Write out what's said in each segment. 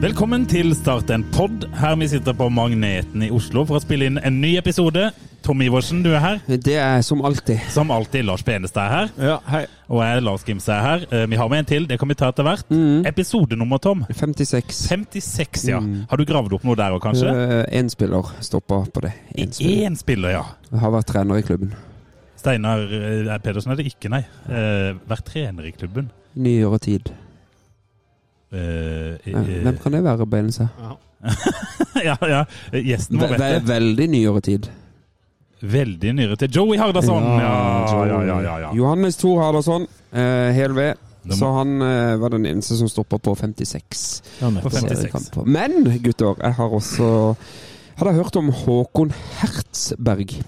Velkommen til Start en pod. Her vi sitter på Magneten i Oslo for å spille inn en ny episode. Tom Iversen, du er her. Det er som alltid. Som alltid, Lars Benestad er her. Ja, hei. Og jeg, Lars Gimse, er her. Eh, Vi har med en til, det kan vi ta etter hvert. Episodenummer, Tom. 56. 56, ja. Har du gravd opp noe der òg, kanskje? Én spiller stoppa på det. Én spiller. En spiller, ja. Jeg har vært trener i klubben. Steinar eh, Pedersen er det ikke, nei. Eh, vært trener i klubben. Nyere tid. Eh, eh, Hvem kan det være, Beinse? ja, ja. Gjesten vår vet ve det. veldig nyere tid. Veldig nyere tid. Joey Hardasson. Ja, ja, ja, ja, ja. Johannes Thor Hardasson, uh, hel ved. Må- Så han eh, var den eneste som stoppa på 56. På 56. seriekamper. Men gutter, jeg har også Hadde hørt om Håkon Hertzberg?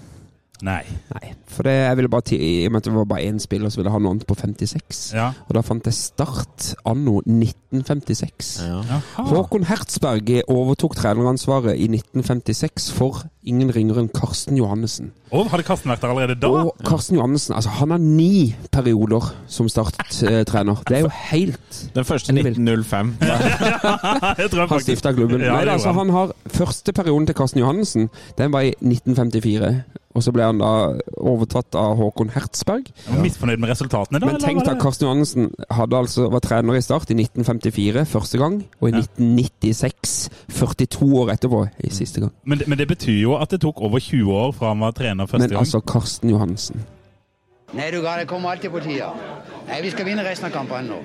Nei. Nei. For det, jeg ville bare ti, I og med at det var bare én spiller, så ville jeg ha noe annet på 56. Ja. Og da fant jeg Start anno 1956. Jaha. Håkon Hertzberg overtok treneransvaret i 1956 for ingen ringere enn Karsten Johannessen. Og hadde Karsten vært der allerede da? Og Karsten Johannessen altså han har ni perioder som Start-trener. Det er jo helt Den første Enn du vil. 1905. jeg tror Han stifta klubben. Ja, Nei, altså, han har Første perioden til Karsten Johannessen Den var i 1954. Og så ble han da overtatt av Håkon Hertzberg. Ja. misfornøyd med resultatene, da? Men tenk da, deg, Karsten Johannessen altså, var trener i Start i 1954 første gang, og i Ja. 1996 42 år etterpå i siste gang. Men, det- men det betyr jo at det tok over 20 år fra han var trener første Men gang. altså Karsten Johannessen Nei, du ga det kommer alltid på tida. Nei, vi skal vinne resten av kampene nå.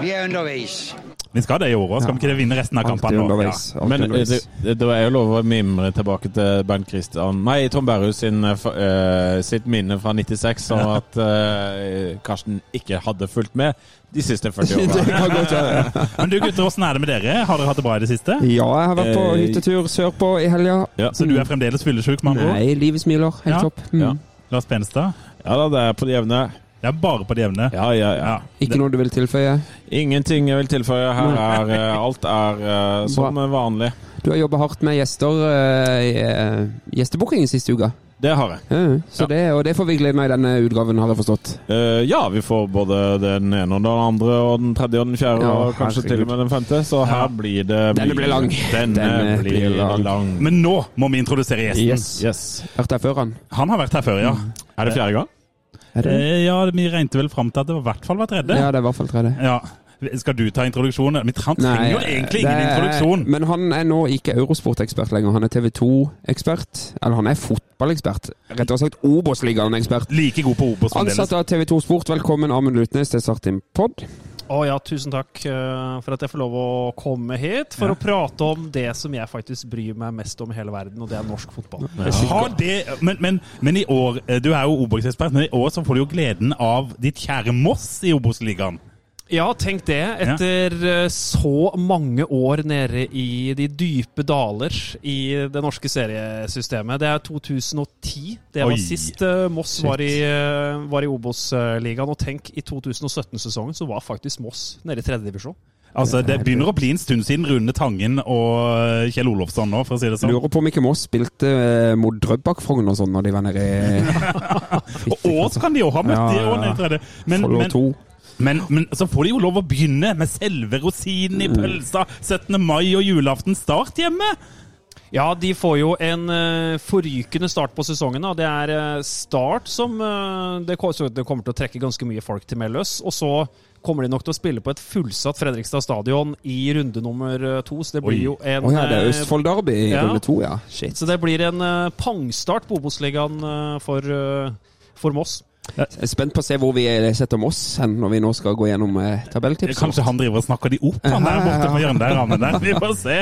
Vi er underveis. Vi skal det i år òg, skal vi ikke det vinne resten av kampene nå? underveis. Men eh, det, det, er jo lov å mimre tilbake til Bernt Christian Nei, Tom Berrhus sin, eh, eh, sitt minne fra 96 om at uh, Karsten ikke hadde fulgt med de siste 40 årene. Ja. Men du gutter, åssen er det med dere? Har dere hatt det bra i det siste? Ja, jeg har vært på hyttetur sørpå i helga. Ja. Så du er fremdeles fyllesyk, med andre ord? Nei, livet smiler. Helt Ja. topp. Mm. Ja. Lars Penstad? ja da, det er på det jevne. Det er bare på det jevne. Ja, ja, ja. Ja. Ikke noe du vil tilføye? Ingenting jeg vil tilføye. Her er eh, alt er uh, som vanlig. Du har jobba hardt med gjester uh, i uh, gjestebukkingen siste uka. Det har jeg. Ja, så Ja. det, og det får vi glede meg i denne utgaven, har jeg forstått. Uh, ja, vi får både den ene og den andre og den tredje og den fjerde Ja, og kanskje herregud. til og med den femte. Så her blir det Denne blir lang. Denne, Denne blir, blir lang. lang. Men nå må vi introdusere gjesten. Yes. Yes. Vært her før, han. Han har vært her før, ja. Er det fjerde gang? Er det? Eh, ja, vi regnet vel fram til at det var i hvert fall var tredje. Ja, det er i hvert fall tredje. Ja. Skal du ta introduksjonen? Vi han trenger jo egentlig ingen er- introduksjon. Men han er nå ikke Eurosport-ekspert lenger. Han er TV 2-ekspert. Eller han er fotballekspert. Rett og slett Obos-ligaen-ekspert. Like god på Obos Ansatt av TV 2 Sport, velkommen Amund Lutnes til Start in pod. Å ja, tusen takk eh, for at jeg får lov å komme hit for Ja. å prate om det som jeg faktisk bryr meg mest om i hele verden, og det er norsk fotball. Ja. det, men, men, men i år, eh, du er jo Obos-ekspert, men i år så får du jo gleden av ditt kjære Moss i Obos-ligaen. Ja, tenk det. Etter ja. så mange år nede i de dype daler i det norske seriesystemet. Det er 2010. Det var Oi. sist eh, Moss var i, eh, var i Obos-ligaen. Og tenk, i 2017-sesongen så var faktisk Moss nede i tredjedivisjon. Altså, Det begynner å bli en stund siden Rune Tangen og eh, Kjell Olofsson nå, for å si det sånn. Lurer på om ikke Moss spilte eh, mot Drøbak-Frogn og sånn når de var nede i Og Ås kan de jo ha møtt, Ja, de òg, nede i tredje. Men, men, 2. men, men så får de jo lov å begynne med selve rosinen i pølsa. 17. mai og julaften start hjemme. Ja, de får jo en uh, forrykende start på sesongen. Da. Det er uh, start som uh, det, det kommer til å trekke ganske mye folk til Melløs. Og så kommer de nok til å spille på et fullsatt Fredrikstad stadion i runde nummer to. Så det blir Oi. jo en oh, ja, det er Østfold Derby i ja. runde to, ja. Shit. Så det blir en pangstart på Obos-ligaen for, for Moss. Jeg er spent på å se hvor vi setter Moss hen når vi nå skal gå gjennom eh, tabelltips. Kanskje han driver og snakker de opp, han der borte på hjørnet der. Vi får se.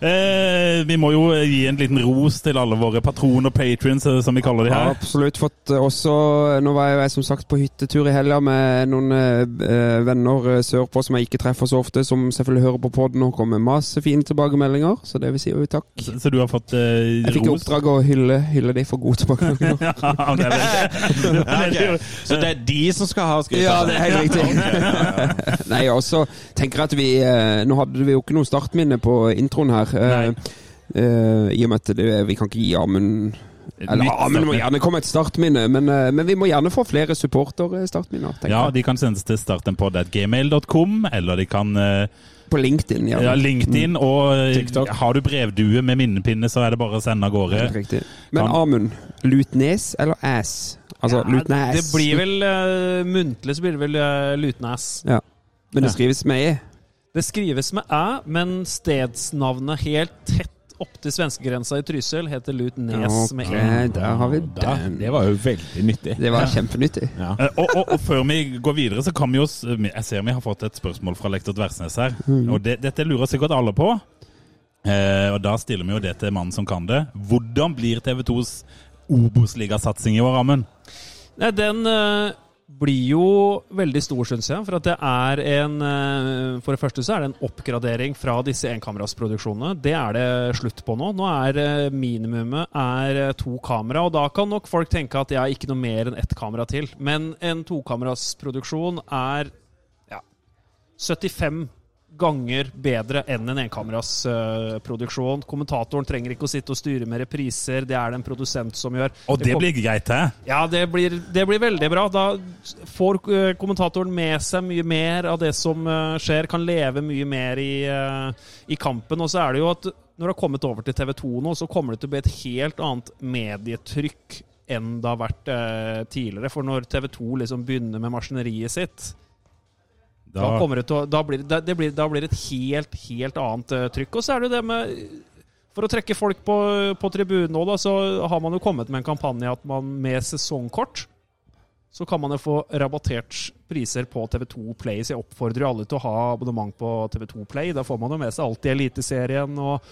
Eh, vi må jo gi en liten ros til alle våre patroner, patrions, eh, som vi kaller de Ja, her. absolutt fått eh, også Nå var jeg som sagt på hyttetur i helga med noen eh, venner eh, sørpå som jeg ikke treffer så ofte, som selvfølgelig hører på poden og kommer med masse fine tilbakemeldinger. Så det vil si jo takk. Så, så du har fått eh, Jeg fikk i oppdrag å hylle, hylle de for gode tilbakemeldinger. Ja, det er Ja. Så det er de som skal ha skryt? Ja, det er helt riktig. Nei, også tenker at vi eh, Nå hadde vi jo ikke noe startminne på introen her. Eh, eh, I og med at det, vi kan ikke gi Amund Eller Nytt Amund må gjerne komme et startminne, men, eh, men vi må gjerne få flere supporter-startminner. Ja, de kan sendes til startenpod.gmail.com, eller de kan På LinkedIn, ja. ja, LinkedIn, og eh, TikTok. har du brevdue med minnepinne, så er det bare å sende av gårde. Men Amund, Lutnes eller Ass? Altså Ja, Lutnes. Det blir vel uh, muntlig så blir det vel uh, lutnes. Ja. Men det Ja. skrives med E. Det skrives med æ, men stedsnavnet helt tett opp til svenskegrensa i Trysil heter Lutnes med æ. e. der har vi Da, den. det var jo veldig nyttig. Det var kjempenyttig. Ja. Eh, og, og, og før vi går videre, så kan vi jo Jeg ser vi har fått et spørsmål fra lektor Dversnes her. Og det, dette lurer sikkert alle på. Eh, og da stiller vi jo det til mannen som kan det. Hvordan blir TV 2s Obos-ligasatsing i år, Amund? Nei, den eh, blir jo veldig stor, syns jeg. For at det er en eh, For det første så er det en oppgradering fra disse enkamerasproduksjonene. Det er det slutt på nå. Nå er eh, minimumet er eh, to kamera, og da kan nok folk tenke at jeg har ikke noe mer enn ett kamera til. Men en tokamerasproduksjon er ja, 75 ganger bedre enn en enkamerasproduksjon. Kommentatoren trenger ikke å sitte og styre med repriser, det er det en produsent som gjør. Og det det blir greit, hæ? ja, det blir, det blir veldig bra. Da får uh, kommentatoren med seg mye mer av det som uh, skjer, kan leve mye mer i, eh, i kampen. Og så er det jo at når det har kommet over til TV 2 nå, så kommer det til å bli et helt annet medietrykk enn det har vært tidligere. For når TV 2 liksom begynner med maskineriet sitt, da, Da, kommer det, til å, da, blir, det- det blir, da blir det et helt, helt annet uh, trykk. Og så er det det med For å trekke folk på, på tribunen nå, da, så har man jo kommet med en kampanje at man med sesongkort så kan man jo få rabattert priser på TV2 Play. Så jeg oppfordrer jo alle til å ha abonnement på TV2 Play. Da får man jo med seg alt i Eliteserien og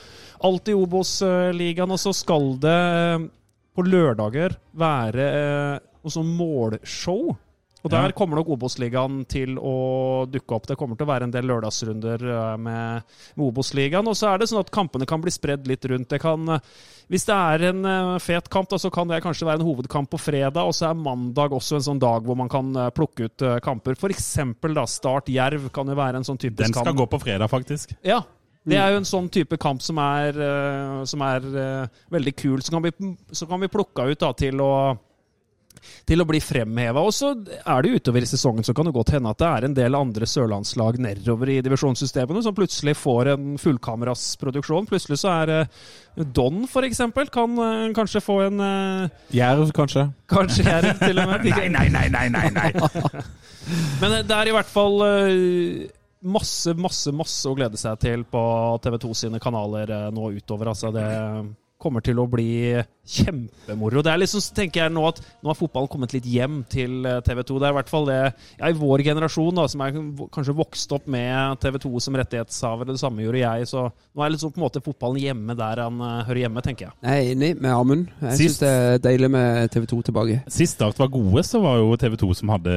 alt i Obos-ligaen. Og så skal det eh, på lørdager være eh, noe sånn målshow. Og der Ja. kommer nok Obos-ligaen til å dukke opp. Det kommer til å være en del lørdagsrunder eh, med, med Obos-ligaen. Og så er det sånn at kampene kan bli spredd litt rundt. Det kan, eh, hvis det er en eh, fet kamp, da, så kan det kanskje være en hovedkamp på fredag. Og så er mandag også en sånn dag hvor man kan plukke ut kamper. For eksempel da, Start Jerv kan jo være en sånn typisk kamp. den skal kamp. gå på fredag, faktisk. Ja. Det er jo en sånn type kamp som er, som er veldig kul. Så kan vi, så kan vi plukke ut da, til å til å bli fremheva. Og så er det utover i sesongen så kan det godt hende at det er en del andre sørlandslag nedover i divisjonssystemene som plutselig får en fullkamerasproduksjon. Plutselig så er eh, Don, eksempel, kan eh, kanskje få en eh, Jerv, kanskje? Kanskje Jerv, til og med. Nei, nei, nei, nei, nei, nei. Men det er i hvert fall masse, masse, masse å glede seg til på TV2 sine kanaler nå utover. Altså, det kommer til å bli kjempemoro. Det er liksom, så tenker jeg nå at nå har fotballen kommet litt hjem til eh, TV2. Det er i hvert fall det ja, i vår generasjon, da, som er kanskje vokst opp med TV2 som rettighetshaver. Det samme gjorde jeg. Så nå er liksom på en måte fotballen hjemme der han eh, hører hjemme, tenker jeg. Jeg er enig med Amund. Jeg Sist- syns det er deilig med TV2 tilbake. Sist Start var gode, så var jo TV 2 som hadde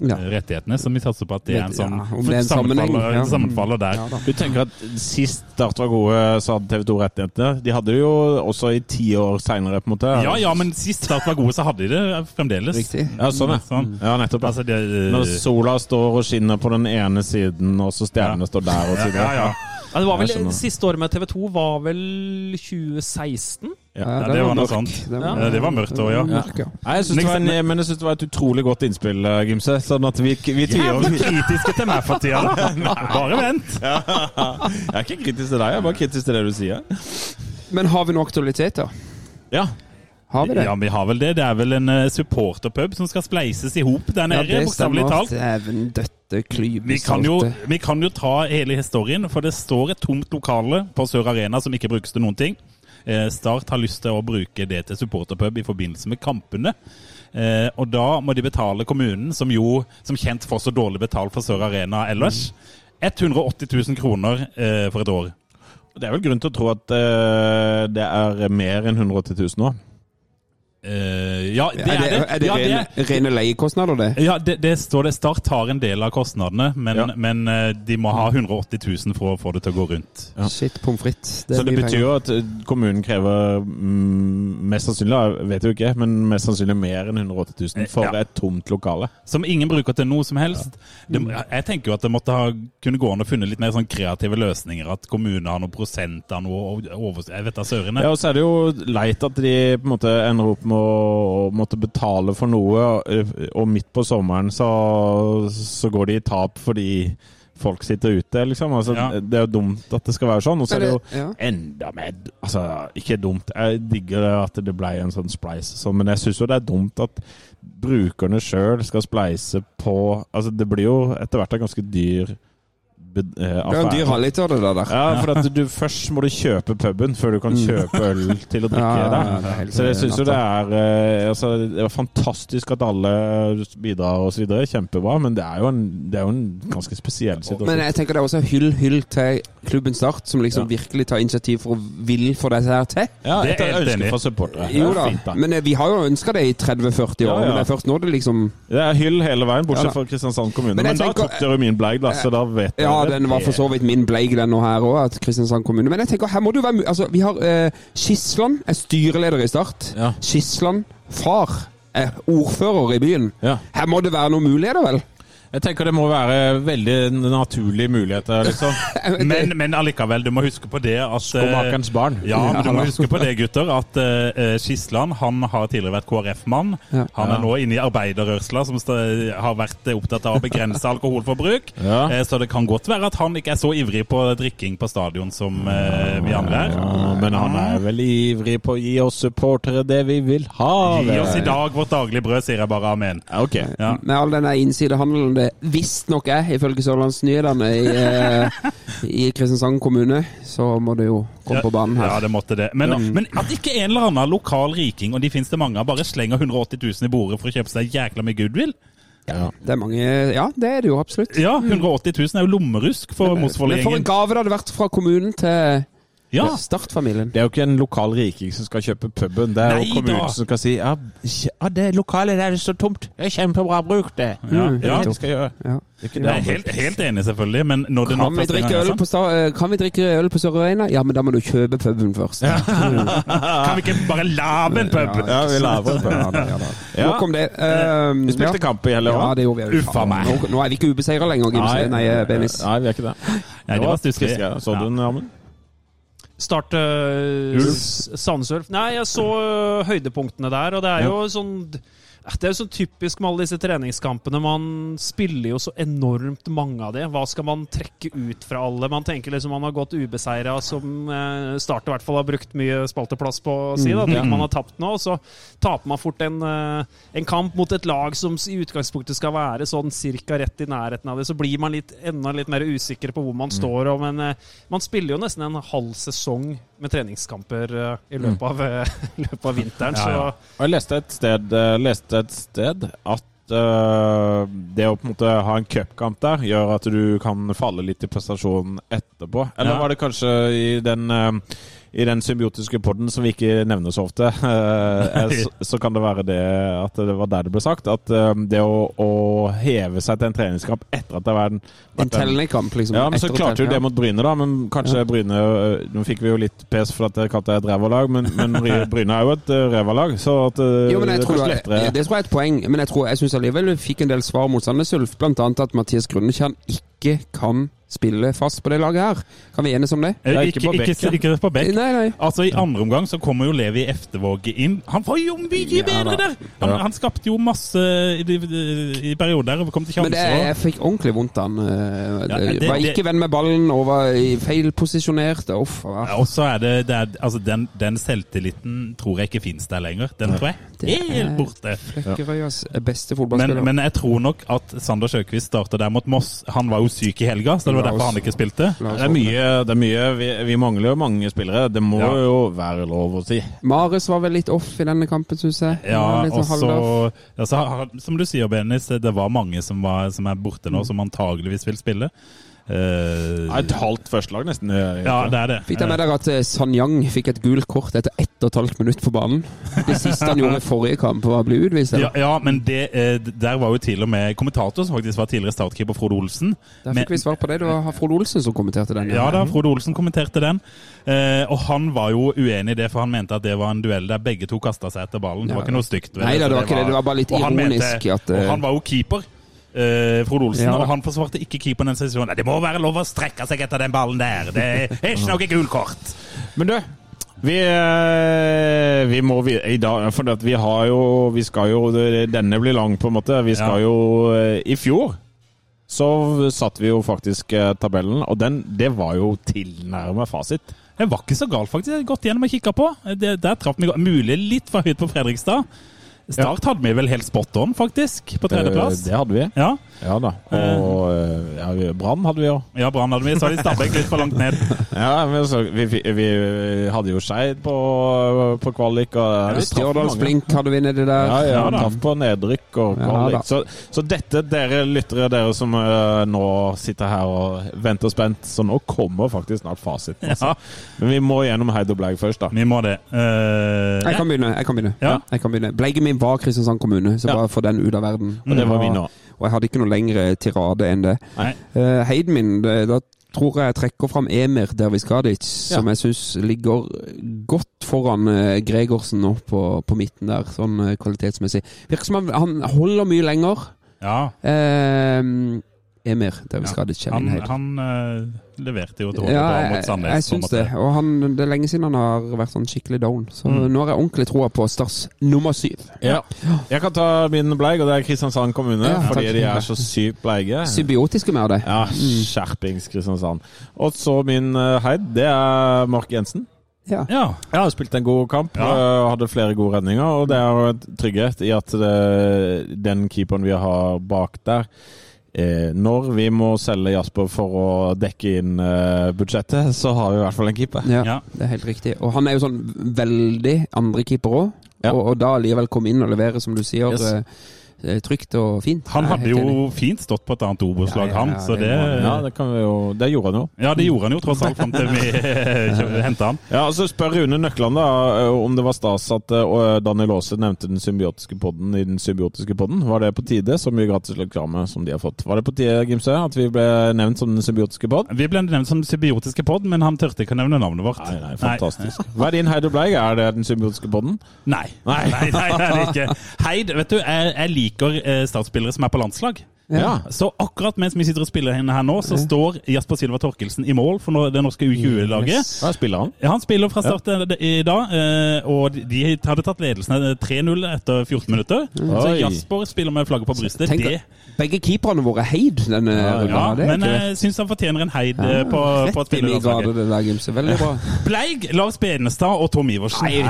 Ja. rettighetene, som vi satser på at det er en sånn Ja, det er en sammenfaller, ja. sammenfaller der. Ja. Du tenker at sist Start var gode, så hadde TV 2 rettighetene. De hadde det jo også i ti år seinere, på en måte. Ja, ja, men sist Start var gode, så hadde de det fremdeles. Riktig. Ja, sånn, ja. Sånn. Ja, nettopp. Altså, det, Når sola står og skinner på den ene siden, og så stjernene Ja. står der og så ja, videre. ja. Ja, det var vel. Siste året med TV2 var vel 2016? Ja, det var noe sånt. Det Ja. Ja, var mørkt også, ja. mørk, ja. Nei, Jeg synes det var en, men jeg syns det var et utrolig godt innspill, eh, Gimse. Sånn at vi, vi tviler tviler kritiske til meg for tida. Bare vent. Jeg er ikke kritisk til deg, jeg er bare kritisk til det du sier. Men har vi noe aktualitet, da? Ja. Har vi det? Ja, vi har vel det. Det er vel en eh, supporterpub som skal spleises i hop der Ja, nede, det bokstavelig talt. Dæven døtte Vi kan, jo, vi kan jo ta hele historien, for det står et tomt lokale på Sør Arena som ikke brukes til noen ting. Eh, Start har lyst til å bruke det til supporterpub i forbindelse med kampene. Eh, og da må de betale kommunen, som jo som kjent får så dårlig betalt for Sør Arena ellers, 180 000 kroner eh, for et år. Det er vel grunn til å tro at eh, det er mer enn 180 000 nå. Eh, ja, det Er det, er det ja, rene, rene leiekostnader, det? Ja, det, det står det. Start har en del av kostnadene, men, Ja. men eh, de må ha 180 000 for å få det til å gå rundt. Ja. Shit, pommes frites. Så det betyr penger. jo at eh, kommunen krever mm, mest sannsynlig, jeg vet jo ikke, men mest sannsynlig mer enn 180 000 for Ja. et tomt lokale. Som ingen bruker til noe som helst. Det, jeg tenker jo at det måtte ha, kunne gå an å funne litt mer sånn kreative løsninger. At kommunen har noen prosent av noe over... Jeg vet da søren. Ja, og så er det jo leit at de på en måte ender opp med å måtte betale for noe, og- midt på sommeren så, så går de i tap fordi folk sitter ute, liksom. Altså, Ja. Det er jo dumt at det skal være sånn. Og så er det jo ja. enda mer Altså, ikke dumt. Jeg digger at det ble en sånn spleis, sånn, men jeg syns jo det er dumt at brukerne sjøl skal spleise på Altså, det blir jo etter hvert en ganske dyr be- eh, Det er en dyr halvliter, det der. Ja, for at du først må du kjøpe puben før du kan kjøpe øl til å drikke Mm. Ja, ja, der. ja, det Så jeg syns jo det er eh, altså, Det er fantastisk at alle bidrar videre. Kjempebra, men det er jo en, det er jo en ganske spesiell situasjon. Men jeg tenker det er også hyll, hyll til klubben Start, som liksom Ja. virkelig tar initiativ for å vil få dette her til. ja, det er et ønske fra supportere. Jo da, fint, da. men eh, vi har jo ønska det i 30-40 år, Ja, ja. men det er først nå det liksom Det er hyll hele veien, bortsett Ja fra Kristiansand kommune. Men Men, tenker, da tok dere min bleig, da, så da vet dere Ja, det. Den var for så vidt min bleig, den nå her òg, at Kristiansand kommune. Men jeg tenker, her må du være Altså, vi har eh, Skisland er styreleder i Start. Ja. Skisland far er ordfører i byen. Ja. Her må det være noen muligheter, vel? Jeg tenker det må være veldig naturlige muligheter, liksom. Men, men allikevel, du må huske på det at eh, Skomakerens barn. Ja, men du må huske på det, gutter, at uh, Skisland han har tidligere vært KrF-mann. Ja. Han er nå inne i arbeiderrørsla, som har vært opptatt av å begrense alkoholforbruk. Ja. Uh, så det kan godt være at han ikke er så ivrig på drikking på stadion som uh, vi andre er. Ja, men han er vel ivrig på å gi oss supportere det vi vil ha. Gi oss i dag vårt daglige brød, sier jeg bare amen. Ja, Ok. Ja. Med all denne innsidehandelen det visstnok er, ifølge Sørlandsnyhetene i, eh, i Kristiansand kommune, så må det jo komme på banen her. Ja, det måtte det. Men, men at ikke en eller annen lokal riking, og de finnes det mange av, bare slenger 180 000 i bordet for å kjøpe seg jækla mye goodwill. Ja. Det er mange Ja, det er det jo absolutt. Ja, 180 000 er jo lommerusk for Men for en Mosvold-gjengen. gave det hadde vært fra kommunen til Ja. Start-familien. Det er jo ikke en lokal riking som skal kjøpe puben. Det er Nei jo kommunen da. som skal si ja, ja, det lokalet der det står tomt. Det er kjempebra, bruk det. Ja, Det er ja. det skal gjøre. Ja. Det er det er helt, helt enig, selvfølgelig, men når det Kan vi, drikke øl på eh, kan vi drikke øl på Sør Arena? Ja, men da må du kjøpe puben først. Ja, Kan vi ikke bare lage en pub? Ja, vi lager en pub. Ja. Nok om det. Um, Vi spilte ja. kamp i hele Ja, år. Uffa meg. Nå, nå er vi ikke ubeseira lenger, Gimse. Nei, eh, Benis. Nei, vi er ikke det. Nei, det var stusslig. Så du den, Amund? Start uh, Sandnes Ulf. Nei, jeg så øh, høydepunktene der, og det er jo sånn det er jo så typisk med alle disse treningskampene. Man spiller jo så enormt mange av de. Hva skal man trekke ut fra alle? Man tenker liksom man har gått ubeseira, som eh, Start i hvert fall har brukt mye spalteplass på å si. da, Det man har tapt nå, og så taper man fort en, eh, en kamp mot et lag som i utgangspunktet skal være sånn cirka rett i nærheten av det. Så blir man litt, enda litt mer usikker på hvor man står. Og, men eh, man spiller jo nesten en halv sesong med treningskamper eh, i løpet av, løpet av vinteren. Ja, ja. Så. Jeg leste et sted, leste et sted at eh, det å på en måte ha en cupkamp der, gjør at du kan falle litt i prestasjonen etterpå. Eller Ja. var det kanskje i den eh, i den symbiotiske podden som vi ikke nevner så ofte, eh, eh, så, så kan det være det at det var der det ble sagt. At eh, det å, å heve seg til en treningskamp etter at det vært en, En tellende kamp, liksom. ja, men så klarte jo det mot Bryne, da. Men kanskje Bryne øh, Nå fikk vi jo litt pes for at dere kalte det et rævalag, men, men Bry- Bryne er jo et ræva så at Jo, men jeg det er tror, det, tror jeg er et poeng, men jeg, tror, jeg syns allikevel vi fikk en del svar mot Sandnes Ulf. Annet at Mathias Grunnekjern ikke kan spille fast på det laget her. Kan vi enes om det? det Ikke, ikke på ikke, bekk, ikke, ja. på bekk. Nei, nei. Altså I andre omgang så kommer jo Levi Eftevåg inn. Han var jo mye Ja, bedre der! Han, Ja. han skapte jo masse i, i, i perioder og kom til Men det, jeg fikk ordentlig vondt av han. eh, Ja, det- Var det- ikke venn med ballen og var i feilposisjonert. Uff. Ja, Og så er det, det er, altså den, den selvtilliten tror jeg ikke fins der lenger. Den tror jeg Det er helt er- borte. Flekkerøyas beste Men, fotballspiller. men jeg tror nok at Sander Sjøkvist starta der mot Moss. Han var jo syk i helga, så det det var derfor han ikke spilte. Det er mye, det er mye vi, vi mangler jo mange spillere. Det må Ja. jo være lov å si. Marius var vel litt off i denne kampen, syns jeg. Ja, Han og sånn så halvdaff. ja, så Som du sier, Benis, det var mange som, var, som er borte nå, som antageligvis vil spille. Eh, Ja, Et halvt førstelag, nesten. ja, det er det. Fikk dere med dere at San Sanyang fikk et gult kort etter ett og et halvt minutt på banen? Det siste han gjorde i forrige kamp, var å bli utvist. Ja, ja, men det, eh, der var jo til og med kommentator, som faktisk var tidligere startkeeper, Frode Olsen. Der Men- fikk vi svar på det. Det var Frode Olsen som kommenterte den. Ja da, Frode Olsen kommenterte den. Eh, og han var jo uenig i det, for han mente at det var en duell der begge to kasta seg etter ballen. Det var ikke noe stygt. Nei det, det var ikke det. Det var bare litt og han ironisk mente- at, eh, Og han var jo keeper. Eh, Frode Olsen, Ja og han forsvarte ikke keeperen den sesongen. Nei, Det må være lov å strekke seg etter den ballen der. Det er ikke noe gult kort. Men du, vi, eh, vi må vi, i dag For vi har jo Vi skal jo Denne blir lang, på en måte. Vi skal Ja. jo eh, I fjor så satte vi jo faktisk tabellen, og den, det var jo tilnærma fasit. Det var ikke så galt, faktisk. Jeg har gått gjennom og kikka på. Det, der traff vi. Mulig litt for høyt på Fredrikstad. Start hadde vi vel helt spot on, faktisk, på tredjeplass. Eh, Det hadde vi. Ja. Ja da. Og eh, ja, Brann hadde vi òg. ja, Brann hadde vi. Så hadde Stabæk litt for langt ned. Ja, men så, vi, vi, vi hadde jo Skeid på, på kvalik. Og Stjørdals. Blink hadde vi nedi der. Ja, ja, Ja traff på nedrykk og kvalik. Ja, så, så dette, dere lyttere, dere som uh, nå sitter her og venter spent, så nå kommer faktisk snart fasiten. Altså. Ja, Men vi må gjennom Heid og Bleig først, da. vi må det. Uh, Jeg kan begynne. jeg kan begynne. Ja. Jeg kan begynne. Bleigen min var Kristiansand kommune, så Ja. bare få den ut av verden. Og det var vi nå. Og jeg hadde ikke noe lengre tirade enn det. Uh, Heiden min, da tror jeg jeg trekker fram Emir Derviskadic, som jeg syns ligger godt foran eh, Gregorsen nå på, på midten der, sånn eh, kvalitetsmessig. Virker som han, han holder mye lenger. Ja, Uh, Emir Derviskadic. han, han uh, leverte jo til ja, HV jeg, mot Sandnes. jeg syns det. Og han, det er lenge siden han har vært sånn skikkelig down. Så Mm. nå har jeg ordentlig troa på Stars nummer syv. Ja. Jeg kan ta min bleig, og det er Kristiansand kommune. Ja, fordi takk. de er så sykt bleige. Symbiotiske med det. Ja, skjerpings Kristiansand. Og så min eh, Heid, det er Mark Jensen. Ja. Ja. Ja, har spilt en god kamp. Ja. øh, Hadde flere gode redninger. Og det er jo et trygghet i at det, den keeperen vi har bak der eh, Når vi må selge Jasper for å dekke inn eh, budsjettet, så har vi i hvert fall en keeper. Ja, Ja. det er helt riktig. Og han er jo sånn veldig andrekeeper òg. Ja. Og, og da allikevel komme inn og levere, som du sier, Yes. Eh, eh, trygt og fint. Han hadde jo fint stått på et annet Obos-lag, Ja, ja, han. ja, Så det det, Ja, det, kan vi jo, det gjorde han jo. ja, det gjorde han jo tross alt fram til vi henta han. Ja, og Så spør Rune Nøkland da øh, om det var stas at Daniel Aase nevnte den symbiotiske podden i den symbiotiske podden. Var det på tide? Så mye gratis reklame som de har fått. Var det på tide, Gimse, at vi ble nevnt som den symbiotiske podden? Vi ble nevnt som den symbiotiske pod, men han tørte ikke å nevne navnet vårt. Nei, nei, fantastisk. Hva er din Heid og Bleig? Er det den symbiotiske podden? Nei. Nei, nei, nei, det er det ikke. Heid, vet du, jeg, jeg liker eh, startspillere som er på landslag. Ja. Så akkurat mens vi sitter og spiller henne her nå, så står Jasper Silva Torkelsen i mål for det norske U20-laget. Hva spiller han? Ja, Han spiller fra start eh, i dag, eh, og de hadde tatt ledelsen eh, 3-0 etter 14 minutter. Så Jasper spiller med flagget på brystet. Tenk, Det, begge keeperne våre heid denne runden. ja, ja men jeg syns han fortjener en heid ja, på, på i spillerlandslaget. det der, Gimse. Veldig bra. Bleig, Lars Benestad og Tom Iversen. Nei,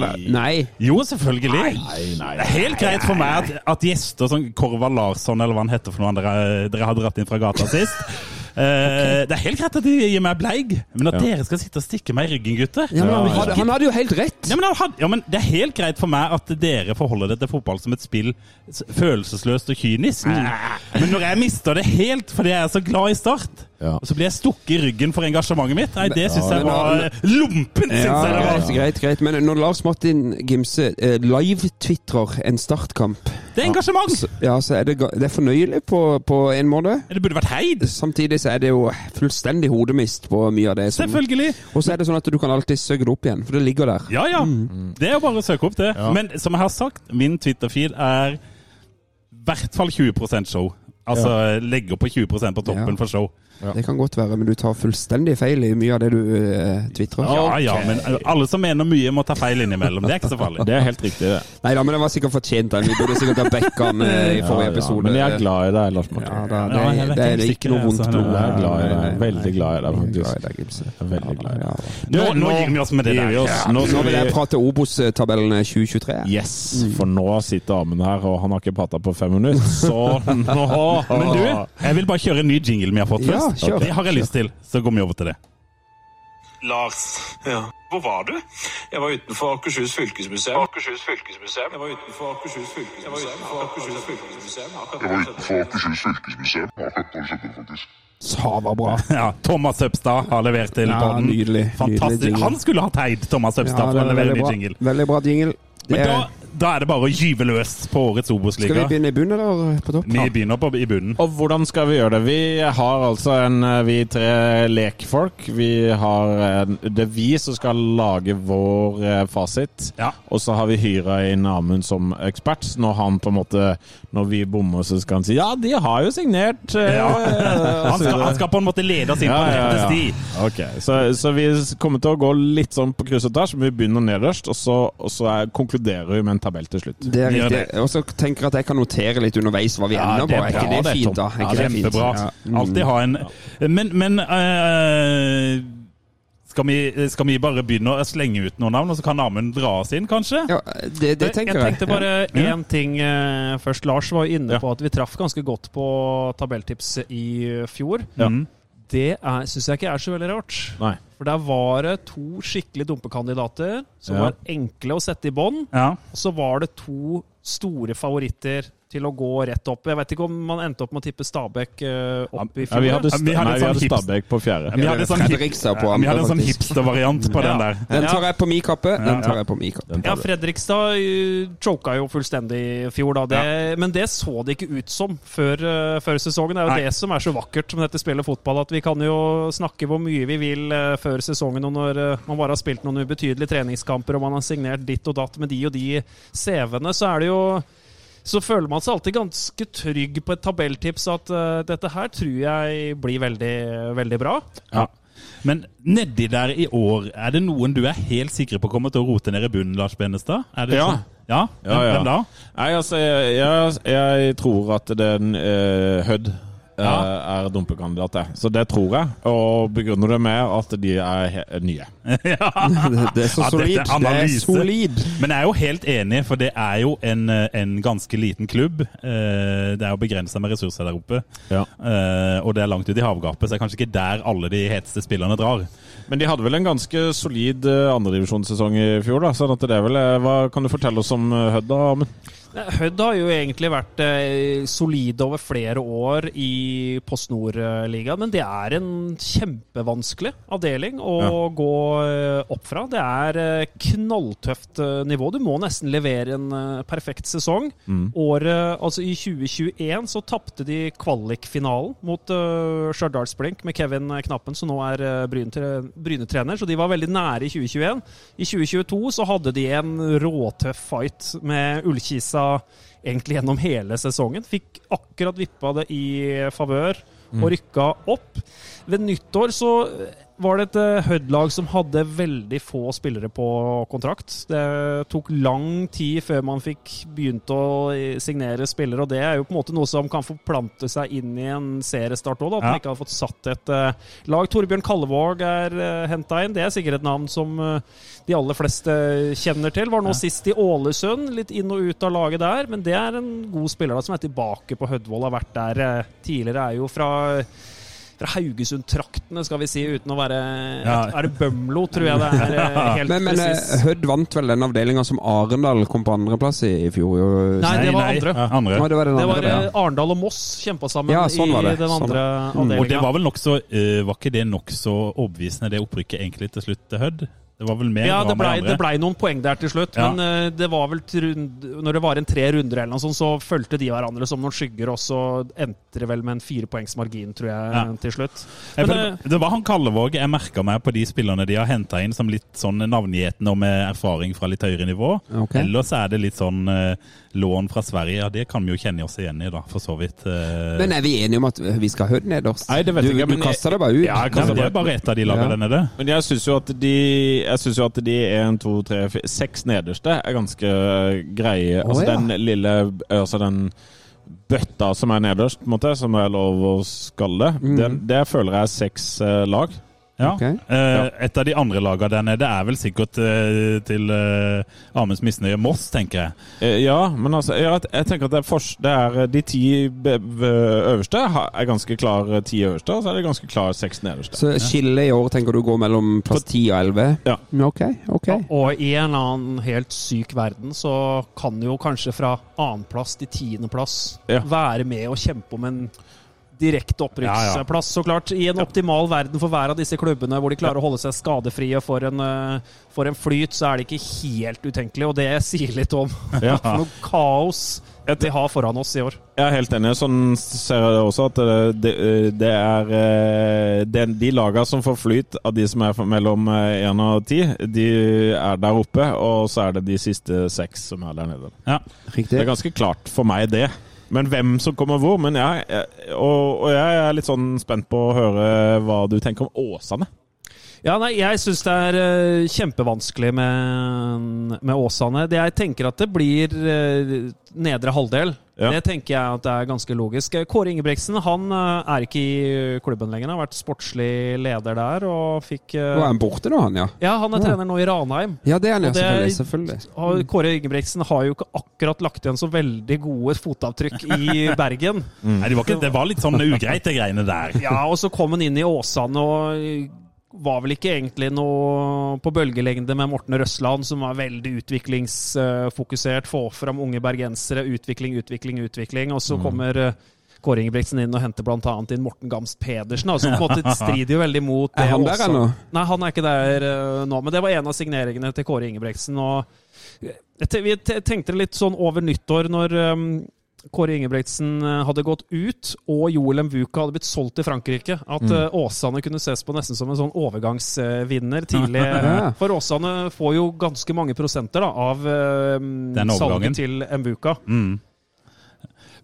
nei, nei. Jo, selvfølgelig. Nei, nei, Det er helt greit for meg at, at gjester som Korvald Larsson, eller hva han heter for noe dere, dere har dratt inn fra gata sist Okay. Det er helt greit at de gir meg bleig, men at Ja. dere skal sitte og stikke meg i ryggen, gutter Ja, men han, han hadde jo helt rett. ja, men, han had- ja, men Det er helt greit for meg at dere forholder det til fotball som et spill følelsesløst og kynisk. Men når jeg mister det helt fordi jeg er så glad i Start, Ja. og så blir jeg stukket i ryggen for engasjementet mitt, nei, det syns jeg var lompent! Synes Ja, jeg det var. greit, greit. Men når Lars Martin Gimse eh, live-tvitrer en startkamp, Det er engasjement! så, ja, så er det, det er fornøyelig på, på en måte. Det burde vært heid! Samtidig så er det jo fullstendig hodemist på mye av det. Som, Selvfølgelig. og så er det sånn at du kan alltid søke det opp igjen, for det ligger der. Ja, ja. Det er jo bare å søke opp det. Ja. Men som jeg har sagt, min Twitter-feed er i hvert fall 20% show. Altså legger på 20% på toppen Ja. for show. Det kan godt være, men du tar fullstendig feil i mye av det du uh, tvitrer. Ja, ja, men alle som mener mye, må ta feil innimellom. Det er ikke så farlig. Det er helt riktig, det. Nei da, men det var sikkert fortjent. Vi burde sikkert ha backa han eh, i forrige episode. Men jeg er glad i deg, Lars Martin. Ja, da, det, Ja, vet det er ikke noe vondt altså. blod. Jeg er glad i deg. Veldig glad i deg, faktisk. Veldig glad i deg. Nå, nå gir vi oss med det der. oss. Ja. Nå Nå vil jeg prate Obos-tabellen 2023. Yes, for nå sitter Amund her, og han har ikke prata på fem minutter. Så nå Men du, jeg vil bare kjøre en ny jingle vi har fått Ja, kjør. Det har jeg lyst til. Så går vi over til det. Lars. Ja. Hvor var du? Jeg var utenfor Akershus fylkesmuseum. Akershus fylkesmuseum. Jeg var utenfor Akershus fylkesmuseum. Jeg var utenfor Akershus fylkesmuseum. Jeg var utenfor Akershus fylkesmuseum. Akkurat det skjedde, faktisk. Sava bra. Ja, Thomas Søpstad har levert til Ja, podden. nydelig, Fantastisk. nydelig. Han skulle hatt heid, Thomas Søpstad, Ja, for å er levere veldig ny bra. jingle. Veldig bra jingle. Men da, da er det bare å gyve løs på årets skal vi begynne i bunnen eller på topp? Vi begynner på, i bunnen. Og hvordan skal vi gjøre det? Vi har altså en eh, Vi tre lekfolk. Vi har en, Det er vi som skal lage vår eh, fasit. Ja. Og så har vi hyra inn Amund som ekspert. Når han på en måte Når vi bommer, så skal han si Ja, de har jo signert! eh, Ja. Han skal, han skal på en måte lede oss inn på Ja, rette ja. sti. Okay. så, så vi kommer til å gå litt sånn på kryss og tvers. Vi begynner nederst, og så, og så er, konkluderer vi med en tabell til slutt. Det er riktig. Og så tenker jeg at jeg kan notere litt underveis hva vi Ja, ender på. er ikke det det fint, da? Ja, det? Kjempebra. Ja. Alltid ha en Men, men uh, skal, vi, skal vi bare begynne å slenge ut noen navn, og så kan Amund dra oss inn, kanskje? Ja, det, det tenker jeg jeg. tenkte bare Ja. ting eh, først. Lars var inne Ja. på at vi traff ganske godt på tabelltipset i fjor. Mm. Det syns jeg ikke er så veldig rart. Nei. For der var det to skikkelig dumpekandidater som Ja. var enkle å sette i bånd. Ja. Og så var det to store favoritter til å gå rett opp. Jeg vet ikke om man endte opp med å tippe Stabæk eh, opp i Ja, fjor. vi hadde, Ja, vi hadde vi sånn hadde hips- Stabæk på fjerde. Vi hadde sånn, Fredrikstad på ja, vi hadde andre, sånn faktisk. hipstervariant på den der. Den tar jeg på mi kappe. Den tar jeg på mi kappe. Ja. Fredrikstad uh, choka jo fullstendig i fjor, da. Det, Men det så det ikke ut som før, eh, før sesongen. Det er jo Nei. det som er så vakkert med dette spillet fotball, at vi kan jo snakke hvor mye vi vil eh, før sesongen, og når eh, man bare har spilt noen ubetydelige treningskamper og man har signert ditt og datt med de og de CV-ene, så er det jo så føler man seg alltid ganske trygg på et tabelltips at uh, dette her tror jeg blir veldig, veldig bra. Ja. Men nedi der i år, er det noen du er helt sikker på kommer til å rote ned i bunnen, Lars Benestad? Er det Ja. sånn? Ja? Ja, ja. Hvem da? Nei, altså, jeg, jeg, jeg tror at den uh, Hødd Ja. er dumpekandidat, jeg. Så det tror jeg. Og begrunner det med at de er he nye. ja. Det, det er så Ja, solid. er Det er solid. Men jeg er jo helt enig, for det er jo en, eh, en ganske liten klubb. Eh, Det er jo begrensa med ressurser der oppe. Ja. Eh, Og det er langt ut i havgapet, så det er kanskje ikke der alle de heteste spillerne drar. Men de hadde vel en ganske solid andredivisjonssesong i fjor, da. så det er vel eh, Hva kan du fortelle oss om eh, Hødd, da, Amund? Hødd har jo egentlig vært eh, solide over flere år i Post Nord-ligaen, men det er en kjempevanskelig avdeling å Ja. gå eh, opp fra. Det er eh, knalltøft nivå. Du må nesten levere en perfekt sesong. Mm. Året, altså I 2021 så tapte de kvalikfinalen mot uh, Stjørdalsblink med Kevin Knappen, som nå er Bryne-trener, så de var veldig nære i 2021. I 2022 så hadde de en råtøff fight med Ullkisa egentlig gjennom hele sesongen. Fikk akkurat vippa det i favør og rykka opp. Ved nyttår så var det et eh, Hødd-lag som hadde veldig få spillere på kontrakt. Det tok lang tid før man fikk begynt å eh, signere spillere, og det er jo på en måte noe som kan forplante seg inn i en seriestart òg, at Ja. man ikke har fått satt et eh, lag. Torbjørn Kallevåg er uh, henta inn. Det er sikkert et navn som eh, de aller fleste kjenner til. Var nå sist i Ålesund, litt inn og ut av laget der, men det er en god spiller da, som er tilbake på Hødvoll. Har vært der eh, tidligere. Er jo fra fra Haugesund-traktene, skal vi si, uten å være Ja. Er det Bømlo, tror jeg det er. eh, Helt Men, men eh, presis. Hødd vant vel den avdelinga som Arendal kom på andreplass i i fjor? Jo. Nei, det var andre. Ja, andre. Ja, det var andre, Det var ja. eh, Arendal og Moss kjempa sammen Ja, sånn i den Sånn andre var Og det var vel nokså uh, Var ikke det nokså overbevisende, det opprykket egentlig til slutt til Hødd? Det var vel mer Ja, det blei ble noen poeng der til slutt, Ja. men eh, det var vel til rund, når det var en tre runder eller noe sånt, så fulgte de hverandre som noen skygger, og så endte det vel med en firepoengsmargin, tror jeg, Ja. til slutt. Men, det, det var han Kallevåg jeg merka meg på de spillerne de har henta inn som litt sånn navngjetne og med erfaring fra litt høyere nivå. Okay. Ellers er det litt sånn eh, lån fra Sverige. Ja, det kan vi jo kjenne oss igjen i, da, for så vidt. eh. Men er vi enige om at vi skal ha den nederst? Nei, det vet du, ikke, men du kaster det bare ut. ja, Nei, det er bare ett av de lagene Ja. der nede. Men jeg syns jo at de Jeg synes jo at de en, to, tre, fire, seks nederste er ganske greie. Oh, altså ja. den lille Altså den bøtta som er nederst, på en måte, som er lov å skalle, mm. den, det føler jeg er seks eh, lag. Ja. Okay. Eh, Et av de andre lagene der nede er vel sikkert eh, til eh, Amunds misnøye Moss, tenker jeg. Eh, Ja, men altså, jeg, jeg tenker at det er, for, det er de ti øverste er ganske klar eh, ti øverste, og så er det ganske klar seks nederste. Så skillet i år tenker du går mellom plass ti og 11? Ja. Ok, ok. Og i en annen helt syk verden så kan jo kanskje fra annenplass til tiendeplass Ja. være med og kjempe om en direkte Ja, ja. opprykksplass, så klart. I en optimal verden for hver av disse klubbene, hvor de klarer å holde seg skadefrie for en, eh, for en flyt, så er det ikke helt utenkelig. Og det sier litt om Ja. noe kaos vi har foran oss i år. Jeg er helt enig. Sånn ser jeg det også, at det, det, det er eh, det, De lagene som får flyt av de som er mellom én og ti, de er der oppe, og så er det de siste seks som er der nede. Ja. Det er ganske klart for meg, det. Men hvem som kommer hvor men jeg, og, og jeg er litt sånn spent på å høre hva du tenker om Åsane. Ja, nei, jeg syns det er eh, kjempevanskelig med, med Åsane. Jeg tenker at det blir eh, nedre halvdel. Ja. Det tenker jeg at det er ganske logisk. Kåre Ingebrigtsen han eh, er ikke i klubben lenger. Han har vært sportslig leder der og fikk eh, Nå er han borte nå, han, ja? Ja, han er Ja. trener nå i Ranheim. Ja, det er han, ja. Selvfølgelig. selvfølgelig. Mm. Kåre Ingebrigtsen har jo ikke akkurat lagt igjen så veldig gode fotavtrykk i Bergen. Nei, det, var ikke, det var litt sånn ugreit, de greiene der. Ja, og så kom han inn i Åsane og var vel ikke egentlig noe på bølgelengde med Morten Røsland, som var veldig utviklingsfokusert. Få fram unge bergensere. Utvikling, utvikling, utvikling. Og så kommer eh, Kåre Ingebrigtsen inn og henter bl.a. inn Morten Gamst Pedersen. Altså, på en måte strider jo veldig mot det Er han der nå? ennå? Nei, han er ikke der eh, nå, men det var en av signeringene til Kåre Ingebrigtsen. Og vi tenkte litt sånn over nyttår, når um, Kåre Ingebrigtsen eh, hadde gått ut, og Joel Mvuka hadde blitt solgt til Frankrike, at Mm. eh, Åsane kunne ses på nesten som en sånn overgangsvinner tidlig. For Åsane får jo ganske mange prosenter da, av eh, salget til Mvuka. Mm.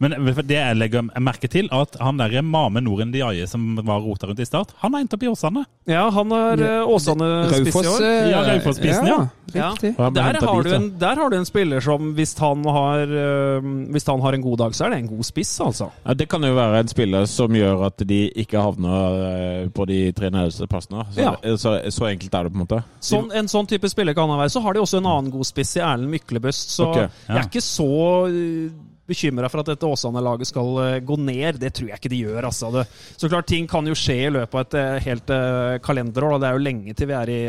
Men det jeg legger merke til, at han der Mame Noren Diaye som var rota rundt i start, han har endt opp i Åsane. Ja, han er uh, Åsane-spiss i år. eh, Ja, Raufoss-spissen, ja. Ja. Ja, Der har, du en, der har du en spiller som, hvis han har, øh, hvis han har en god dag, så er det en god spiss, altså. Ja, det kan jo være en spiller som gjør at de ikke havner eh, på de tre nederste plassene. Så, Ja. så, så enkelt er det, på en måte. Sånn, en sånn type spiller kan han være. Så har de også en annen god spiss i Erlend Myklebøst, så Ok, jeg er ikke så bekymra for at dette Åsane-laget skal øh, gå ned. Det tror jeg ikke de gjør, altså. Det, så klart, ting kan jo skje i løpet av et øh, helt uh, kalenderår. Da. Det er jo lenge til vi er i,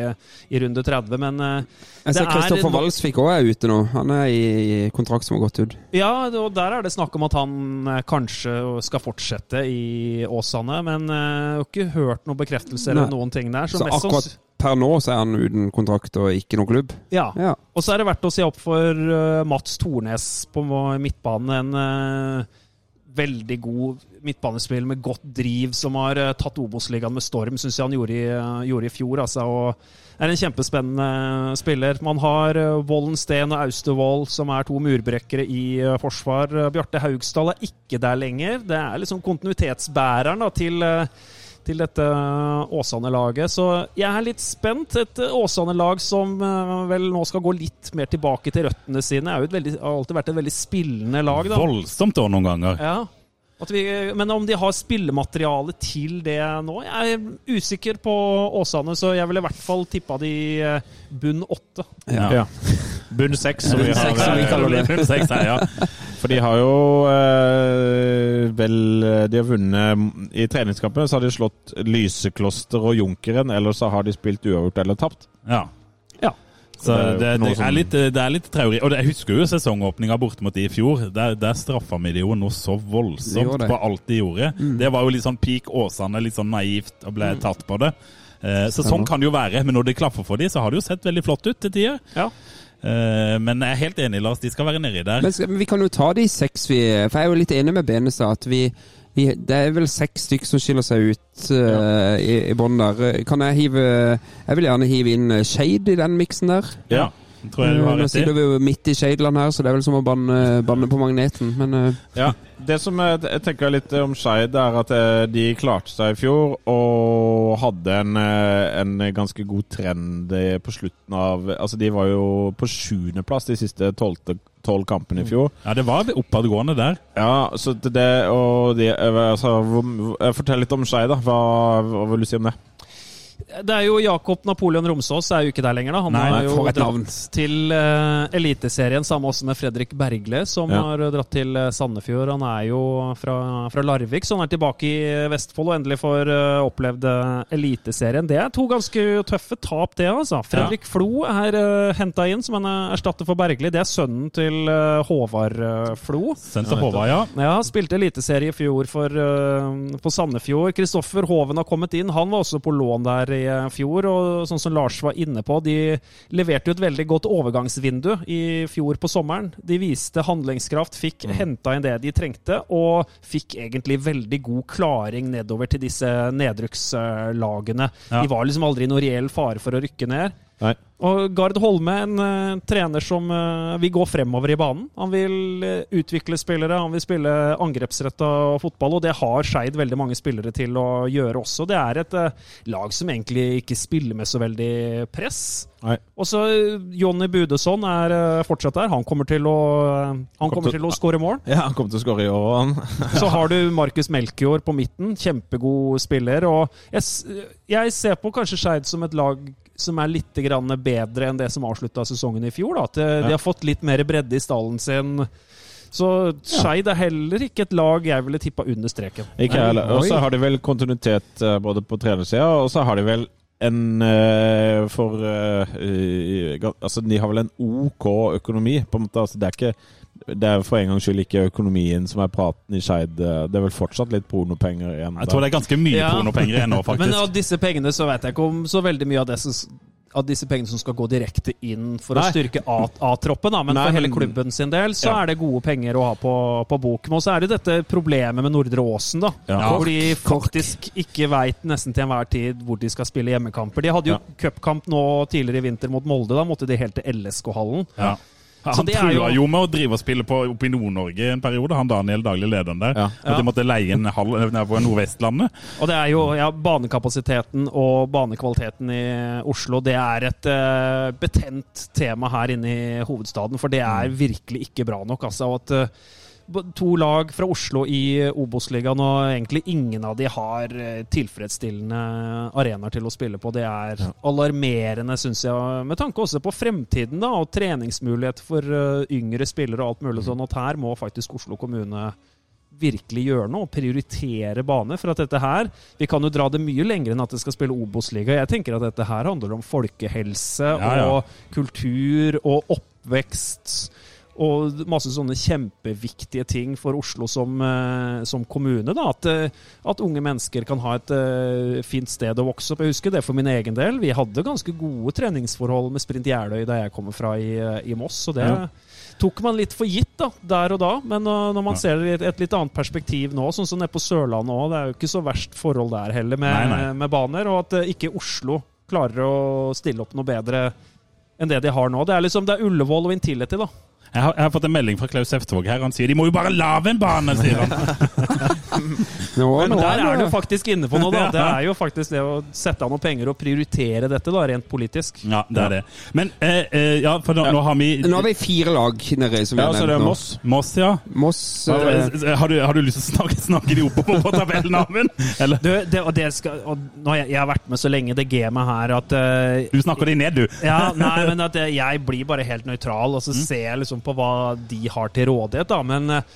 i runde 30, men uh, er Kristoffer Walsvik òg er ute nå. Han er i kontrakt som har gått ut. Ja, og der er det snakk om at han eh, kanskje skal fortsette i Åsane, men uh, jeg har ikke hørt noen bekreftelse eller Nei. noen ting der. Så Så akkurat per nå så er han uten kontrakt og ikke noen klubb. ja. Ja. Og så er det verdt å se opp for eh, Mats Tornes på midtbanen. En eh, veldig god midtbanespiller med godt driv, som har eh, tatt Obos-ligaen med storm, syns jeg han gjorde i, gjorde i fjor. Altså, og er en kjempespennende spiller. Man har Vollen Steen og Austevoll, som er to murbrekkere i forsvar. Bjarte Haugsdal er ikke der lenger. Det er liksom kontinuitetsbæreren da, til til dette Åsane-laget. Så jeg er litt spent. Et Åsane-lag som eh, vel nå skal gå litt mer tilbake til røttene sine. Er jo veldig, har alltid vært et veldig spillende lag. da. Voldsomt år noen ganger. Ja. At vi, men om de har spillemateriale til det nå Jeg er usikker på Åsane, så jeg ville i hvert fall tippa de eh, bunn åtte. Ja. Ja. Bunn seks, som vi kaller det. Bunn seks her, ja. For de har jo eh, vel De har vunnet I treningskampen så har de slått Lysekloster og Junkeren, eller så har de spilt uavgjort eller tapt. ja. Ja. Så Det er det, det, er litt, det er litt traurig. Og det, jeg husker jo sesongåpninga borte mot de i fjor. Der, der straffa vi de jo noe så voldsomt på alt de gjorde. Det var jo litt sånn peak Åsane, litt sånn naivt og ble tatt på det. Eh, så sånn kan det jo være. Men når det klaffer for de, så har det jo sett veldig flott ut til tider. Ja. Eh, men jeg er helt enig, Lars. De skal være nedi der. Men, vi kan jo ta de seks, vi. For jeg er jo litt enig med Benestad at vi, vi Det er vel seks stykker som skiller seg ut eh, i, i bånn der. Kan jeg hive Jeg vil gjerne hive inn Shade i den miksen der. Ja, tror jeg du har Eh, Nå sitter vi jo midt i Shadeland her, så det er vel som å banne, banne på magneten. Men uh. Ja, Det som jeg, jeg tenker litt om Skeid, er at eh, de klarte seg i fjor og hadde en, eh, en ganske god trend eh, på slutten av Altså, de var jo på sjuendeplass de siste tolvte- tolv kampene i fjor. Ja, det var oppadgående der. Ja, så det- det og de, altså, Fortell litt om Skeid, da. Hva, hva vil du si om det? Det er jo Jakob Napoleon Romsås er jo ikke der lenger, da. Han Nei, har jo for navn. dratt til uh, Eliteserien, samme også med Fredrik Bergle, som Ja. har dratt til eh, Sandefjord. Han er jo fra, fra Larvik, så han er tilbake i eh, Vestfold og endelig får uh, opplevd Eliteserien. Det er to ganske tøffe tap, det, altså. Fredrik Flo er uh, henta inn som en erstatter for Bergli. Det er sønnen til uh, Håvard Flo. Sønnen til Håvard, ja. Ja, spilte eliteserie i fjor for, uh, på Sandefjord. Kristoffer Hoven har kommet inn. Han var også på lån der i uh, fjor. Og sånn som Lars var inne på, de leverte jo et veldig godt overgangsvindu i fjor på sommeren. De viste handlingskraft, fikk Mm. henta inn det de trengte, og fikk egentlig veldig god klaring nedover til disse nedrykkslagene. Ja. De var liksom aldri i noe reell fare for å rykke ned. Nei. Og Gard Holme, en uh, trener som uh, vil gå fremover i banen. Han vil uh, utvikle spillere, han vil spille angrepsretta fotball, og det har Skeid veldig mange spillere til å gjøre også. Det er et lag som egentlig ikke spiller med så veldig press. Nei. Og så eh, Jonny Budesson er fortsatt der. Han kommer til å, han kommer til- til å skåre mål. Ja, han kommer til å skåre i år, han. Så har du Markus Melchior på midten. Kjempegod spiller. Og jeg, jeg ser på kanskje Skeid som et lag som er litt grann bedre enn det som avslutta sesongen i fjor. Da. At eh, de Ja. har fått litt mer bredde i stallen sin. Så Skeid er heller ikke et lag jeg ville tippa under streken. Ikke heller. Og så har de vel kontinuitet eh, både på trenersida, og så har de vel en eh, for Altså, de har vel en OK økonomi, på en måte. Altså, det er ikke det er for en gangs skyld ikke økonomien som er praten i Skeid. Det er vel fortsatt litt pornopenger igjen. Jeg tror det er ganske mye Ja. pornopenger igjen Men faktisk. av disse pengene så vet jeg ikke om så veldig mye av det som av disse pengene som skal gå direkte inn for å styrke A-troppen. da, Men Nei, for hele klubben sin del så Ja. er det gode penger å ha på, på bok. Men så er det dette problemet med Nordre Åsen, da. Ja. Hvor de faktisk ikke veit nesten til enhver tid hvor de skal spille hjemmekamper. De hadde jo Ja. cupkamp nå tidligere i vinter mot Molde. Da måtte de helt til LSK-hallen. Ja. Så Han det trua jo- jo med å drive og spille på, oppe i Nord-Norge en periode, han Daniel, daglig lederen der. Ja. At de måtte leie en hall nede på Nordvestlandet. Og det er jo ja, banekapasiteten og banekvaliteten i Oslo. Det er et uh, betent tema her inne i hovedstaden, for det er virkelig ikke bra nok. Altså, at eh, b- To lag fra Oslo i Obos-ligaen, og egentlig ingen av de har eh, tilfredsstillende arenaer til å spille på. Det er alarmerende, syns jeg, med tanke også på fremtiden da, og treningsmulighet for eh, yngre spillere og alt mulig sånn, at her må faktisk Oslo kommune virkelig gjøre noe og prioritere bane. For at dette her Vi kan jo dra det mye lenger enn at det skal spille Obos-liga. Jeg tenker at dette her handler om folkehelse Ja, ja. og kultur og oppvekst. Og masse sånne kjempeviktige ting for Oslo som, eh, som kommune. Da. At, eh, at unge mennesker kan ha et eh, fint sted å vokse opp. Jeg husker det for min egen del. Vi hadde ganske gode treningsforhold med Sprint Jeløy der jeg kommer fra i, i Moss. Så det Ja. tok man litt for gitt da, der og da. Men når man Ja. ser det i et, et litt annet perspektiv nå, sånn som nede på Sørlandet òg, det er jo ikke så verst forhold der heller med, Nei, nei. med baner. Og at ikke Oslo klarer å stille opp noe bedre enn det de har nå. Det er liksom, det er Ullevål og Intility, da. Jeg har, jeg har fått en melding fra Klaus Eftvåg her. Han sier de må jo bare lage en bane, sier han. Nå, Men nå der er du faktisk inne på noe, da. Det er jo faktisk det å sette av noen penger og prioritere dette, da, rent politisk. Ja, det er det. Men eh, eh, ja, for nå, nå har vi Nå har vi fire lag nede som vi Ja, har så det nevnt er nå. Moss. Moss, ja. Moss eh, Har du, har du lyst til å snakke, snakke de opp på tabellen, Amund? Eller? Du, det, og det skal, og nå har jeg, jeg har vært med så lenge det gamet her at uh, Du snakker de ned, du. Ja, nei, men at jeg, blir bare helt nøytral, og så ser jeg liksom på hva de har til rådighet, da. Men eh,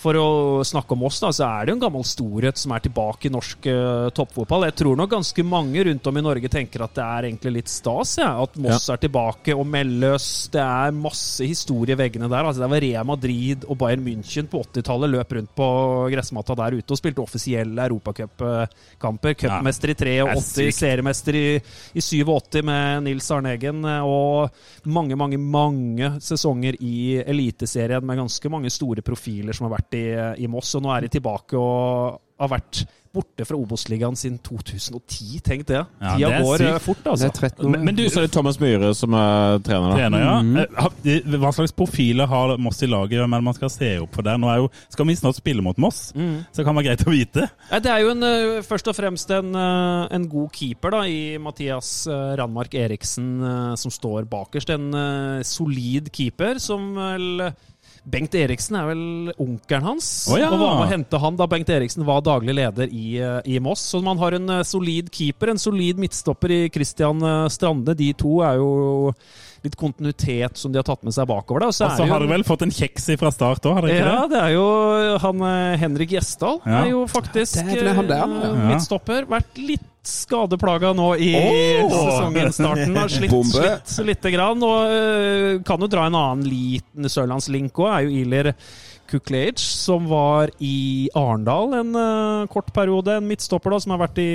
for å snakke om oss, da, så er det jo en gammel storhet som er tilbake i norsk uh, toppfotball. Jeg tror nok ganske mange rundt om i Norge tenker at det er egentlig litt stas, ja, at Moss er tilbake, og Melløs Det er masse historie i veggene der. Altså, det var Real Madrid og Bayern München på 80-tallet løp rundt på gressmatta der ute og spilte offisielle europacupkamper. Cupmester i 83, sykt. seriemester i, i 87 med Nils Arne Eggen, eh, og mange, mange, mange sesonger i Eliteserien med ganske mange store profiler som har vært i, i Moss. Og nå er de tilbake og har vært borte fra Obos-ligaen siden 2010. Tenk det. Ja, Tida det går eh, sykt. fort, Det altså. er 13 år. Men, men du, Så er det Thomas Myhre som er trener, da. trener, ja. Mm. Eh, eh, Hva slags profiler har Moss i laget hvem er det man skal se opp for der? Nå er jo, skal vi snart spille mot Moss, Mm. så det kan være greit å vite. Ja, Det er jo en, eh, først og fremst en, eh, en god keeper da, i Mathias eh, Randmark Eriksen, eh, som står bakerst. En eh, solid keeper som vel Bengt Eriksen er vel onkelen hans. oh, ja. Og var med å hente han da Bengt Eriksen var daglig leder i, eh, i Moss. Så man har en eh, solid keeper, en solid midtstopper i Christian eh, Strande. De to er jo litt kontinuitet som de har tatt med seg bakover. da. Og så er har du vel fått en kjeks fra start òg, har du ikke ja, det? det er jo han eh, Henrik Gjesdal. Ja. Er jo faktisk Det er han der, ja. midtstopper. Vært litt skadeplaga nå i oh! sesongen starten. Har slitt, slitt lite grann. Og eh, kan jo dra en annen liten sørlandslink òg, er jo Ilir Kuklej, som var i Arendal en uh, kort periode. En midtstopper da, som har vært i,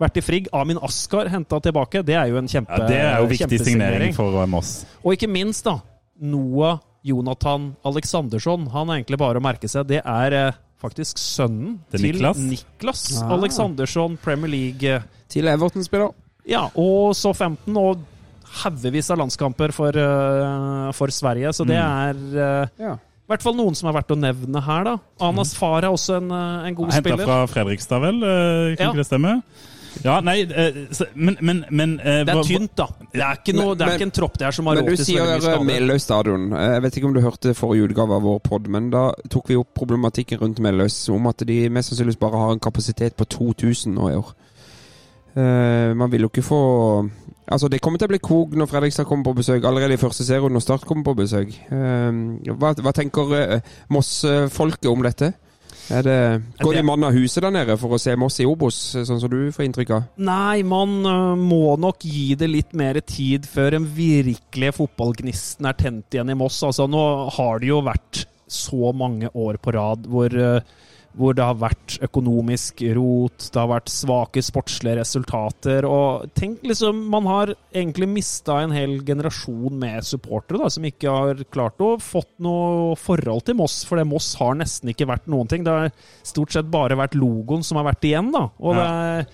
vært i Frigg. Amin Askar henta tilbake. Det er jo en kjempe, Ja, det er jo viktig signering for Moss. Og ikke minst, da, Noah Jonathan Aleksandersson. Han er egentlig bare å merke seg. Det er uh, faktisk sønnen Til til Niklas. Niklas Ah. Aleksandersson, Premier League. eh, Til Everton-spiller. Ja, og så 15, og haugevis av landskamper for, uh, for Sverige. Så det er uh, Ja. I hvert fall noen som er verdt å nevne her, da. Anas far er også en, eh, en god Hentet spiller. fra Fredrikstad, vel? eh, Kan Ja. ikke det stemme? Ja, nei, eh, men, men, men Det er tynt, da. Det er ikke, noe, Men- det er men- ikke en tropp der som har råd du til så veldig mye skader. Meløy stadion. Jeg vet ikke om du hørte forrige utgave av vår pod, men da tok vi opp problematikken rundt Meløys om at de mest sannsynligvis bare har en kapasitet på 2000 nå i år. Eh, man vil jo ikke få Altså, det kommer til å bli kog når Fredrikstad kommer på besøk. Allerede i første serie når Start kommer på besøk. Eh, hva, hva tenker eh, Moss-folket om dette? Det, går de mann av huset der nede for å se Moss i Obos, sånn som du får inntrykk av? Nei, man øh, må nok gi det litt mer tid før en virkelige fotballgnisten er tent igjen i Moss. Altså, nå har det jo vært så mange år på rad hvor, øh, hvor det har vært økonomisk rot, det har vært svake sportslige resultater. Og tenk liksom, man har egentlig mista en hel generasjon med supportere da, som ikke har klart å fått noe forhold til Moss, for det Moss har nesten ikke vært noen ting. Det har stort sett bare vært logoen som har vært igjen, da. Og det er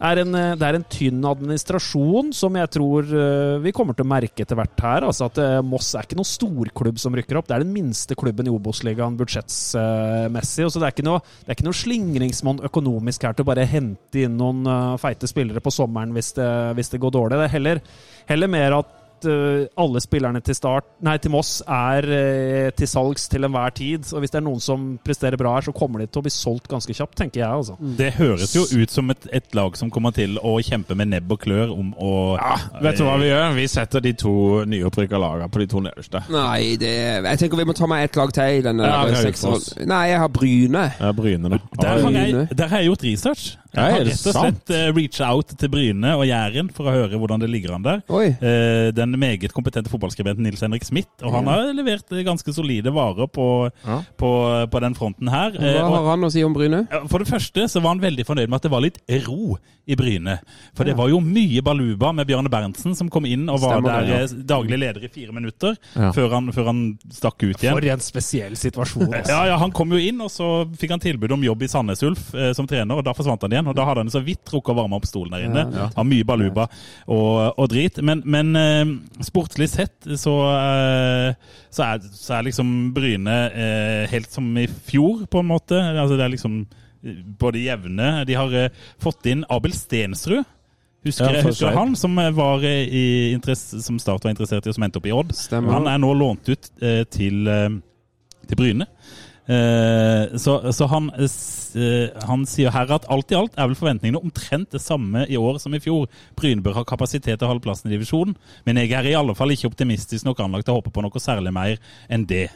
er en, eh, det er en tynn administrasjon som jeg tror eh, vi kommer til å merke etter hvert her. Altså at eh, Moss er ikke noen storklubb som rykker opp. Det er den minste klubben i Obos-ligaen budsjettsmessig. så Det er ikke noe, det noe slingringsmonn økonomisk her til å bare hente inn noen feite spillere på sommeren hvis det, hvis det går dårlig. Det er heller, heller mer at eh, alle spillerne til, start, nei, til Moss er eh, til salgs til enhver tid. Og hvis det er noen som presterer bra her, så kommer de til å bli solgt ganske kjapt, tenker jeg. altså. Det høres jo ut som et, et lag som kommer til å kjempe med nebb og klør om å ja, Vet du hva vi gjør? Vi setter de to nyopprykka lagene på de to nederste. Nei, det Jeg tenker vi må ta med ett lag til i denne Ja. Ullfoss. Nei, jeg har Bryne. Ja, Bryne, da. Der har, jeg, der har jeg gjort research. Ja, Jeg har rett og slett eh, reach out til Bryne og Jæren for å høre hvordan det ligger an der. Oi. Eh, Den meget kompetente fotballskribenten Nils Henrik Smith, og han har levert eh, ganske solide varer på, Ja. på, på den fronten her. Eh, Hva har han å si om Bryne? For det første så var han veldig fornøyd med at det var litt ro i Bryne. For det var jo mye baluba med Bjørne Berntsen som kom inn og var Stemmer der ja. daglig leder i fire minutter Ja. før, han, før han stakk ut igjen. For en spesiell situasjon. Altså. Ja, ja, Han kom jo inn, og så fikk han tilbud om jobb i Sandnes Ulf eh, som trener, og da forsvant han igjen. og Da hadde han så vidt rukket å varme opp stolen der inne. Ja, Har mye baluba og, og drit. Men, men eh, sportslig sett så, eh, så, er, så er liksom Bryne eh, helt som i fjor, på en måte. Altså Det er liksom på både jevne. De har eh, fått inn Abel Stensrud. Husker, Ja, husker han som eh, var eh, i som Start var interessert i, og som endte opp i Odd? Stemmer. Han er nå lånt ut eh, til, eh, til Bryne. Eh, så så han, eh, han sier her at alt i alt er vel forventningene omtrent det samme i år som i fjor. Bryne bør ha kapasitet til å holde plassen i divisjonen, men jeg er i alle fall ikke optimistisk nok anlagt til å håpe på noe særlig mer enn det.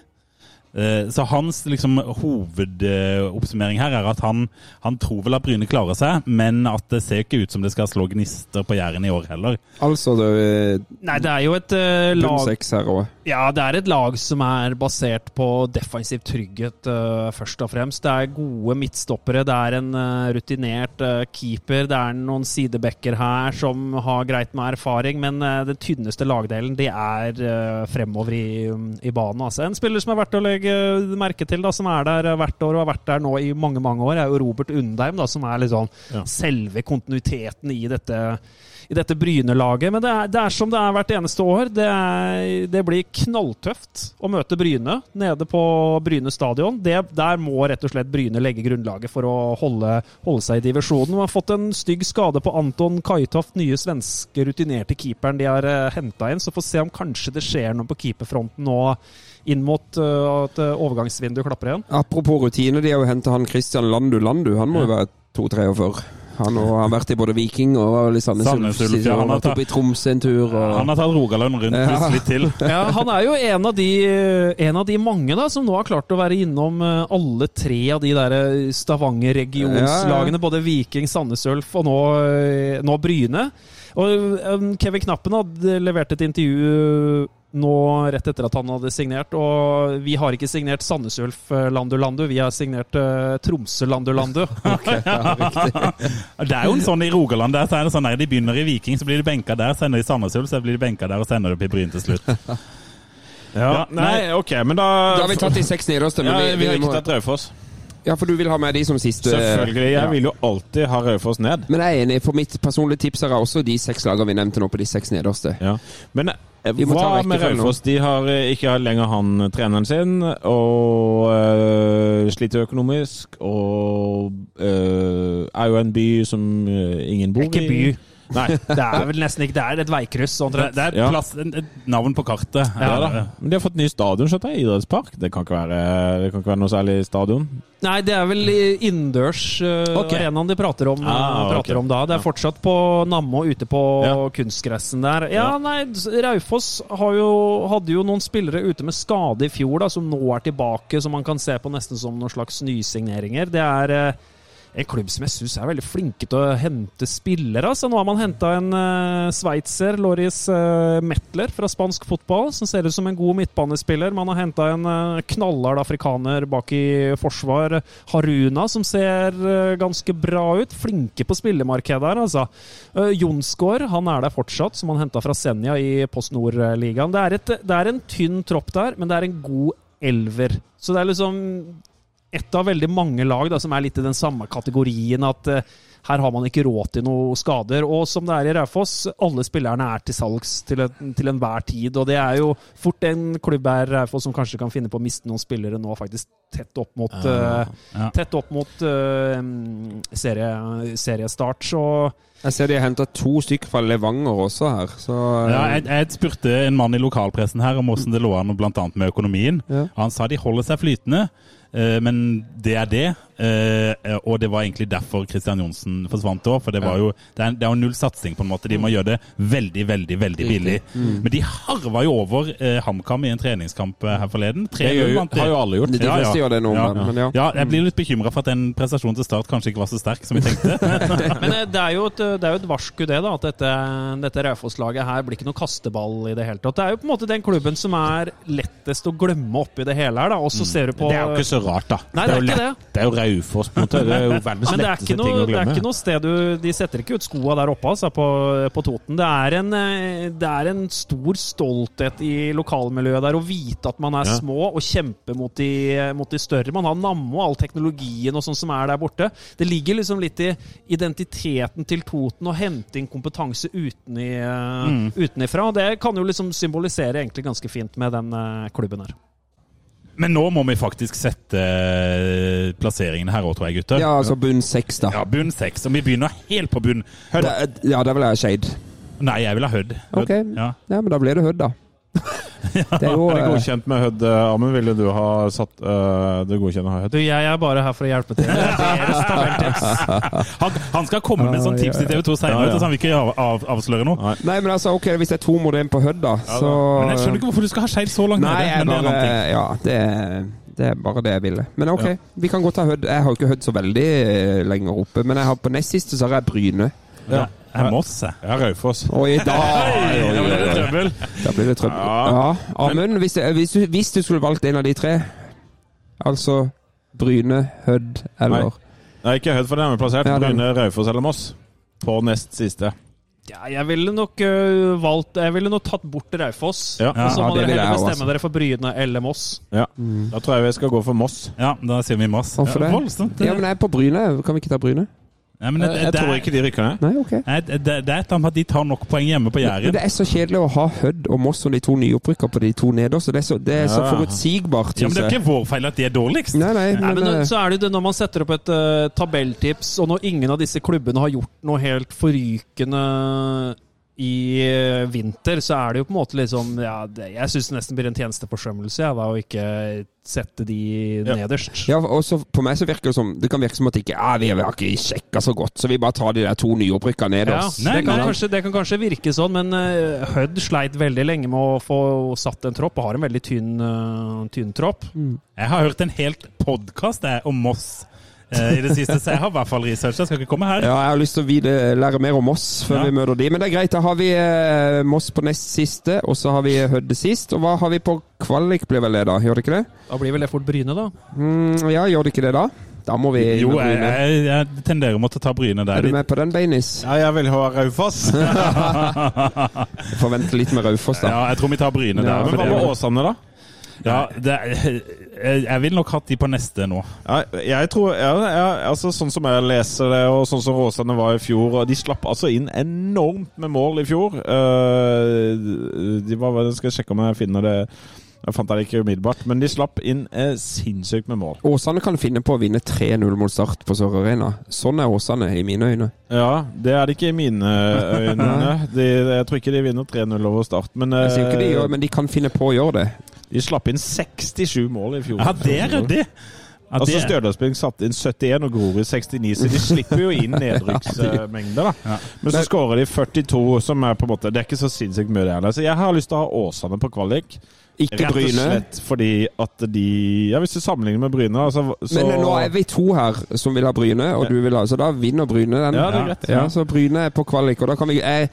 Eh, Så hans liksom, hovedoppsummering her er at han, han tror vel at Bryne klarer seg, men at det ser ikke ut som det skal slå gnister på Jæren i år heller. Altså det er Nei, det er jo et lag... bunn lag seks her òg. Ja, det er et lag som er basert på defensiv trygghet, uh, først og fremst. Det er gode midtstoppere, det er en uh, rutinert uh, keeper, det er noen sidebacker her som har greit med erfaring, men den tynneste lagdelen, det er fremover i, i banen. Altså. En spiller som er verdt å legge merke til, da, som er der hvert år og har vært der nå i mange, mange år, er jo Robert Undheim, da, som er liksom Ja. selve kontinuiteten i dette i dette Bryne-laget. Men det er, det er som det er hvert eneste år. Det, er, det blir knalltøft å møte Bryne nede på Bryne stadion. Det, der må rett og slett Bryne legge grunnlaget for å holde, holde seg i divisjonen. Man har fått en stygg skade på Anton Kajtoft, nye svenske rutinerte keeperen de har uh, henta inn. Så får se om kanskje det skjer noe på keeperfronten nå inn mot uh, at uh, overgangsvinduet klapper igjen. Apropos rutine, de har jo henta han Christian Landu Landu. Han må jo være 2-43. Han har vært i både Viking og Sandnes Ulf. Han har tatt i Tromsø en tur. Og... Han har tatt Rogaland rundt Ja. litt til. Ja, Han er jo en av de, en av de mange da, som nå har klart å være innom eh, alle tre av de der eh, Stavanger-regionslagene. Både Viking, Sandnes Ulf og nå, eh, nå Bryne. Og Kevin Knappen hadde levert et intervju nå rett etter at han hadde signert. Og vi har ikke signert Sandnes Ulf eh, Landu Landu, vi har signert uh, Tromsø Landu Landu. Det er jo en sånn i Rogaland der, så er det sånn der de begynner i Viking, så blir de benka der, sender de Sandnes Ulf, så blir de benka der og sender de opp i Bryn til slutt. Ja, nei, ok, men da Da har vi tatt de seks nederste. ja, Men Vi har må- ikke tatt Raufoss. Ja, for du vil ha med de som siste Selvfølgelig. Jeg Ja. vil jo alltid ha Raufoss ned. Men jeg er enig. For mitt personlige tips er også de seks lagene vi nevnte nå på de seks nederste. Ja. Men Vi må hva med. Raufoss? De har eh, ikke lenger han treneren sin, og øh, sliter økonomisk, og øh, er jo en by som ingen bor i. Ikke by. Nei. Det er vel nesten ikke Det er et veikryss. Det, det er et, plass, et, et navn på kartet. Ja, da. Men de har fått ny stadion, skjønner jeg. Idrettspark. Det kan ikke være, det kan ikke være noe særlig stadion. Nei, det er vel innendørs uh, okay. arenaen de prater om, Ah, prater okay. om da. Det er fortsatt på Nammo ute på Ja. kunstgressen der. Ja, Ja. nei, Raufoss har jo, hadde jo noen spillere ute med skade i fjor da, som nå er tilbake, som man kan se på nesten som noen slags nysigneringer. Det er eh, en klubb som jeg syns er veldig flinke til å hente spillere. Altså, nå har man henta en uh, sveitser, Loris uh, Metler, fra spansk fotball, som ser ut som en god midtbanespiller. Man har henta en uh, knallhard afrikaner bak i forsvar, Haruna, som ser uh, ganske bra ut. Flinke på spillemarkedet her, altså. Uh, Jonsgaard, han er der fortsatt, som han henta fra Senja i Post Nord-ligaen. Det, det er en tynn tropp der, men det er en god elver. Så det er liksom et av veldig mange lag da, som er litt i den samme kategorien at uh, her har man ikke råd til noen skader. Og som det er i Raufoss, alle spillerne er til salgs til, en, til enhver tid. Og det er jo fort en klubb her, Raufoss, som kanskje kan finne på å miste noen spillere nå, faktisk tett opp mot, eh, Ja. tett opp mot uh, serie, seriestart. Så Jeg ser de har henta to stykker fra Levanger også her, så Ja, jeg, jeg spurte en mann i lokalpressen her om hvordan det lå an annet med økonomien. Ja. Han sa de holder seg flytende, eh, men det er det. Eh, Og det var egentlig derfor Christian Johnsen forsvant òg. For det, var jo, det, er, det er jo null satsing, på en måte. De må gjøre det veldig, veldig veldig billig. Mm. Men de harva jo over eh, HamKam i en treningskamp eh, her forleden. Det jo- vant de. har jo alle gjort. De fleste gjør det nå, Ja. men, men ja. Ja, jeg blir litt bekymra for at den prestasjonen til start kanskje ikke var så sterk som vi tenkte. Men eh, det er jo et, det er jo et varsku, det, da. At dette, dette Raufoss-laget her blir ikke noe kasteball i det hele tatt. Det er jo på en måte den klubben som er lettest å glemme oppi det hele her, da. Og så ser du på Det er jo ikke så rart, da. Nei, det er jo lett. Det. Det er jo Raufoss, på en måte. Det er jo verdens Men er, letteste noe, ting å det er ikke noe sted du De setter ikke ut skoa der oppe altså, på, på Toten. Det er, en, eh, det er en stor stolthet i lokalmiljøet der å vite at man er Ja. små og kjemper mot de, mot de større. Man har Nammo og all teknologien og sånn som er der borte. Det ligger liksom litt i identiteten til Toten å hente inn kompetanse uteni, Mm. utenifra. Det kan jo liksom symbolisere egentlig ganske fint med den eh, klubben her. Men nå må vi faktisk sette plasseringen her òg, tror jeg, gutter. ja, altså bunn seks, da. Ja, bunn seks. Og vi begynner helt på bunn. Det- Ja, da vil jeg ha Shade. Nei, jeg vil ha Hødd. Ok. Ja. Ja, men da blir det Hødd, da. Det er jo Er det eh, godkjent med Hødd, Amund? Ville du ha satt uh, det godkjente Hødd? Du, jeg er bare her for å hjelpe til. Han, han skal komme med sånn tips i TV 2 senere, Ja, ja. så han vil ikke av, av, avsløre noe. Nei, men altså, ok, hvis det er to mot én på Hødd, da, så Men jeg skjønner ikke hvorfor du skal ha skeiv så langt Nei, nede. jeg Men det er bare annen. Ja, det er, det er bare det jeg ville. Men ok, vi kan godt ha Hødd. Jeg har jo ikke Hødd så veldig eh, lenger oppe, men jeg har på nest siste så har jeg Bryne. Ja. Jeg Moss, jeg. har Raufoss. Oi, da, oi, oi, oi, oi. Trøbbel. da blir det trøbbel. Ja, Amund, hvis, hvis, du- hvis du skulle valgt en av de tre, altså Bryne, Hødd eller Nei, ikke Hødd, for den er plassert. Ja, Bryne, Raufoss eller Moss. På nest siste. Ja, jeg ville nok uh, valgt Jeg ville nok tatt bort Raufoss. Ja. og så må ja, dere heller bestemme dere for Bryne eller Moss. Ja. Da tror jeg vi skal gå for Moss. Ja, da sier vi Moss. Hvorfor ja, det? Ja, men jeg er på Bryne. Kan vi ikke ta Bryne? Nei, men det, Jeg, det, tror ikke de rykker ned. Nei, okay. Nei, det, det er et eller annet at de tar nok poeng hjemme på Jæren. det er så kjedelig å ha Hødd og Moss som de to nyopprykka på de to nederste. Det er så, det er så Ja. forutsigbart, Ja, men det er ikke vår feil at de er dårligst. Nei, nei, Nei, men, men eh, så er det jo det når man setter opp et uh, tabelltips, og når ingen av disse klubbene har gjort noe helt forrykende i eh, vinter, så er det jo på en måte liksom ja, det, Jeg syns det nesten blir en tjenesteforsømmelse ja, da, å ikke sette de Ja. nederst. ja, og så På meg så virker det som Det kan virke som at ikke, ja, vi har ikke sjekka så godt, så vi bare tar de der to nyopprykka Ja, oss. Nei, det, kan nei. kanskje, det kan kanskje virke sånn, men uh, Hødd sleit veldig lenge med å få satt en tropp, og har en veldig tynn, uh, tynn tropp. Jeg har hørt en helt podkast om Moss i det siste, så jeg har i hvert fall researcha. Skal ikke komme her. Ja, jeg har lyst til å vide, lære mer om Moss før Ja. vi møter de. Men det er greit. Da har vi eh, Moss på nest siste, og så har vi Hødde sist. Og hva har vi på kvalik, blir vel det, da? Gjør det ikke det? Da blir vel det fort Bryne, da. Mm, ja, gjør det ikke det, da? Da må vi inn Jo, med jeg, Jo, jeg, jeg tenderer mot å ta Bryne der. Er du med på den, Beinis? Ja, jeg vil ha Raufoss. Forvente litt med Raufoss, da. Ja, jeg tror vi tar Bryne Ja, der. Men hva med Åsane, da? Ja, det, er- jeg vil nok hatt de på neste nå. Ja, jeg tror, ja, ja, altså Sånn som jeg leser det, og sånn som Åsane var i fjor og De slapp altså inn enormt med mål i fjor. Uh, de var, skal jeg sjekke om jeg finner det Jeg fant det ikke umiddelbart, men de slapp inn eh, sinnssykt med mål. Åsane kan finne på å vinne 3-0 mot Start på Sør Arena. Sånn er Åsane i mine øyne. Ja, det er det ikke i mine øyne. De, jeg tror ikke de vinner 3-0 over Start, men Jeg ikke de eh, men de kan finne på å gjøre det. De slapp inn 67 mål i fjor. Ja, det er ryddig! Ja, Altså det- Stjørdalsblink satte inn 71 og Grorud 69, så de slipper jo inn nedrykksmengder. da. Ja. Men så skårer de 42, som er på en måte Det er ikke så sinnssykt mye, det heller. Så jeg har lyst til å ha Åsane på kvalik. Ikke Rett og Bryne. slett fordi at de Ja, hvis du sammenligner med Bryne, altså, så Men nå er vi to her som vil ha Bryne, og du vil ha Så da vinner Bryne den. Ja, det er greit. Ja, så Bryne er på kvalik, og da kan vi jeg,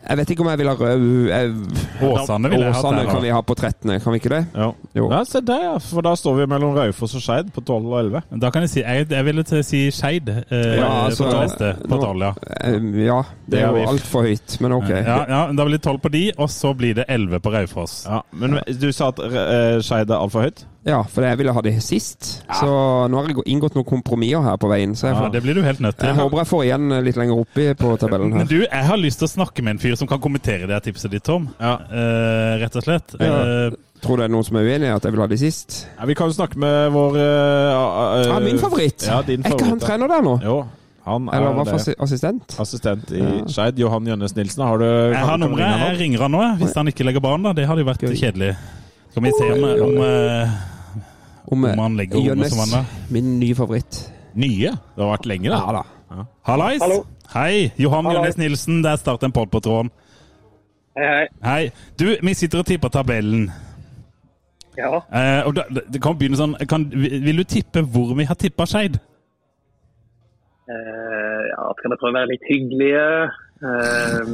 jeg vet ikke om jeg vil ha Rød Åsane vil jeg ha Åsane der, kan vi ha på 13., kan vi ikke det? Ja. Jo. ja, se der, ja. For da står vi mellom Raufoss og Skeid på 12 og 11. Da kan jeg si Jeg, jeg ville til å si Skeid eh, Ja, altså, på neste. På nå- tolv, ja. Eh, Ja, det er jo altfor høyt, men ok. Ja, ja, Da blir det tolv på de, og så blir det elleve på Raufoss. Ja, men du sa at uh, Skeid er altfor høyt? Ja, for jeg ville ha det sist. Så nå har jeg inngått noen kompromisser her på veien. Så jeg, Ja, det blir du helt nødt til. jeg håper jeg får igjen litt lenger oppi på tabellen her. Men du, jeg har lyst til å snakke med en fyr som kan kommentere det tipset ditt, Tom. Ja. Uh, rett og slett. Ja. Eh, Tror du det er noen som er uenig i at jeg vil ha de sist? Ja, vi kan jo snakke med vår uh, Ja, min favoritt! Ja, din er ikke han trener der nå? Jo, han er Eller hva assistent? assistent i Ja. Skeid. Johan Jønnes Nilsen, har du jeg har nummeret. ringe Jeg ringer han nå, hvis han ikke legger banen. da. Det hadde jo vært Gøy. kjedelig. Skal vi se om, om, eh, Om, om han legger rommet som han er? min nye favoritt. Nye? Det har vært lenge, da. Ja da. Hallais! Hei, Johan. Jønnes Nilsen. Der starter en pod på tråden. Hei, hei. Hei. Du, vi sitter og tipper tabellen. Ja. Eh, og da, det kan begynne sånn kan, Vil du tippe hvor vi har tippa Skeid? Eh, ja, skal jeg prøve å være litt hyggelige? Eh,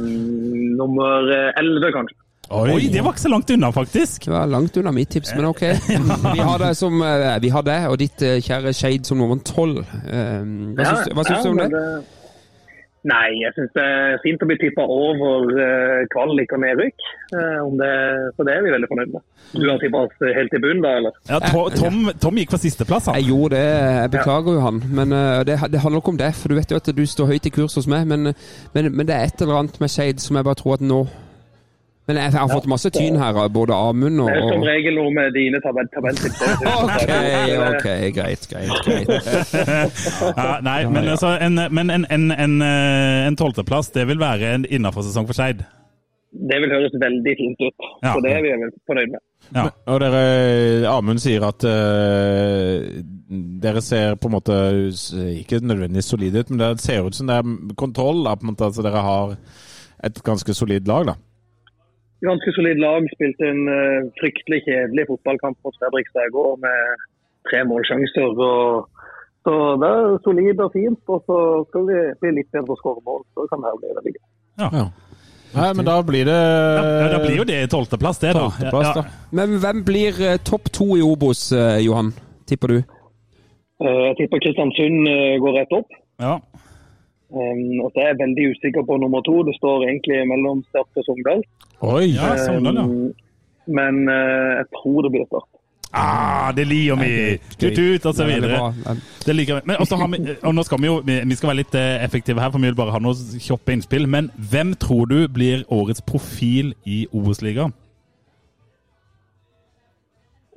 nummer 11, kanskje. Oi, det var ikke så langt unna, faktisk. Det var langt unna mitt tips, men ok. Vi har det som eh, Vi har det, og ditt eh, kjære Shade som nummer tolv. Eh, Hva syns hva syns ja, du om det? men Nei, jeg syns det er fint å bli tippa over kvalik og nedrykk. Eh, om det, så det er vi veldig fornøyd med. Du har tippa oss helt i bunnen, da, eller? Ja, To- Tom, Tom gikk for sisteplass, han. Jeg gjorde det, jeg beklager jo han. Men eh, det, det handler ikke om det, for du vet jo at du står høyt i kurs hos meg. Men, men, men det er et eller annet med Shade som jeg bare tror at nå Men jeg, har fått masse tyn her både Amund og, Det er som regel noe med dine tabell tabelltips. Ok, ok, greit, greit. greit. Ja, nei, men, altså, en, men en, en, en, eh, en tolvteplass, det vil være en innafor sesong for Skeid. Det vil høres veldig fint ut. Ja. Så det er vi vel fornøyd med. Ja. Og dere, Amund sier at uh, dere ser på en måte ikke nødvendigvis solide ut, men det ser ut som det er kontroll. Da, på en måte, altså dere har et ganske solid lag, da. Ganske solid lag. Spilte en uh, fryktelig kjedelig fotballkamp mot Fredrikstad i går med tre målsjanser. Og, så det er solid og fint. Og så skal vi bli litt bedre på å skåre mål. Så kan det her bli veldig gøy. Ja. Nei, men da blir det Ja, da blir jo det tolvteplass, det, da. Tolvteplass, da. Men hvem blir eh, topp to i Obos, eh, Johan? Tipper du? Eh, Jeg tipper Kristiansund går rett opp. Ja. Um, og så er jeg veldig usikker på nummer to. Det står egentlig mellom Start og Sogndal. Oi! Ja, Sogndal, ja. Um, men uh, jeg tror det blir Start. Ah, det liker vi! Tut-tut, og så er videre. Det liker vi. Men også har vi, og nå skal vi jo vi vi skal være litt eh, effektive her, for vi vil bare ha noen kjappe innspill. Men hvem tror du blir årets profil i Obos-ligaen?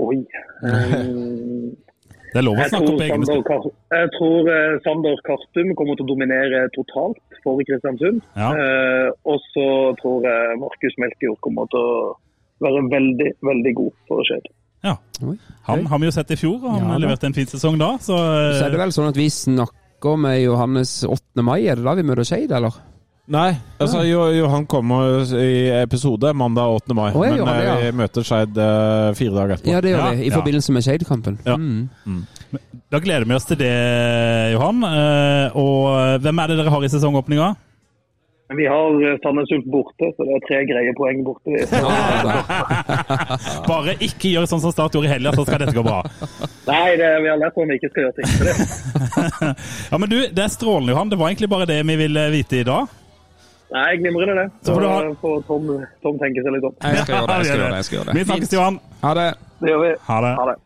Oi. Um, Det er lov å jeg, snakke tror opp egne Sander, spill. Jeg tror eh, Sander Kartum kommer til å dominere totalt for Kristiansund. Ja. Eh, og så tror jeg Markus Melkejord kommer til å være veldig, veldig god for Skeid. Ja. Han har vi jo sett i fjor, og han Ja, leverte en fin sesong da. Så, Så er det vel sånn at vi snakker med Johannes 8. mai, er det da vi møter Skeid, eller? Nei, altså jo, jo, han kommer i episode mandag 8. mai. Oh, men det, eh, ja. vi møter Skeid uh, fire dager etterpå. Ja, det gjør Ja, vi. I ja. forbindelse med Skeid-kampen. Ja. Mm. da gleder vi oss til det, Johan. Uh, Og hvem er det dere har i sesongåpninga? Vi har Sandnes Ulf borte, så det er tre greie poeng borte. Bare ikke gjør sånn som Start gjorde i helga, så skal dette gå bra. Nei, det, vi har lært om vi ikke skal gjøre ting. Det. Ja, men du, Det er strålende, Johan. Det var egentlig bare det vi ville vite i dag. Nei, glimrende det. Så Så får du ha- får Tom, Tom tenke seg litt om. Jeg skal gjøre det. jeg skal gjøre det, jeg skal gjøre det. Vi det. snakkes, Johan. Ha det. Det gjør vi. Ha det. Ha det.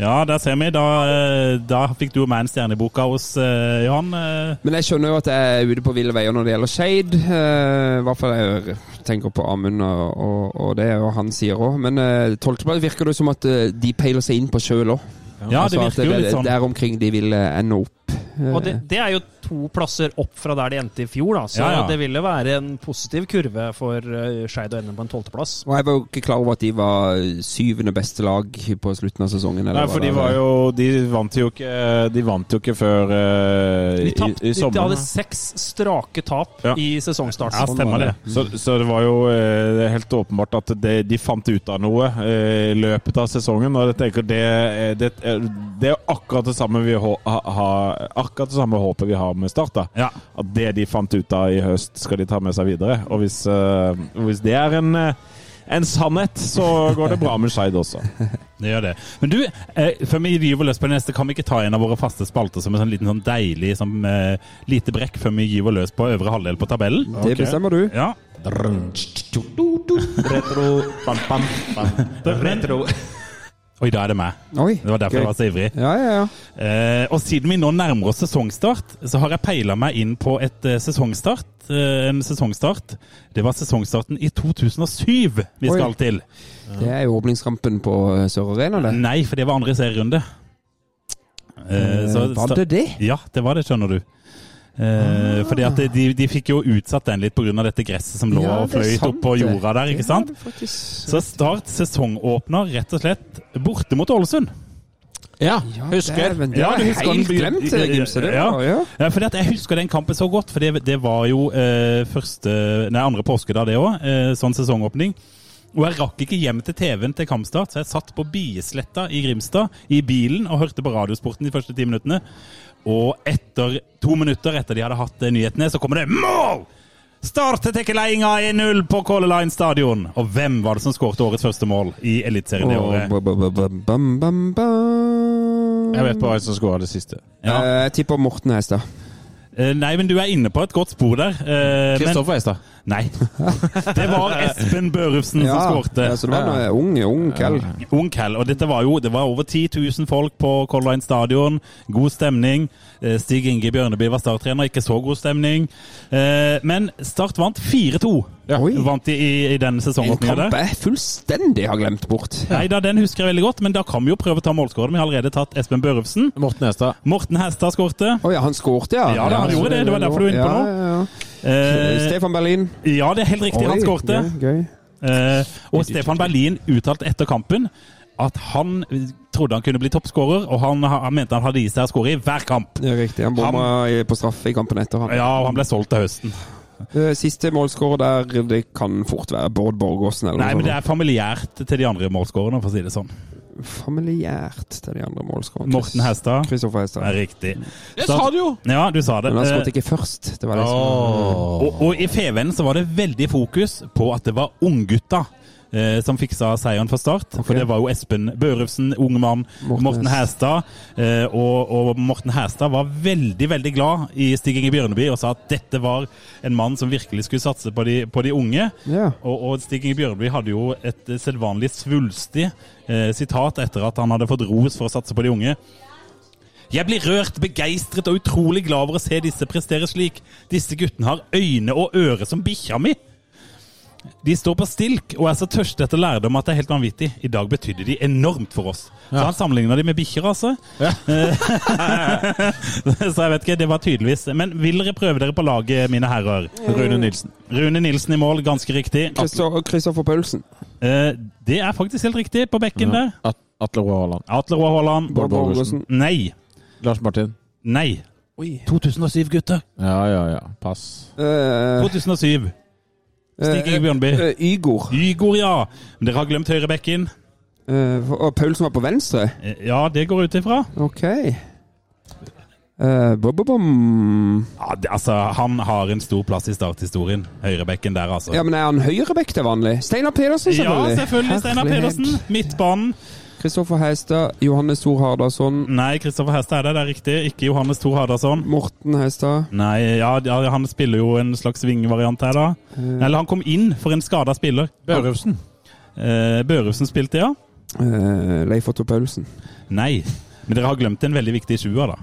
Ja, der ser vi. Da, eh, da fikk du med en stjerne i boka hos uh, Johan. eh. Men jeg skjønner jo at jeg er ute på ville veier når det gjelder Skeid. Eh, I hvert fall jeg tenker på Amund og, og, og det og han sier òg. Men uh, tolvteplass virker det som at uh, de peiler seg inn på sjøl òg. Ja, det virker jo litt sånn. Der omkring de vil ende opp. Eh, Og det, det er jo to plasser opp fra der de endte i fjor, da. Så Ja, ja. det ville være en positiv kurve for uh, Skeid å ende på en tolvteplass. Jeg var jo ikke klar over at de var syvende beste lag på slutten av sesongen. eller Nei, for de var jo De vant jo ikke De vant jo ikke før uh, De, i, tapt, i de, de hadde seks strake tap Ja. i sesongstarten. Ja, stemmer det. Så, så det var jo uh, helt åpenbart at de, de fant ut av noe eh, i løpet av sesongen. Og jeg tenker det, det, er- det er akkurat det samme vi har ha, ha, Akkurat det samme håpet vi har med Start. da Ja. At det de fant ut av i høst, skal de ta med seg videre. Og hvis, uh, hvis det er en, eh, en sannhet, så går det bra med Skeid også. Det gjør det. Men du, eh, før vi gyver løs på det neste, kan vi ikke ta en av våre faste spalter som en sånn liten sånn deilig sånn, eh, lite brekk før vi gyver løs på øvre halvdel på tabellen? Det bestemmer du. Ja. Retro, bam, bam, bam. Retro. Oi, da er det meg. Oi, Det var derfor gøy. jeg var så ivrig. Ja, ja, ja. Eh, og siden vi nå nærmer oss sesongstart, så har jeg peila meg inn på et eh, sesongstart. Eh, en sesongstart. Det var sesongstarten i 2007 vi Oi. skal til. Det er jo åpningskampen på eh, Sør Arena, det. Nei, for det var andre serierunde. Eh, så- Eh, var det det? Ja, det var det, skjønner du. Eh, fordi at de, de fikk jo utsatt den litt pga. dette gresset som lå Ja, og fløyt sant, oppå jorda der, ikke sant? Det Så Start sesongåpner rett og slett borte mot Ålesund. Ja, Ja, husker. dæven, Det Ja, du husker helt glemt, eh, Gimse. Ja. ja. Ja, fordi at Jeg husker den kampen så godt, for det, det var jo eh, første, nei, andre påskedag, det òg. Eh, sånn sesongåpning. Og jeg rakk ikke hjem til TV-en til kampstart, så jeg satt på Biesletta i Grimstad i bilen og hørte på Radiosporten de første ti minuttene. Og etter to minutter etter de hadde hatt eh, nyhetene, så kommer det mål! Start tar ledelsen 1-0 på Color Line stadion. Og hvem var det som skåret årets første mål i Eliteserien det året? Jeg vet bare hvem som skåra det siste. Ja. Eh, Jeg tipper Morten Hestad. Eh, Nei, men du er inne på et godt spor der. eh, men- Kristoffer Hestad. Nei. Det var Espen Børufsen Ja, som skårte. ja, så det var en ung, ung Kell. Ung Kell. Og dette var jo det var over 10 000 folk på Color Line stadion. God stemning. Eh, Stig Inge Bjørneby var starttrener, ikke så god stemning. Eh, Men Start vant 4-2. Ja. Vant de i, i den En sesongåpninga kamp jeg fullstendig har glemt bort. Nei da, den husker jeg veldig godt, men da kan vi jo prøve å ta målskåreren. Vi har allerede tatt Espen Børufsen. Morten Hestad. Morten Hestad skårte. Å ja, han skårte, ja. Ja, da, han gjorde det. Det var derfor du er inne på ja, nå. Ja, ja. Eh, Stefan Berlin. ja, det er helt riktig. Han Oi, skårte. Gøy, gøy. Eh, og Stefan Berlin uttalte etter kampen at han trodde han kunne bli toppskårer, og han, han mente han hadde i seg å skåre i hver kamp. Er riktig. Han bomma på straffe i kampen etter. Han. Ja, og han ble solgt til høsten. Eh, Siste målskårer der, det kan fort være Bård Borgårdsen Nei, men det er familiært til de andre målskårerne, for å si det sånn. Familiært til de andre målskårerne. Morten Hestad. Kristoffer Hestad. er riktig. Jeg sa det jo! Ja, du sa det. Men han skåret Eh, ikke først. Det var liksom, oh. og, og i Fevennen så var det veldig fokus på at det var unggutta eh, som fiksa seieren for Start. For det var jo Espen Børufsen, ung mann, Morten Morten Hæstad. Eh, og, og Morten Hæstad var veldig, veldig glad i Stig Inge Bjørneby og sa at dette var en mann som virkelig skulle satse på de, på de unge. Yeah. Og, og Stig Inge Bjørneby hadde jo et selvvanlig svulstig eh, sitat etter at han hadde fått ros for å satse på de unge. Jeg blir rørt, begeistret og utrolig glad over å se disse prestere slik. Disse guttene har øyne og øre som bikkja mi. De står på stilk og er så tørste etter lærdom at det er helt vanvittig. I dag betydde de enormt for oss. Så han sammenligna de med bikkjer, altså. så jeg vet ikke, det var tydeligvis Men vil dere prøve dere på laget, mine herrer? Rune Nilsen. Rune Nilsen i mål, ganske riktig. Kristoffer Paulsen. Eh, det er faktisk helt riktig på bekken der. At Atle Roar Haaland. Atle Roar Haaland. Bård Borgersen. Nei. Lars Martin. Nei. 2007, gutter. Ja, ja, ja. Pass. Eh, 2007. Stig Inge Bjørnby. eh, Ygor. Ygor, ja. Men dere har glemt høyrebekken. Uh, og Paulsen var på venstre? Eh, Ja, det går ut ifra. Ok. Uh, bom, bom, bom. Ja, det, altså, han har en stor plass i starthistorien. Høyrebekken der, altså. Ja, men er han høyrebekk til vanlig? Steinar Pedersen, selvfølgelig. Ja, selvfølgelig. Steinar Pedersen. Midtbanen. Kristoffer Heistad, Johannes Thor Hardarson, Nei, Kristoffer Heistad er det, det er riktig. Ikke Johannes Thor Hardarson. Morten Heistad. Nei, ja, ja, han spiller jo en slags vingvariant her, da. Eller han kom inn for en skada spiller. Børufsen. Eh, Børufsen spilte, ja. Eh, Leif Otto Paulsen. Nei. Men dere har glemt en veldig viktig sjuer, da.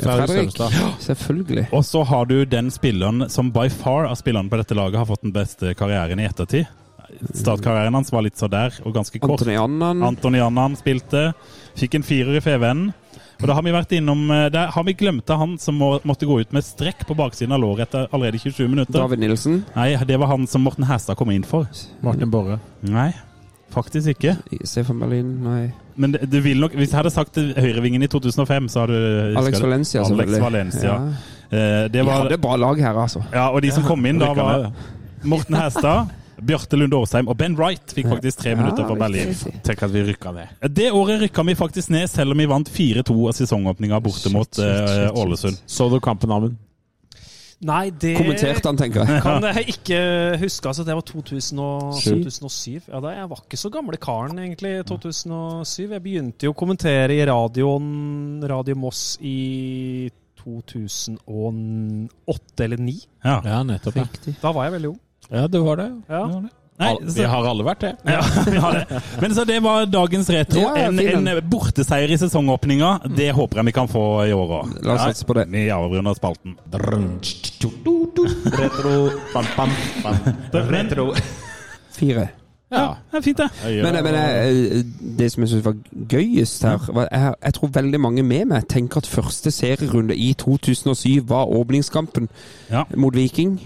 Fredrik. Selvfølgelig. Og så har du den spilleren som by far av spillerne på dette laget har fått den beste karrieren i ettertid. Startkarrieren hans var litt så der, og ganske kort. Antony Annan. Antony Annan spilte. Fikk en firer i FVN. Og da har vi vært innom eh, Der har vi glemt han som må, måtte gå ut med strekk på baksiden av låret etter allerede 27 minutter. David Nilsen. Nei, det var han som Morten Hæstad kom inn for. Martin Borre. Nei, faktisk ikke. Stefan Berlin, nei. Men det, det vil nok Hvis jeg hadde sagt høyrevingen i 2005, så hadde du Alex? Valencia, Alex selvfølgelig. Valencia. Ja. Eh, det Vi hadde bra lag her, altså. ja, og de som kom inn da, var Morten Hæstad, Bjarte Lund Årsheim og Ben Wright fikk faktisk tre minutter for Berlin. Tenk at vi rykka ned. Det året rykka vi faktisk ned, selv om vi vant 4-2 av sesongåpninga borte mot eh, Ålesund. Så du kampen, Amund? Nei, det Kommenterte han, tenker jeg. kan jeg ikke huske. Altså, det var 2000 og, 2007. Ja, da, jeg var ikke så gamle karen, egentlig, i 2007. Jeg begynte jo å kommentere i radioen Radio Moss i 2008 eller 2009. Ja. Ja, nettopp. Ja, Da var jeg veldig ung. Ja du har det. Ja. Du var det. Nei, så- vi har alle vært det. Ja, vi har det. Men så det var dagens retro. Ja, en, en borteseier i sesongåpninga. Det håper jeg vi kan få i år òg. La oss satse på det. Vi avrunder spalten. Retro bam, bam, bam. Retro. Fire. Ja, det er fint, det. Men, men eh, det som jeg syns var gøyest her var, jeg, jeg tror veldig mange med meg tenker at første serierunde i 2007 var åpningskampen Ja. mot Viking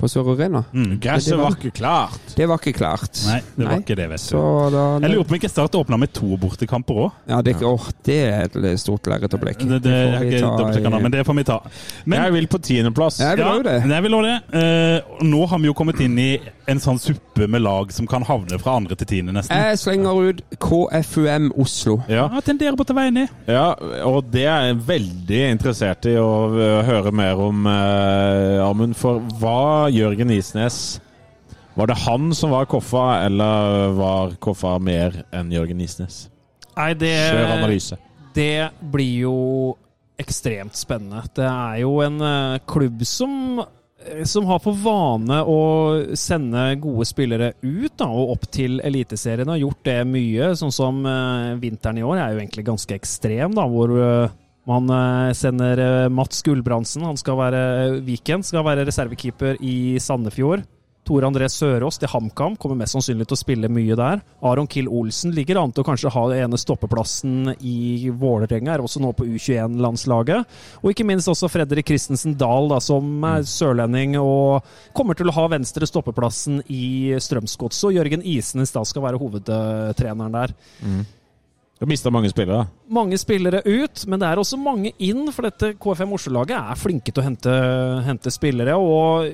på Sør Arena. Mm. Gresset var ikke klart. Det var ikke klart. Nei, det var ikke det, vet Så du. da Jeg lurer på om ikke Start åpna med to bortekamper òg. Ja, det, åh, det er et stort lerret å blekke. Det, det, ta i- men det får vi ta. Men Jeg vil på tiendeplass. Jeg vil ja, det. jeg vil også det. Uh, nå har vi jo kommet inn i en sånn suppe med lag som kan havne fra andre til tiende, nesten. Jeg slenger ut KFUM Oslo. Ja. Ja, tenderer på å ta veien ned. Ja, og det er jeg veldig interessert i å høre mer om, uh, Amund. For hva Jørgen Isnes Var det han som var Koffa, eller var Koffa mer enn Jørgen Isnes? Nei, det Kjør analyse. Det blir jo ekstremt spennende. Det er jo en eh, klubb som eh, som har for vane å sende gode spillere ut da, og opp til Eliteserien. Har gjort det mye. Sånn som eh, vinteren i år er jo egentlig ganske ekstrem, da, hvor man eh, sender eh, Mats Gulbrandsen, han skal være Viken, skal være reservekeeper i Sandefjord. Tore André Sørås til HamKam kommer mest sannsynlig til å spille mye der. Aron Kill Olsen ligger an til å kanskje ha den ene stoppeplassen i Vålerenga, er også nå på U21-landslaget. Og ikke minst også Fredrik Christensen Dahl, da, som er sørlending og kommer til å ha venstre stoppeplassen i Strømsgodset. Og Jørgen Isnes da skal være hovedtreneren der. Du har mista mange spillere. Mange spillere ut, men det er også mange inn, for dette KFM Oslo-laget er flinke til å hente, hente spillere. og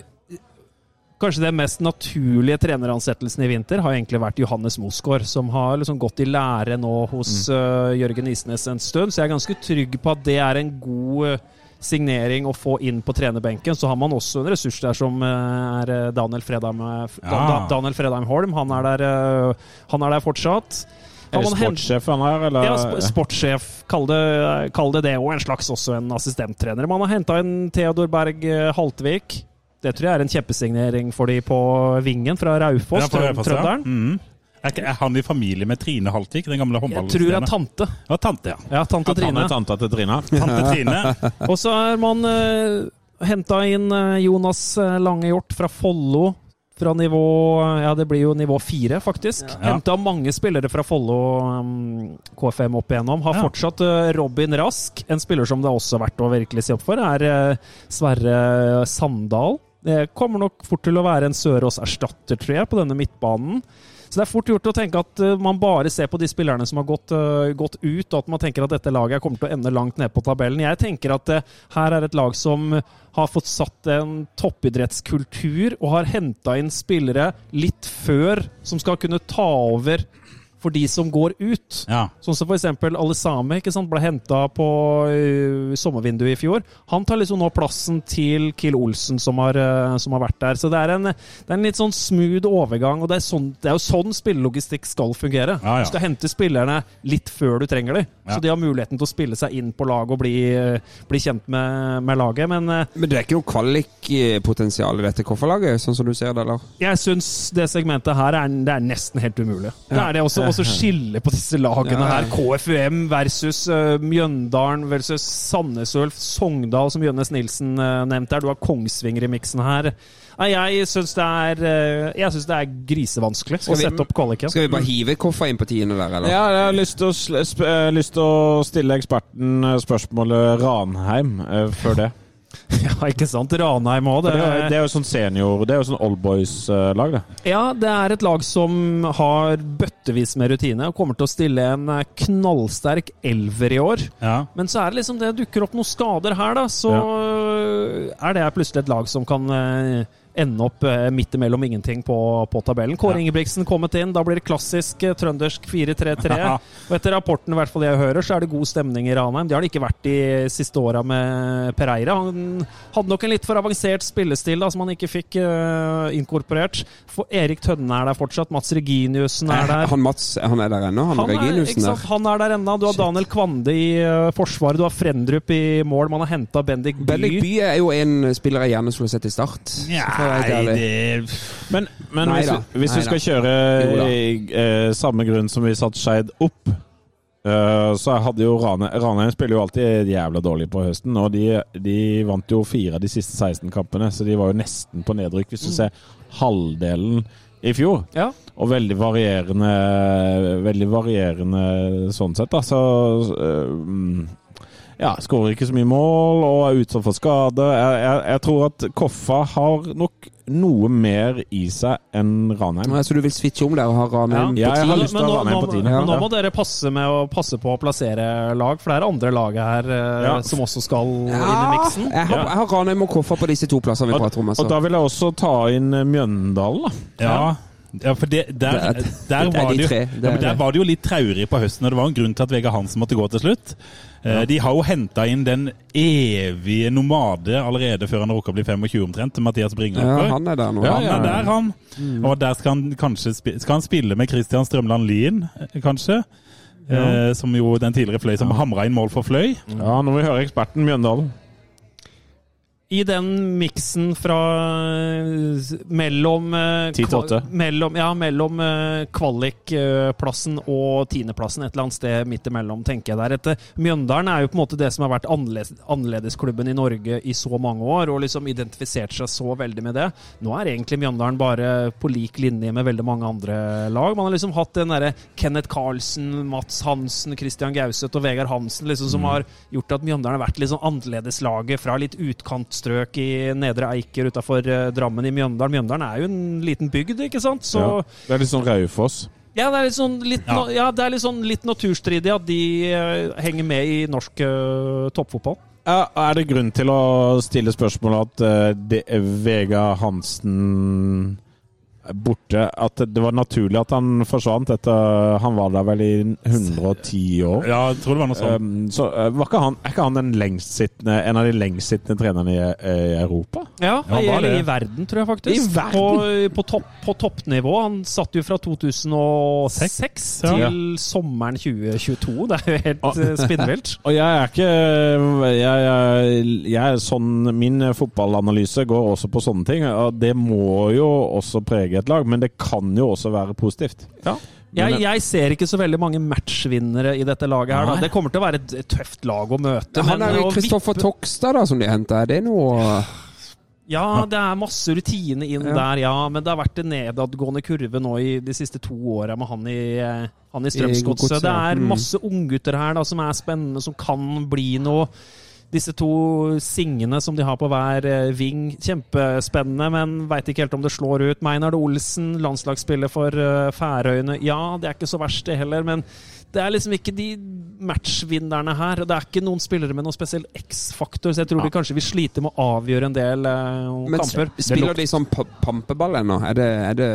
Kanskje den mest naturlige treneransettelsen i vinter har egentlig vært Johannes Mosgaard, som har liksom gått i lære nå hos øh, Jørgen Isnes en stund. Så jeg er ganske trygg på at det er en god øh, signering å få inn på trenerbenken. Så har man også en ressurs der som eh, er eh, Daniel Fredheim, eh, Ja. Da- Daniel Fredheim Holm. Han er der, eh, han er der fortsatt. Er Har det sportssjef han er, eller? ja, sp sportssjef, kall det, kall det det, og en slags også en assistenttrener. Man har henta inn Theodor Berg eh, Haltvik. Det tror jeg er en kjempesignering for de på vingen fra Raufoss, Ja, Raufoss, trønderen. Ja. Er, er han i familie med Trine Haltvik, den gamle Jeg tror det er tante. Ja, tante, ja. Ja, tante han Trine. tante til Trine. Tante Trine. Og så er man uh, henta inn eh, Jonas eh, Langehjort fra Follo. Fra nivå Ja, det blir jo nivå fire, faktisk. Ja. Henta mange spillere fra Follo um, KFM opp igjennom. Har Ja. fortsatt uh, Robin Rask, en spiller som det er også verdt å virkelig se opp for, er uh, Sverre Sandal. Det kommer nok fort til å være en Sørås erstatter, tror jeg, på denne midtbanen. Så det er fort gjort å tenke at eh, man bare ser på de spillerne som har gått, eh, gått ut, og at man tenker at dette laget kommer til å ende langt ned på tabellen. Jeg tenker at eh, her er et lag som har fått satt en toppidrettskultur, og har henta inn spillere litt før som skal kunne ta over for de som går ut. Ja. Sånn som for eksempel Alesame ikke sant, ble henta på uh, sommervinduet i fjor. Han tar liksom nå plassen til Kiel Olsen, som har, uh, som har vært der. Så det er, en, det er en litt sånn smooth overgang, og det er, sånn, det er jo sånn spillelogistikk skal fungere. Ja, ja. Du skal hente spillerne litt før du trenger dem, Ja. så de har muligheten til å spille seg inn på laget og bli, uh, bli kjent med, med laget. Men Men det er ikke noe kvalikpotensial i dette kofferlaget, sånn som du ser det, eller? jeg syns det segmentet her er, det er nesten helt umulig. Det er det også, også skille på disse lagene Ja. her. KFUM versus uh, Mjøndalen versus Sandnes Ulf, Sogndal, som Jønnes Nilsen uh, nevnte her. Du har Kongsvinger i miksen her. Nei, jeg syns det er uh, Jeg synes det er grisevanskelig Skal å vi- sette opp kvaliken. Skal vi bare hive Koffa inn på tiende der, eller? Ja, jeg har lyst til å, sp eh, lyst til å stille eksperten eh, spørsmålet Ranheim eh, før det. Ja, ikke sant? Ranheim òg. Det, det er jo sånn senior Det er jo sånn oldboys-lag, det. Ja, det er et lag som har bøttevis med rutine og kommer til å stille en eh, knallsterk elver i år. Ja. Men så er det liksom det dukker opp noen skader her, da, så er det plutselig et lag som kan eh, ende opp eh, midt imellom ingenting på, på tabellen. Kåre Ja. Ingebrigtsen kommet inn. Da blir det klassisk eh, trøndersk 4-3-3. Og etter rapporten i hvert fall jeg hører, så er det god stemning i Ranheim. Det har det ikke vært de siste åra med Pereira. Han hadde nok en litt for avansert spillestil da, som han ikke fikk uh, inkorporert. For Erik Tønne er der fortsatt. Mats Reginiussen er der. Han Mats han er der ennå, han, Han er, Reginiussen der. han er der ennå. Du har Daniel Kvande i uh, forsvaret. Du har Frendrup i mål. Man har henta Bendik By. Bendik By er jo en spiller jeg gjerne skulle sett i Start. helt Nei, det Men, men Nei hvis, vi, hvis Nei vi skal kjøre da. eh, samme grunn som vi satte Skeid opp, Uh, så hadde jo Rane, Ranheim spiller jo alltid jævla dårlig på høsten. Og de, de vant jo fire av de siste 16 kampene, så de var jo nesten på nedrykk, hvis du ser halvdelen i fjor. Ja. Og veldig varierende Veldig varierende sånn sett, da. Så eh, mm, ja, skårer ikke så mye mål og er utsatt for skade. Jeg, jeg, jeg tror at Koffa har nok noe mer i seg enn Ranheim. Så du vil switche om der og ha Ranheim Ja, jeg på har ti? lyst til å Men ha Ranheim på tiende. men nå må dere passe, med å, passe på å plassere lag, for det er andre laget her eh, Ja. som også skal inn i Ja, miksen. jeg har, jeg har Ranheim og Koffa på disse to plassene vi prater om. og da Altså. vil jeg også ta inn Mjøndalen, da. Ja. Ja, for det, der, Det er- der, er var det jo, tre, ja, det er der var det jo litt traurig på høsten, og det var en grunn til at Vegard Hansen måtte gå til slutt. Ja. De har jo henta inn den evige nomade allerede før han rukka å bli 25 omtrent, Mathias Bringer. Ja, han er der nå. Ja, Ja, han er der, han. Og der skal han kanskje skal han spille med Christian Strømland Lien, eh, kanskje. Eh, som jo den tidligere Fløy som hamra inn mål for Fløy. Ja, Nå må vi høre eksperten Mjøndalen. I den miksen fra eh, mellom eh, 10 til 8. kva- Mellom, ja, mellom eh, kvalikplassen og tiendeplassen, et eller annet sted midt imellom, tenker jeg der. Etter, Mjøndalen er jo på en måte det som har vært annerledes, annerledesklubben i Norge i så mange år, og liksom identifisert seg så veldig med det. Nå er egentlig Mjøndalen bare på lik linje med veldig mange andre lag. Man har liksom hatt den derre Kenneth Carlsen, Mats Hansen, Christian Gauseth og Vegard Hansen liksom, som har gjort at Mjøndalen har vært litt sånn annerledeslaget fra litt utkantstrøk i Nedre Eiker utafor Drammen i Mjøndalen. Mjøndalen er jo en liten bygd, ikke sant? Så Ja. Det er litt sånn Raufoss. ja, det er litt sånn litt, Ja. ja, er litt, sånn litt naturstridig at de uh, henger med i norsk uh, toppfotball. Ja, er det grunn til å stille spørsmål at uh, Vega Hansen borte, at det var naturlig at han forsvant etter Han var der vel i 110 år. Ja, jeg tror det var noe sånt. Um, så var ikke han, er ikke han den lengstsittende, en av de lengstsittende trenerne i, i Europa? Ja, Ja, i, var i verden, tror jeg faktisk. I verden? På, på, topp, på toppnivå. Han satt jo fra 2006 Ja. til sommeren 2022. Det er jo helt Ah. eh, spinnvilt. Og jeg er ikke jeg, jeg, jeg er sånn, Min fotballanalyse går også på sånne ting. Og det må jo også prege et lag, men det kan jo også være positivt. Ja. Jeg, jeg ser ikke så veldig mange matchvinnere i dette laget. her da. Det kommer til å være et, tøft lag å møte. Han er jo Kristoffer Tokstad, da, som de henta. Er det noe Ja, det er masse rutine inn Ja. der, ja. Men det har vært en nedadgående kurve nå i de siste to åra med han i, eh, han i I Strømsgodset. Det er Mm. masse unggutter her da, som er spennende, som kan bli noe. Disse to singene som de har på hver eh, ving, kjempespennende, men veit ikke helt om det slår ut. Meinard Olsen, landslagsspiller for eh, Færøyene. Ja, det er ikke så verst, det heller, men det er liksom ikke de matchvinnerne her. og Det er ikke noen spillere med noen spesiell X-faktor, så jeg tror de kanskje vil slite med å avgjøre en del uh, Men kamper. spiller de sånn pa- pampeball ennå? Er det, er det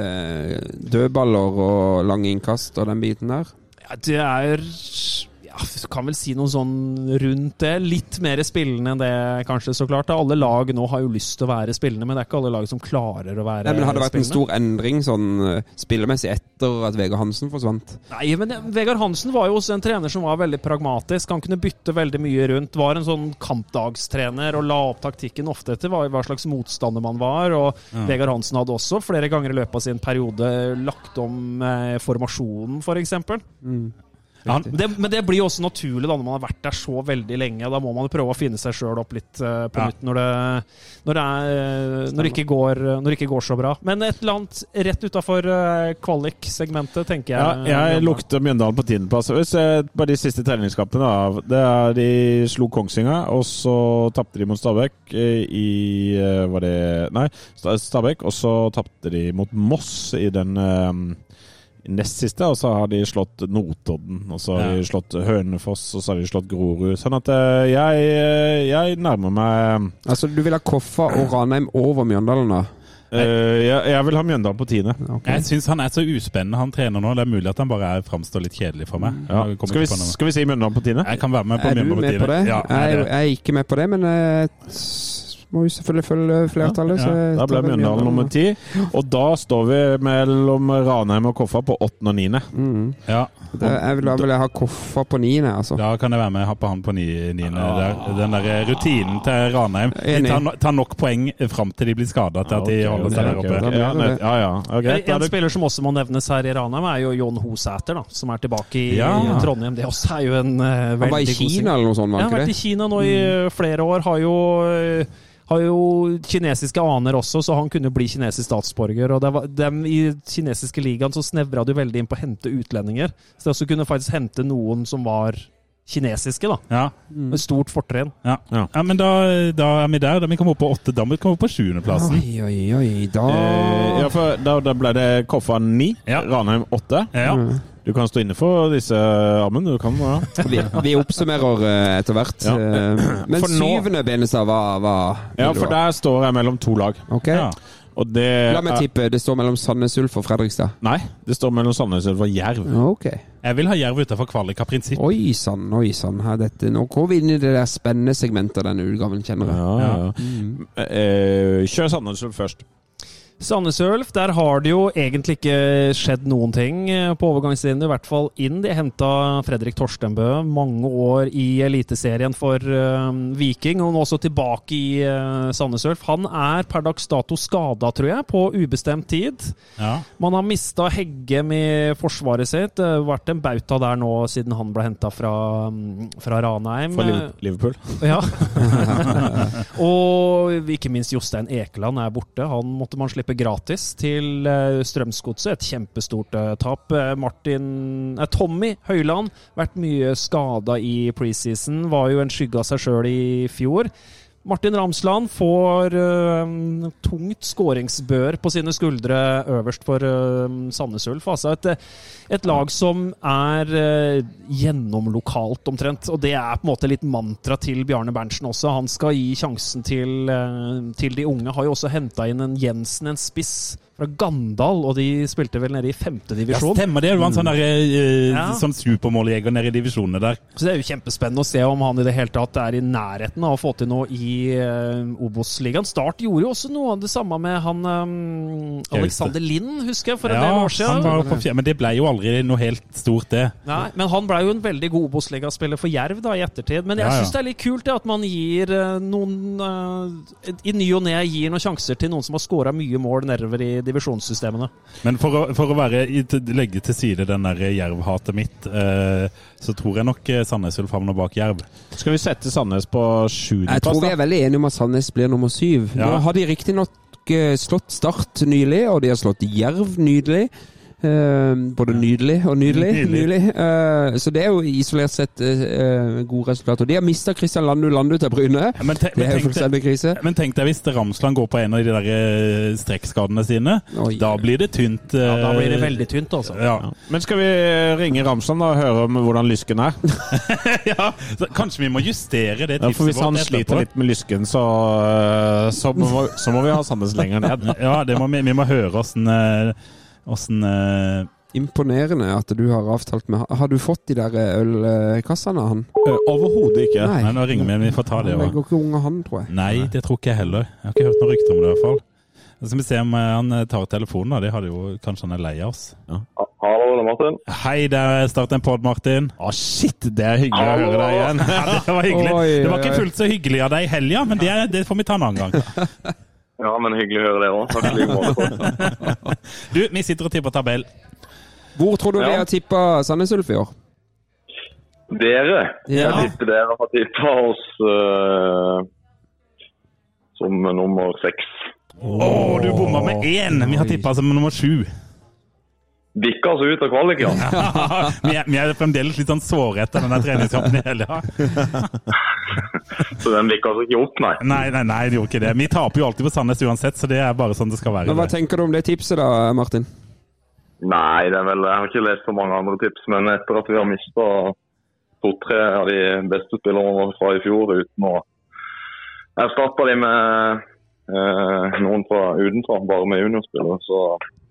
dødballer og lange innkast og den biten der? Ja, det er ja, kan vel si noe sånn rundt det. Litt mer spillende enn det, kanskje, så klart. Alle lag nå har jo lyst til å være spillende, men det er ikke alle lag som klarer å være Nei, men Har det vært en stor endring sånn eh, spillemessig etter at Vegard Hansen forsvant? Nei, men Vegard Hansen var jo også en trener som var veldig pragmatisk. Han kunne bytte veldig mye rundt. Var en sånn kampdagstrener og la opp taktikken ofte etter hva, slags motstander man var. Og Ja. Vegard Hansen hadde også flere ganger i løpet av sin periode lagt om eh, formasjonen, f.eks. Han, Det, men det blir jo også naturlig da når man har vært der så veldig lenge. Da må man prøve å finne seg sjøl opp litt uh, på Ja. nytt når det, når, det er, eh, når, det går, når det ikke går så bra. Men et eller annet rett utafor kvalik-segmentet, tenker Ja, jeg. jeg lukter Mjøndalen på tiendeplass. Bare de siste treningskampene da, De slo Kongsvinger, og så tapte de mot Stabæk i Var det Nei, Stabæk. Og så tapte de mot Moss i den eh, nest siste, og så har de slått Notodden. Og så har Ja. de slått Hønefoss, og så har de slått Grorud. Sånn at eh, jeg, eh, jeg nærmer meg Altså, Du vil ha Koffa og Ranheim over Mjøndalen, da? eh, jeg, jeg vil ha Mjøndalen på tiende. Okay. jeg syns han er så uspennende, han trener nå. Det er mulig at han bare er, framstår litt kjedelig for meg. Ja. Skal, vi, på skal vi si Mjøndalen på tiende? Jeg kan være med på Er du Mjøndalen med på det? Ja, jeg, jeg, er ikke med på det, men må jo selvfølgelig følge flertallet. Ja, ja. Da ble Mjøndalen nummer ti. Og da står vi mellom Ranheim og Koffa på åttende og niende. Mm. ja. Det, jeg vil, da vil jeg ha Koffa på niende, altså. Da kan jeg være med på han på ni- niende. der. Den der rutinen til Ranheim. De tar, tar nok poeng fram til de blir skada til at de holder seg der oppe. Ja, ja, er En spiller som også må nevnes her i Ranheim, er jo Jon Hosæter, da, som er tilbake i Ja. Trondheim. Det også er jo en uh, veldig Han var i Kina eller noe sånt, var Ja, han har vært i? Kina nå i eh, flere år. Har jo, eh, har jo kinesiske aner også, så han kunne bli kinesisk statsborger. Og var, dem I kinesiske ligaen så snevra du veldig inn på å hente utlendinger. Så det også kunne faktisk hente noen som var kinesiske, da. Ja, Med stort fortrinn. ja. Ja. ja, men da, da er vi der. Da vi kommer opp på åtte. Da må vi komme opp på sjuendeplassen. Oi, oi, oi. Da Eh, ja, for da, da ble det Koffa ni, Ja. Ranheim åtte. Ja. Du kan stå inne for disse, Amund. Du kan ja. vi, vi oppsummerer eh, etter hvert. Ja. eh, Men For syvende, Benestad, hva, hva ja, for der står jeg mellom to lag. Ok. Ja. La meg tippe. Det står mellom Sandnes Ulf og Fredrikstad. Nei, det står mellom Sandnes Ulf og Jerv. Okay. Jeg vil ha Jerv utenfor kvalik av prinsipp. Oi sann, oi sann. Nå går vi inn i det der spennende segmentet denne utgaven, kjenner jeg. Ja, ja. Mm. Eh, kjør Sandnes Ulf først. Sandnes Ulf, der har det jo egentlig ikke skjedd noen ting eh, på overgangslinjen, i hvert fall inn. De henta Fredrik Torstenbø, mange år i Eliteserien for eh, Viking, og nå også tilbake i uh, Sandnes Ulf. Han er per dags dato skada, tror jeg, på ubestemt tid. Ja. Man har mista Heggem i forsvaret sitt. Det har vært en bauta der nå siden han ble henta fra, mm, fra Ranheim. For Liverpool. Ja. og ikke minst Jostein Ekeland er borte. Han måtte man slippe gratis til eh, Strømsgodset. Et kjempestort eh, tap. Eh, Martin eh, Tommy Høiland vært mye skada i preseason. Var jo en skygge av seg sjøl i fjor. Martin Ramsland får uh, tungt skåringsbør på sine skuldre øverst for uh, Sandnes Ulf. Altså et, et lag som er uh, gjennomlokalt, omtrent. Og det er på en måte litt mantra til Bjarne Berntsen også. Han skal gi sjansen til, eh, til de unge. Har jo også henta inn en Jensen, en spiss fra Gandal, og de spilte vel nede i femte Ja, stemmer det. Det var en sånn, der, eh, Ja. sånn supermåljeger nede i divisjonene der. Så det er jo kjempespennende å se om han i det hele tatt er i nærheten av å få til noe i uh, Obos-ligaen. Start gjorde jo også noe av det samme med han um, Alexander Lind, husker jeg, for en del år siden. han var på men det ble jo aldri noe helt stort, det. Nei, men han ble jo en veldig god Obos-ligaspiller for Jerv da, i ettertid. Men jeg Ja, ja. syns det er litt kult det, at man gir eh, noen uh, I ny og ne gir noen sjanser til noen som har skåra mye mål nedover i divisjonssystemene. Men for å, for å være, legge til side den der jervhatet mitt, eh, så tror jeg nok eh, Sandnes Ulf havner bak Jerv. Skal vi sette Sandnes på Jeg tror vi er veldig enige om at Sandnes blir nummer syv. Ja. Nå har de riktignok eh, slått Start nylig, og de har slått Jerv nydelig. Eh, både nydelig og nydelig. Nydelig. nydelig. Eh, så det er jo isolert sett eh, gode resultater. De har mista Christian Landu Landu til Bryne. Men, te, Det men, er tenk, krise. men tenk deg hvis Ramsland går på en av de der eh, strekkskadene sine. Oi. Da blir det tynt. Ja, da blir det eh, veldig tynt, altså. Ja. Men skal vi ringe Ramsland og høre om hvordan lysken er? ja, så kanskje vi må justere det Ja, for Hvis han sliter litt med lysken, så, så, må, så må vi ha Sandnes lenger ned. Ja, det må vi, vi må høre åssen eh, åssen, eh, Imponerende at du har avtalt med Har du fått de der eh, ølkassene han? Øh, Overhodet ikke. Nei. Nei, nå ringer vi. Vi får ta det Han legger ikke unge han, tror jeg. Nei, det tror ikke jeg heller. Jeg har ikke hørt noen rykter om det, i hvert fall. Så skal vi se om eh, han eh, tar telefonen. da. Det hadde jo Kanskje han er lei av oss. Hallo, det er Martin. Hei, det er Start en pod, Martin. Å, shit! Det er hyggelig å høre deg igjen. Ja, det var hyggelig. Oi, Det var ikke fullt så hyggelig av deg i helga, men det, det får vi ta en annen gang. Ja, men hyggelig å høre det òg. Takk i like måte. Du, vi sitter og tipper tabell. Hvor tror du vi har tippa Sandnes Ulf i år? Dere, Ja. jeg tipper dere har tippa oss uh, som nummer seks. Å, du bomma med én! Vi har tippa som nummer sju. Bikka oss ut av kvalik, ja. vi, er, vi er fremdeles litt sånn såre etter denne treningskampen i helga. Så den bikka oss ikke opp, nei. Nei, nei, nei, det gjorde ikke det. Vi taper jo alltid på Sandnes uansett, så det er bare sånn det skal være. Men Hva tenker du om det tipset da, Martin? Nei, det er vel, jeg har ikke lest så mange andre tips, men etter at vi har mista to-tre av de beste spillerne fra i fjor uten å erstatte dem med eh, noen fra utenfra, bare med juniorspillere, så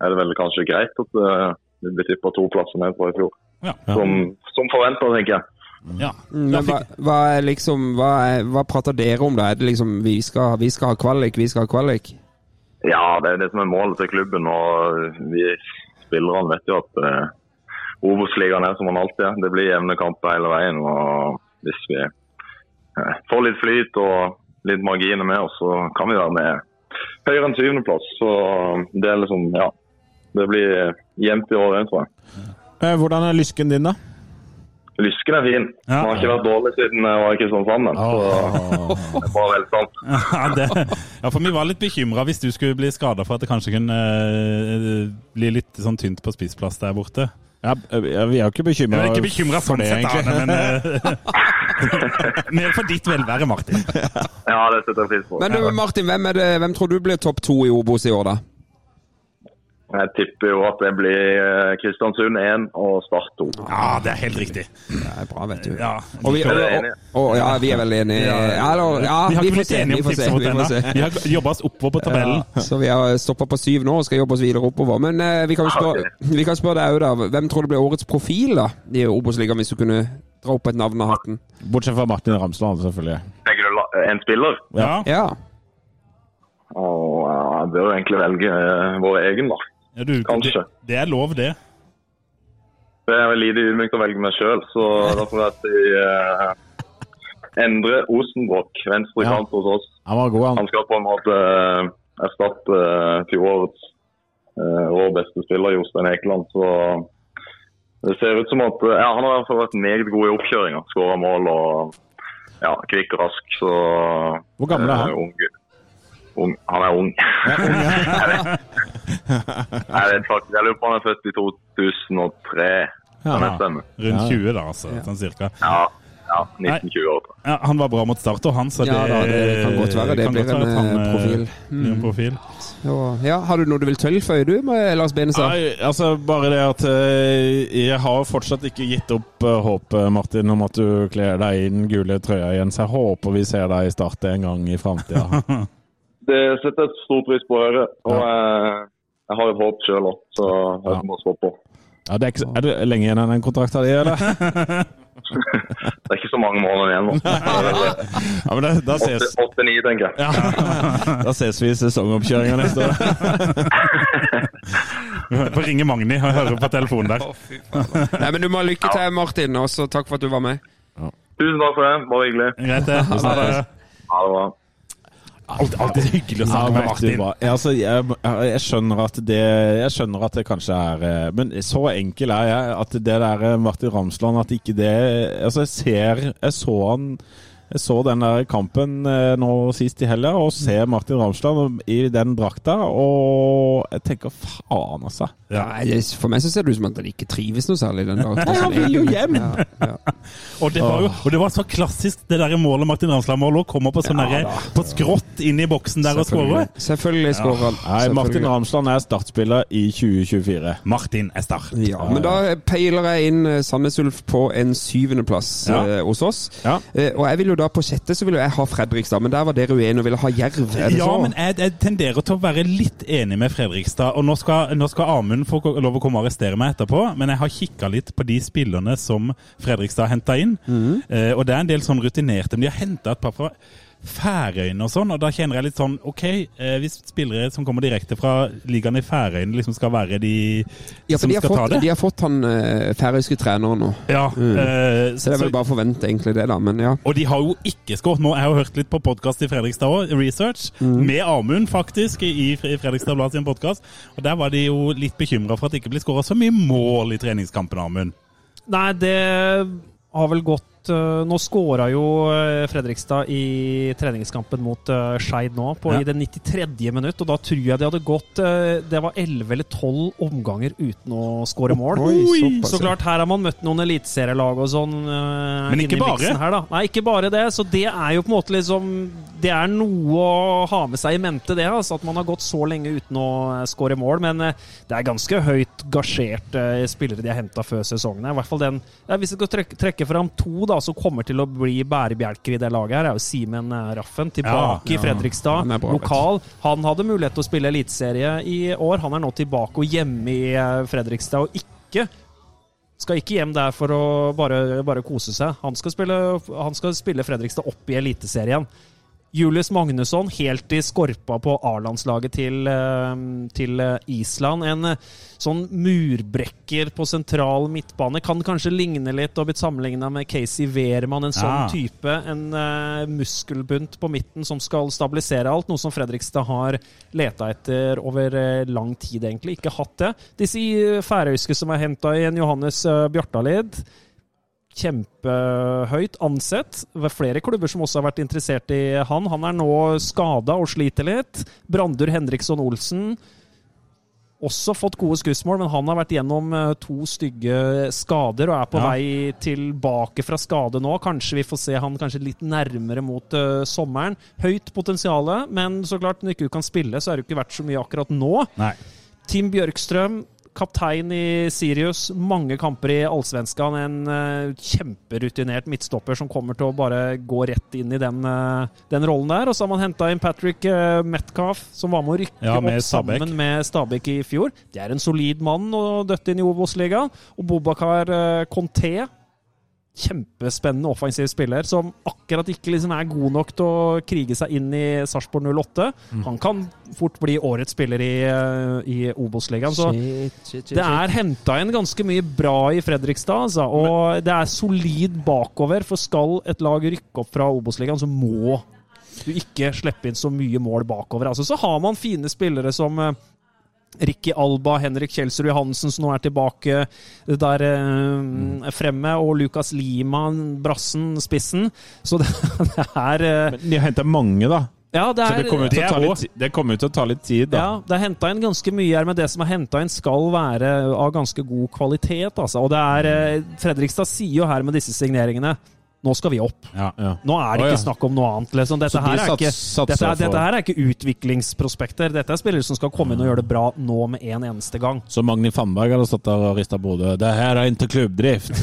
er det vel kanskje greit at eh, vi blir tippa to plasser ned fra i fjor. Ja. Som, som forventa, tenker jeg. Ja. Men hva, hva er liksom hva, er, hva prater dere om da? Er det liksom vi skal, vi skal ha kvalik, vi skal ha kvalik? Ja, det er det som er målet til klubben. og Vi spillerne vet jo at eh, Obos-ligaen er som den alltid er. Det blir jevne kamper hele veien. og Hvis vi eh, får litt flyt og litt marginer med oss, så kan vi være med høyere enn syvendeplass. Så det er liksom, ja. Det blir jevnt i år, det, tror jeg. Eh, Hvordan er lysken din, da? Lysken er fin. Ja. Den har ikke vært dårlig siden jeg var i Kristiansand. Så det var vel velstand. ja, det, ja, for vi var litt bekymra hvis du skulle bli skada for at det kanskje kunne eh, bli litt sånn tynt på spissplass der borte. Ja, eh, vi er jo ikke bekymra bekymra for sånn det, egentlig. Arne, men Mer for ditt velvære, Martin. Ja, det setter jeg pris på. Men du, Martin, hvem, er det, hvem tror du blir topp to i Obos i år, da? Jeg tipper jo at det blir eh, Kristiansund 1 og Start 2. Ja, det er helt riktig. Det er bra, vet du. Ja. Og vi, og, og, og, ja, vi er veldig enige. Ja, eller, ja, vi har ikke blitt enige om tipset vårt Vi får se. ennå. Vi har jobba oss oppover på tabellen. Så vi har stoppa på syv nå og skal jobbe oss videre oppover. Men eh, vi kan jo spørre, vi kan spørre deg òg, da. Hvem tror du blir årets profil da i Obos-ligaen, hvis du kunne dra opp et navn av hatten? Bortsett fra Martin Ramsland, selvfølgelig. Tenker du en spiller? Ja. Ja. Og ja, jeg bør egentlig velge eh, vår egen, da. Ja, du, Kanskje. Det, det er lov, det. Det er vel lite ydmykt å velge meg sjøl, så da får jeg si eh, Endre Osenbrokk, venstre Ja. kant hos oss. Han var god, han. Han skal på en måte eh, erstatte eh, fjorårets eh, vår beste spiller, Jostein Ekeland. Så det ser ut som at ja, Han har i hvert fall vært meget god i oppkjøringa. Skåra mål og ja, kvikk og rask. Så Hvor gammel er han? eh, ung, ung, han er ung. Jeg vet faktisk, jeg lurer på om han er født i 2003. Ja. Rundt 20, da, altså, sånn cirka. Ja, ja 19-20 år. Ja, han var bra mot start, og han, så Ja det, da, det kan godt være. Det blir en, en, eh, eh, profil. en Mm. profil. Ja, har du noe du vil tilføye, du, med Lars Benestad? Nei, altså bare det at eh, jeg har fortsatt ikke gitt opp håpet, Martin, om at du kler deg i den gule trøya igjen. Så jeg håper vi ser deg i Start en gang i framtida. Det setter jeg stor pris på å høre. Og jeg, jeg har et håp sjøl òg, så jeg må stå på. Ja, det er, ikke, er det lenge igjen av den kontrakten din, eller? Det er ikke så mange måneder igjen nå. Ja, men det, da ses Åtte-ni, tenker jeg. ja. Da ses vi i sesongoppkjøringa neste år. Vi får ringe Magni og høre på telefonen der. Nei, men du må ha lykke til, Martin, og takk for at du var med. Tusen takk for det. Bare hyggelig. Greit, det. Ha det. Ha det bra. Alt, alltid hyggelig å snakke med Martin. altså, jeg, jeg, skjønner det Jeg skjønner at det kanskje er eh, Men så enkel er jeg at det der eh, Martin Ramsland At ikke det Altså, jeg ser Jeg så han Jeg så den der kampen eh, nå sist i helga, og ser Martin Ramsland i den drakta, og jeg tenker faen, altså. Nei, for meg så ser det ut som at han ikke trives noe særlig den drakta. Nei, han vil jo hjem! Ja, ja. Og det, var jo, og det var så klassisk, det der målet Martin Ramsland-målet. Kommer på sånn Ja, på skrått inn i boksen der og skårer. Selvfølgelig, skårer han. Nei, Martin Ramsland er startspiller i 2024. Martin er start. Ja, men da peiler jeg inn eh, Sandnes Ulf på en syvendeplass Ja. eh, hos oss. Ja. Og jeg vil jo da på sjette så ville jeg ha Fredrikstad, men der var dere uenige og ville ha Jerv. Er Ja, så? men jeg, jeg tenderer til å være litt enig med Fredrikstad. Og nå skal, nå skal Amund få lov å komme og arrestere meg etterpå, men jeg har kikka litt på de spillerne som Fredrikstad har henta inn. Eh, og det er en del sånn rutinerte, men de har henta et par fra Færøyene og sånn, og da kjenner jeg litt sånn OK, eh, hvis spillere som kommer direkte fra ligaen i Færøyene, liksom skal være de Ja, som de skal skal ta det de har fått han eh, færøyske treneren nå. Ja, Mm. eh, Så det er vel bare å forvente egentlig det, da. Men ja. Og de har jo ikke skåret nå. Jeg har hørt litt på podkast i Fredrikstad òg, research, Mm. med Amund faktisk, i i Fredrikstad Blad sin podkast. Og der var de jo litt bekymra for at det ikke blir skåra så mye mål i treningskampen, Amund. Nei, det har vel gått eh, Nå skåra jo eh, Fredrikstad i treningskampen mot uh, Skeid nå, på, Ja. i det 93. minutt. Og da tror jeg de hadde gått eh, Det var 11 eller 12 omganger uten å skåre mål. Oi, såpass, Så klart, her har man møtt noen eliteserielag og sånn. eh, Men ikke bare. Her, da. Nei, ikke bare det. Så det er jo på en måte liksom Det er noe å ha med seg i mente, det. Altså, at man har gått så lenge uten å eh, skåre mål. Men eh, det er ganske høyt gasjerte spillere de har henta før sesongen. I hvert fall den ja, Hvis jeg skal trekke, trekke fram to da, som kommer til å bli bærebjelker i det laget, her er jo Simen eh, Raffen. Tilbake Ja, i Fredrikstad, Han lokal. Han hadde mulighet til å spille eliteserie i år. Han er nå tilbake og hjemme i eh, Fredrikstad, og ikke skal ikke hjem der for å bare, bare kose seg. Han skal, spille, han skal spille Fredrikstad opp i Eliteserien. Julius Magnusson helt i skorpa på A-landslaget til, eh, til eh, Island. En eh, sånn murbrekker på sentral midtbane. Kan kanskje ligne litt og blitt sammenligna med Casey Wehrmann. En sånn Ja. type. En uh, muskelbunt på midten som skal stabilisere alt. Noe som Fredrikstad har leta etter over lang tid, egentlig. Ikke hatt det. Disse færøyske som er henta inn, Johannes Bjartalid kjempehøyt ansett. Ved flere klubber som også har vært interessert i han. Han er nå skada og sliter litt. Brandur Henriksson Olsen også fått gode skussmål, men han har vært gjennom eh, to stygge skader og er på Ja. vei tilbake fra skade nå. Kanskje vi får se han kanskje litt nærmere mot uh, sommeren. Høyt potensial, men så klart, når ikke du kan spille, så er det ikke verdt så mye akkurat nå. Nei. Tim Bjørkstrøm, kaptein i Sirius. Mange kamper i Allsvenskan. En eh, kjemperutinert midtstopper som kommer til å bare gå rett inn i den, eh, den rollen der. Og så har man henta inn Patrick uh, Metcalf, som var med å rykke Ja, med opp Stabæk. sammen med Stabæk i fjor. Det er en solid mann å døtte inn i Obos-ligaen. Og Bobakar Conté. Kjempespennende offensiv spiller som akkurat ikke liksom er god nok til å krige seg inn i Sarpsborg 08. Mm. Han kan fort bli årets spiller i, eh, i Obos-ligaen. Så Shit, shit, shit, det er henta inn ganske mye bra i Fredrikstad, altså, og det er solid bakover. For skal et lag rykke opp fra Obos-ligaen, så må du ikke slippe inn så mye mål bakover. Altså, så har man fine spillere som eh, Ricky Alba, Henrik Kjelsrud Johansen, som nå er tilbake der eh, fremme, og Lukas Lima, brassen, spissen. Så det, det er eh, Men de har henta mange, da. Ja, det Så er, det kommer jo til, det litt, det kommer jo til å ta litt tid, da. Ja, det er henta inn ganske mye her, men det som er henta inn, skal være av ganske god kvalitet. Altså. Og det er eh, Fredrikstad sier jo her med disse signeringene nå skal vi opp. Ja. Ja. Nå er det ikke snakk om noe annet. Liksom. Dette, her er ikke, dette, er, dette her er ikke utviklingsprospekter. Dette er spillere som skal komme inn og gjøre det bra nå med en eneste gang. Så Magni Fannberg hadde stått der og rista på hodet. Det her er ikke klubbdrift.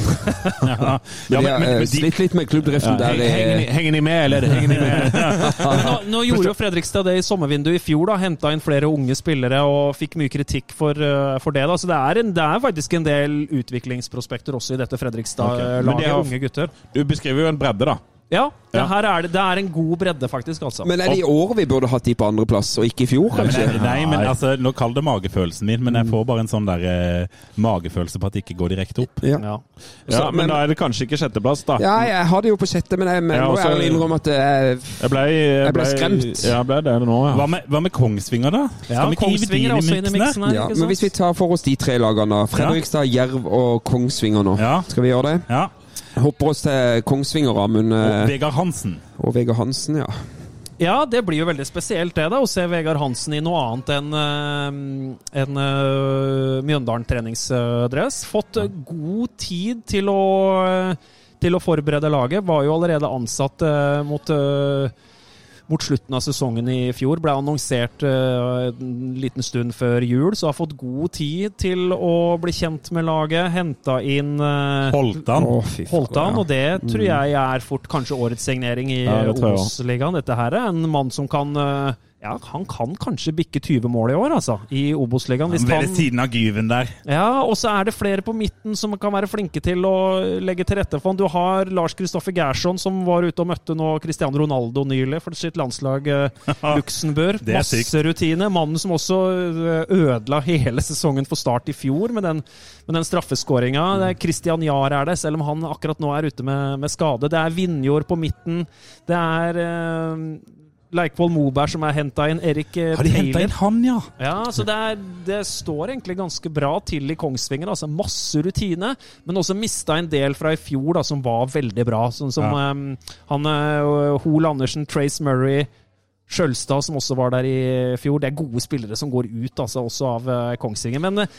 Ja. Men men- men eh, slitt litt med klubbdriften der. Henger, eh, ni- henger ni med, eller? Henger ni med? Nå, nå gjorde jo Fredrikstad det i sommervinduet i fjor. da, Henta inn flere unge spillere og fikk mye kritikk for, eh, for det. da, Så det er, en, det er faktisk en del utviklingsprospekter også i dette Fredrikstad-laget. de Unge gutter. Du beskriver jo en bredde, da. Ja, det, Ja. her er det, det er en god bredde, faktisk. altså. Men er det i år vi burde hatt de på andreplass, og ikke i fjor, Nei, kanskje? men, nei, men altså, nå kall det magefølelsen min, men jeg får bare en sånn der eh, magefølelse på at det ikke går direkte opp. Ja. ja. Ja, Så- men, men- da er det kanskje ikke sjetteplass, da. Ja, jeg hadde jo på sjette, men jeg men Ja, må også- ærlig innrømme at det er Jeg ble, Jeg ble skremt. Ja, jeg ble det nå, ja. Hva med, hva med Kongsvinger, da? Ja, Skal vi ikke hive de Kongsvinger er også inne i miksen her. ja, Men hvis vi tar for oss de tre lagene. Fredrikstad, Jerv og Kongsvinger nå. Ja. Skal vi gjøre det? Ja. Hopper oss til Kongsvinger, Amund. Og eh, Vegard Hansen. Og Vegard Hansen, ja. Ja, det blir jo veldig spesielt det, da, å se Vegard Hansen i noe annet enn uh, en, uh, Mjøndalen treningsdress. Fått eh, god tid til å, eh, til å forberede laget. Var jo allerede ansatt eh, mot eh, mot slutten av sesongen i fjor. Ble annonsert eh, en liten stund før jul, så har fått god tid til å bli kjent med laget. Henta inn uh, Holtan. Oh, Holtan, og det tror jeg er fort kanskje årets signering i Ja, Obos-ligaen. Dette her er en mann som kan eh, Ja, han kan kanskje bikke 20 mål i år, altså, i Obos-ligaen. Ved siden av Gyven der. ja, og så er det flere på midten som kan være flinke til å legge til rette for han. Du har Lars Kristoffer Gerson, som var ute og møtte nå Cristiano Ronaldo nylig for sitt landslag eh, Luxembourg. Det Masse sykt. rutine. Mannen som også eh, ødela hele sesongen for Start i fjor med den, med den straffeskåringa. Mm. Christian Jahr er det, selv om han akkurat nå er ute med, med skade. Det er Vinjord på midten. Det er eh, Leikvoll Moberg som er henta inn. Erik eh, Har de henta inn han, ja? Ja, så det, er, det står egentlig ganske bra til i Kongsvinger. altså Masse rutine, men også mista en del fra i fjor da, som var veldig bra. Sånn som Ja. um, han Hoel Hol Andersen, Trace Murray, Skjølstad, som også var der i fjor. Det er gode spillere som går ut altså, også av eh, Kongsvinger. Men eh,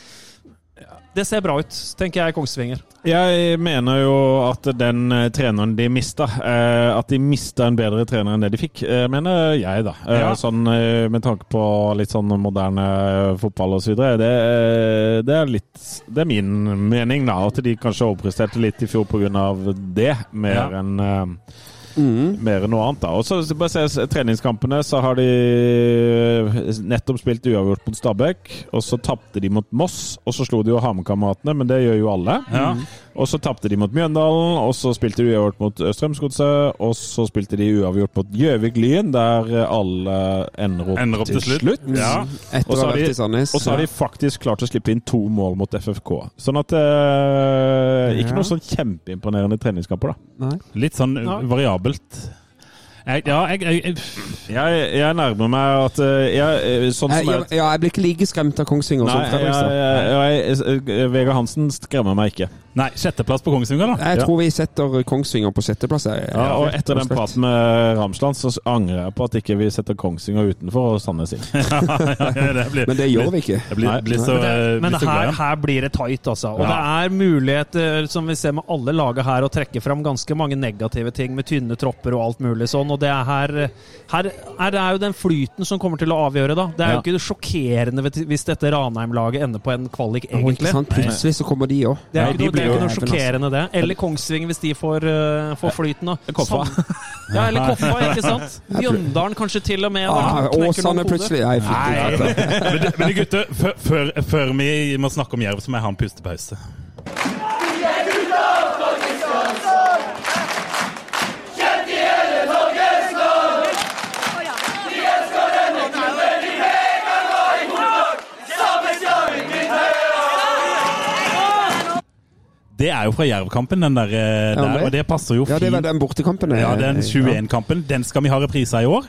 det ser bra ut, tenker jeg, Kongsvinger. Jeg mener jo at den eh, treneren de mista eh, At de mista en bedre trener enn det de fikk, eh, mener jeg, da. Ja. Sånn med tanke på litt sånn moderne fotball videre. Det, det er litt Det er min mening, da. At de kanskje overpresterte litt i fjor pga. det, mer Ja. enn Mm. mer enn noe annet. da. Og så bare se treningskampene, så har de nettopp spilt uavgjort mot Stabæk. Og så tapte de mot Moss, og så slo de jo Hammerkameratene, men det gjør jo alle. Ja. Og så tapte de mot Mjøndalen, og så spilte de uavgjort mot Strømsgodset, og så spilte de uavgjort mot Gjøvik-Lyn, der alle ender opp, Ender opp til slutt. Ja. Etter Og å så ha har de- vært i Sandnes. Og så har de faktisk klart å slippe inn to mål mot FFK. Sånn at eh, Ikke Ja. noe sånn kjempeimponerende treningskamper, da. Nei. Litt sånn Nei. variabelt. Jeg, ja, jeg, jeg, jeg Jeg, jeg nærmer meg at eh, jeg, eh, Sånn som jeg, ja, jeg blir ikke like skremt av Kongsvinger som Fredrikstad. Vegard Hansen skremmer meg ikke. Nei, sjetteplass på Kongsvinger, da. Jeg Ja. tror vi setter Kongsvinger på sjetteplass. jeg. Ja, og etter den og praten med Ramsland, så angrer jeg på at ikke vi setter Kongsvinger utenfor og Sandnes inn. Men det gjør vi ikke. Blir, Nei. blir så, Men, det, eh, men blir så her, her blir det tight, altså. Og Ja. det er muligheter, som vi ser med alle laget her, å trekke fram ganske mange negative ting med tynne tropper og alt mulig sånn. Og det er her, her er det er jo den flyten som kommer til å avgjøre, da. Det er jo ikke ikke sjokkerende hvis dette Ranheim-laget ender på en kvalik, egentlig. sant? Plutselig så kommer de òg. Det de det er blir ikke noe sjokkerende, det. Eller Kongsvinger, hvis de får, uh, får flyten. da. Koffa. Ja, eller Koffa, ikke sant? Mjøndalen kanskje til og med. Ah, Åsane plutselig. Nei. det. men, men gutter, før, før, før vi må snakke om Jerv, så må jeg ha en pustepause. Det er jo fra Jervkampen, den der, eh, Ja, der og det passer jo fint. Ja, det var den bortekampen. Ja, den 21-kampen. Den skal vi ha reprise i år.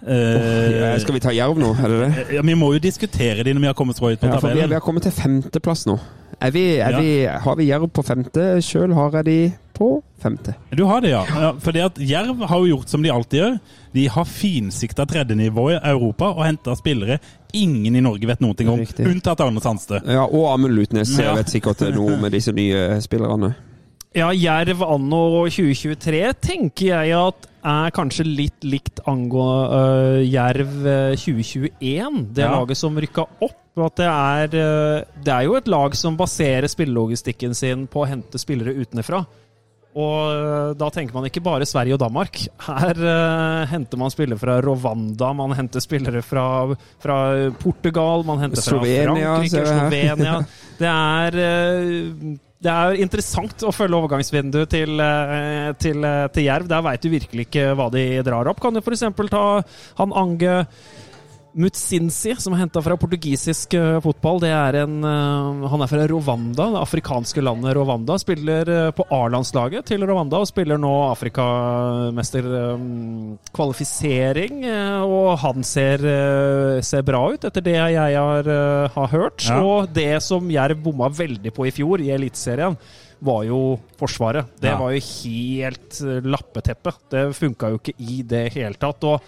Uh, Skal vi ta Jerv nå, er det det? ja, vi må jo diskutere de når vi har kommet så høyt på tabellen. Ja, for vi, vi har kommet til femteplass nå. Er vi, er Ja. vi, har vi Jerv på femte? Sjøl har jeg de på femte. Du har det, ja. ja fordi at Jerv har jo gjort som de alltid gjør. De har finsikta tredjenivået i Europa og henta spillere ingen i Norge vet noe om, Riktig. unntatt Arne Sandstø. Ja, og Amund Lutnes Ja. vet sikkert noe med disse nye spillerne. Ja, Jerv anno 2023 tenker jeg at er kanskje litt likt angå uh, Jerv øh, 2021. Det Ja. laget som rykka opp. At det er, uh, det er jo et lag som baserer spillelogistikken sin på å hente spillere utenfra. Og øh, da tenker man ikke bare Sverige og Danmark. Her uh, henter man spillere fra Rwanda, man henter spillere fra, fra Portugal, man henter fra Frankrike. Slovenia. Det er uh, det er interessant å følge overgangsvinduet til, eh, til, eh, til Jerv. Der veit du virkelig ikke hva de drar opp. Kan du f.eks. ta han Ange Mutsinsi, som er henta fra portugisisk eh, fotball. Det er en, eh, han er fra Rwanda, det afrikanske landet Rwanda. Spiller eh, på A-landslaget til Rwanda og spiller nå Afrikamesterkvalifisering. Og han ser, ser bra ut, etter det jeg har, har hørt. Ja. Og det som Jerv bomma veldig på i fjor, i Eliteserien, var jo Forsvaret. Det Ja. var jo helt lappeteppe. Det funka jo ikke i det hele tatt. Og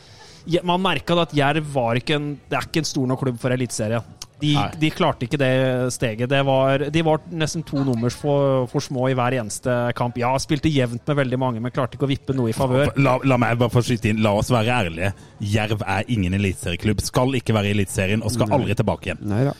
man merka at Jerv var ikke en Det er ikke en stor nok klubb for Eliteserien. De, de klarte ikke det steget. Det var, de var nesten to nummers for, for små i hver eneste kamp. Ja, spilte jevnt med veldig mange, men klarte ikke å vippe noe i favør. La, la meg bare få skyte inn. La oss være ærlige. Jerv er ingen eliteserieklubb. Skal ikke være i Eliteserien og skal aldri tilbake igjen. Nei da.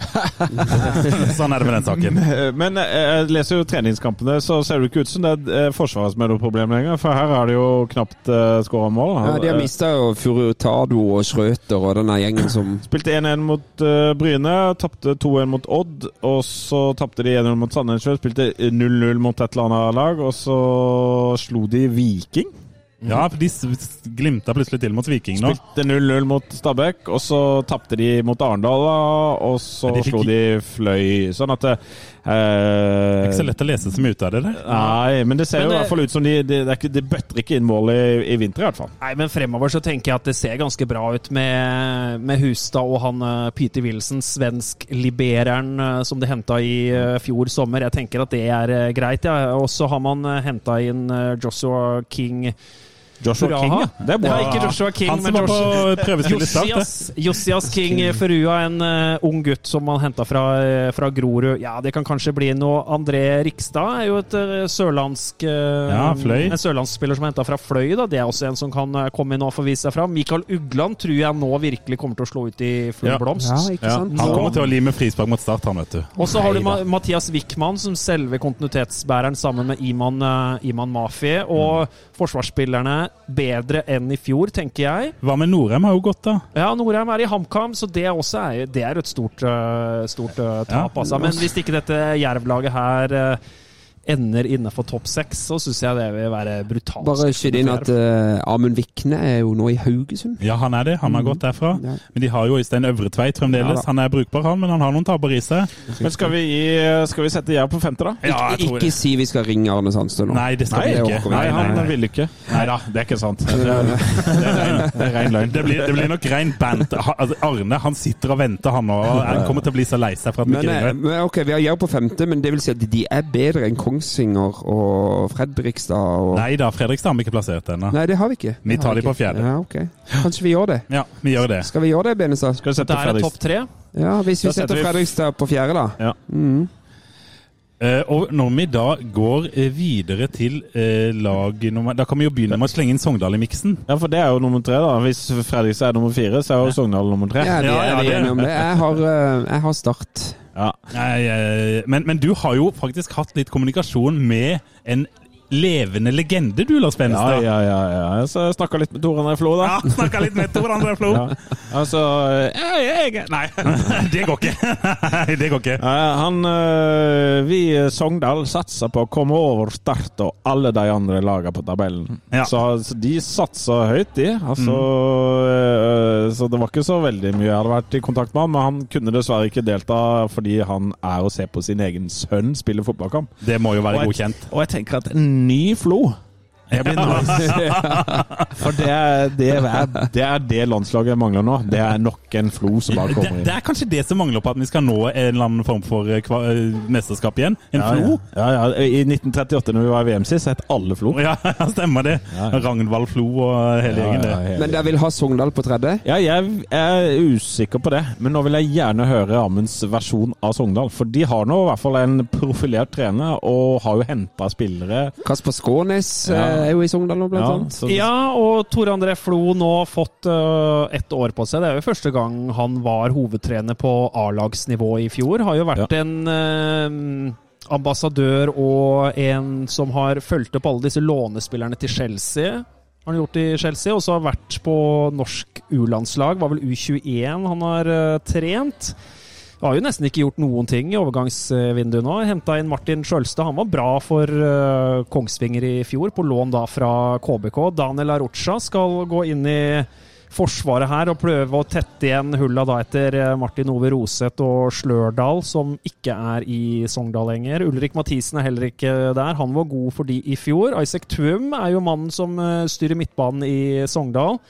sånn er det med den saken. Men eh, jeg leser jo treningskampene, så ser det ikke ut som det er eh, Forsvaret som er noe problem lenger. For her har de jo knapt uh, skåra mål. Ja, de har Eh, mista jo Furutado og Schrøter og denne gjengen som Spilte 1-1 mot uh, Bryne, tapte 2-1 mot Odd. Og så tapte de 1-0 mot Sandnes. Spilte 0-0 mot et eller annet lag, og så slo de Viking. Ja, for de glimta plutselig til mot Viking nå. Spilte 0-0 mot Stabæk, og så tapte de mot Arendal, og så de fikk slo de Fløy. Sånn at eh, Ikke så lett å lese som ut av det der. Nei, men det ser Men jo i hvert fall ut som de, de, det er de bøtter ikke inn mål i, i vinter, i hvert fall. Nei, men fremover så tenker jeg at det ser ganske bra ut med, med Hustad og han eh, Peter Wilson, svensk-libereren eh, som de henta i eh, fjor sommer. Jeg tenker at det er greit, greit. Ja. Og så har man henta inn eh, Joshua King. Joshua Furaha. King, ja. Det er bra. Ja, ikke Joshua King, Han som men var på prøvespill i start. Josias, King, King Ferua, en uh, ung gutt som man henta fra, eh, fra Grorud. Ja, det kan kanskje bli noe. André Rikstad er jo et uh, sørlandsk Ja, Fløy. En sørlandsspiller som er henta fra Fløy. Da. Det er også en som kan komme inn og få vise seg fram. Mikael Ugland tror jeg nå virkelig kommer til å slå ut i full blomst. Ja, ikke Ja, sant? han kommer til å lime frispark mot Start, han, vet du. Og så har du Ma Mathias Wickman som selve kontinuitetsbæreren sammen med Iman, Iman Mafi. Og Mm. forsvarsspillerne bedre enn i fjor, tenker jeg. Hva med Norheim har jo gått, da? Ja, Norheim er i HamKam, så det også er, det er et stort, øh, stort øh, tap. Ja. altså. Men hvis ikke dette Jerv-laget her øh, ender innenfor topp seks, så syns jeg det vil være brutalt. Bare skyte inn at uh, Amund Vikne er jo nå i Haugesund. Ja, han er det. Han har gått derfra. Ja. Men de har jo Øystein Øvretveit fremdeles. Ja, han er brukbar, han, men han har noen tabber i seg. Men skal vi, gi, skal vi sette Jerv på femte, da? Ja, jeg tror Ikke si vi skal ringe Arne Sandstø nå. Nei, det skal Nei, vi ikke. Nei, han nei, nei. vil ikke. Nei da, det er ikke sant. Det er, rein, det løgn. Det blir, det blir nok rein band. Altså, Arne han sitter og venter, han òg. han kommer til å bli så lei seg for at vi ikke eh, ringer. men ok, vi har Jerv på femte, men det vil si at de er bedre enn Kongsvinger og Fredrikstad og Nei da, Fredrikstad har vi ikke plassert ennå. Nei, det har vi ikke. Vi tar de på fjerde. Ja, ok. Kanskje vi gjør det. Ja, vi gjør det. Skal vi gjøre det, Benestad? Skal vi sette Det er topp tre. Ja, hvis vi setter vi- Fredrikstad på fjerde, da. Ja. Mm. Uh, og når vi da går eh, videre til uh, lag nummer Da kan vi jo begynne med å slenge inn Sogndal i miksen. Ja, for det er jo nummer tre, da. Hvis Fredrikstad er nummer fire, så er jo Sogndal nummer tre. Ja, vi er ja, ja, det- enige om det. Jeg har, uh, jeg har Start. Ja. Men, men du har jo faktisk hatt litt kommunikasjon med en levende legende, du, Lars Ja, Benestad. ja, ja, ja. Så jeg snakka litt med Tor André Flo, da. Ja, Snakka litt med Tor André Flo. Ja. Altså jeg, jeg, Nei. Det går ikke. Nei, det går ikke. Eh, han eh, Vi i Sogndal satser på å komme over Start og alle de andre lagene på tabellen. Ja. Så, så de satser høyt, de. Altså, mm. så det var ikke så veldig mye jeg hadde vært i kontakt med han, men han kunne dessverre ikke delta fordi han er å se på sin egen sønn spille fotballkamp. Det må jo være Og jeg- godkjent. Og jeg tenker at en ny Flo Jeg blir nice. For det er det, er, det er det landslaget mangler nå. Det er nok en flo som bare kommer inn. det er kanskje det som mangler på at vi skal nå en eller annen form for eh, kva, eh, mesterskap igjen. En Ja, flo. Ja, ja, ja. I 1938, når vi var i VM sist, het alle flo. Ja, stemmer det. Ragnvald Flo og hele Ja, gjengen. ja, det. hele- Men dere vil ha Sogndal på tredje? Ja, jeg er usikker på det, men nå vil jeg gjerne høre Amunds versjon av Sogndal. For de har nå i hvert fall en profilert trener, og har jo henta spillere. Kasper Skånes Ja. Er jo i Sogndal nå, blant Ja, annet. så- Ja, og Tore André Flo nå fått uh, ett år på seg. Det er jo første gang han var hovedtrener på A-lagsnivå i fjor. Har jo vært en uh, ambassadør og en som har fulgt opp alle disse lånespillerne til Chelsea. Har han gjort i Chelsea, og så har vært på norsk U-landslag. Var vel U21 han har uh, trent. Har jo nesten ikke gjort noen ting i overgangsvinduet nå. Henta inn Martin Sjølstad. Han var bra for eh, Kongsvinger i fjor, på lån da fra KBK. Daniel Arocha skal gå inn i forsvaret her og prøve å tette igjen hulla da etter eh, Martin Ove Roseth og Slørdal, som ikke er i Sogndal lenger. Ulrik Mathisen er heller ikke der. Han var god for de i fjor. Isaac Tuum er jo mannen som eh, styrer midtbanen i Sogndal.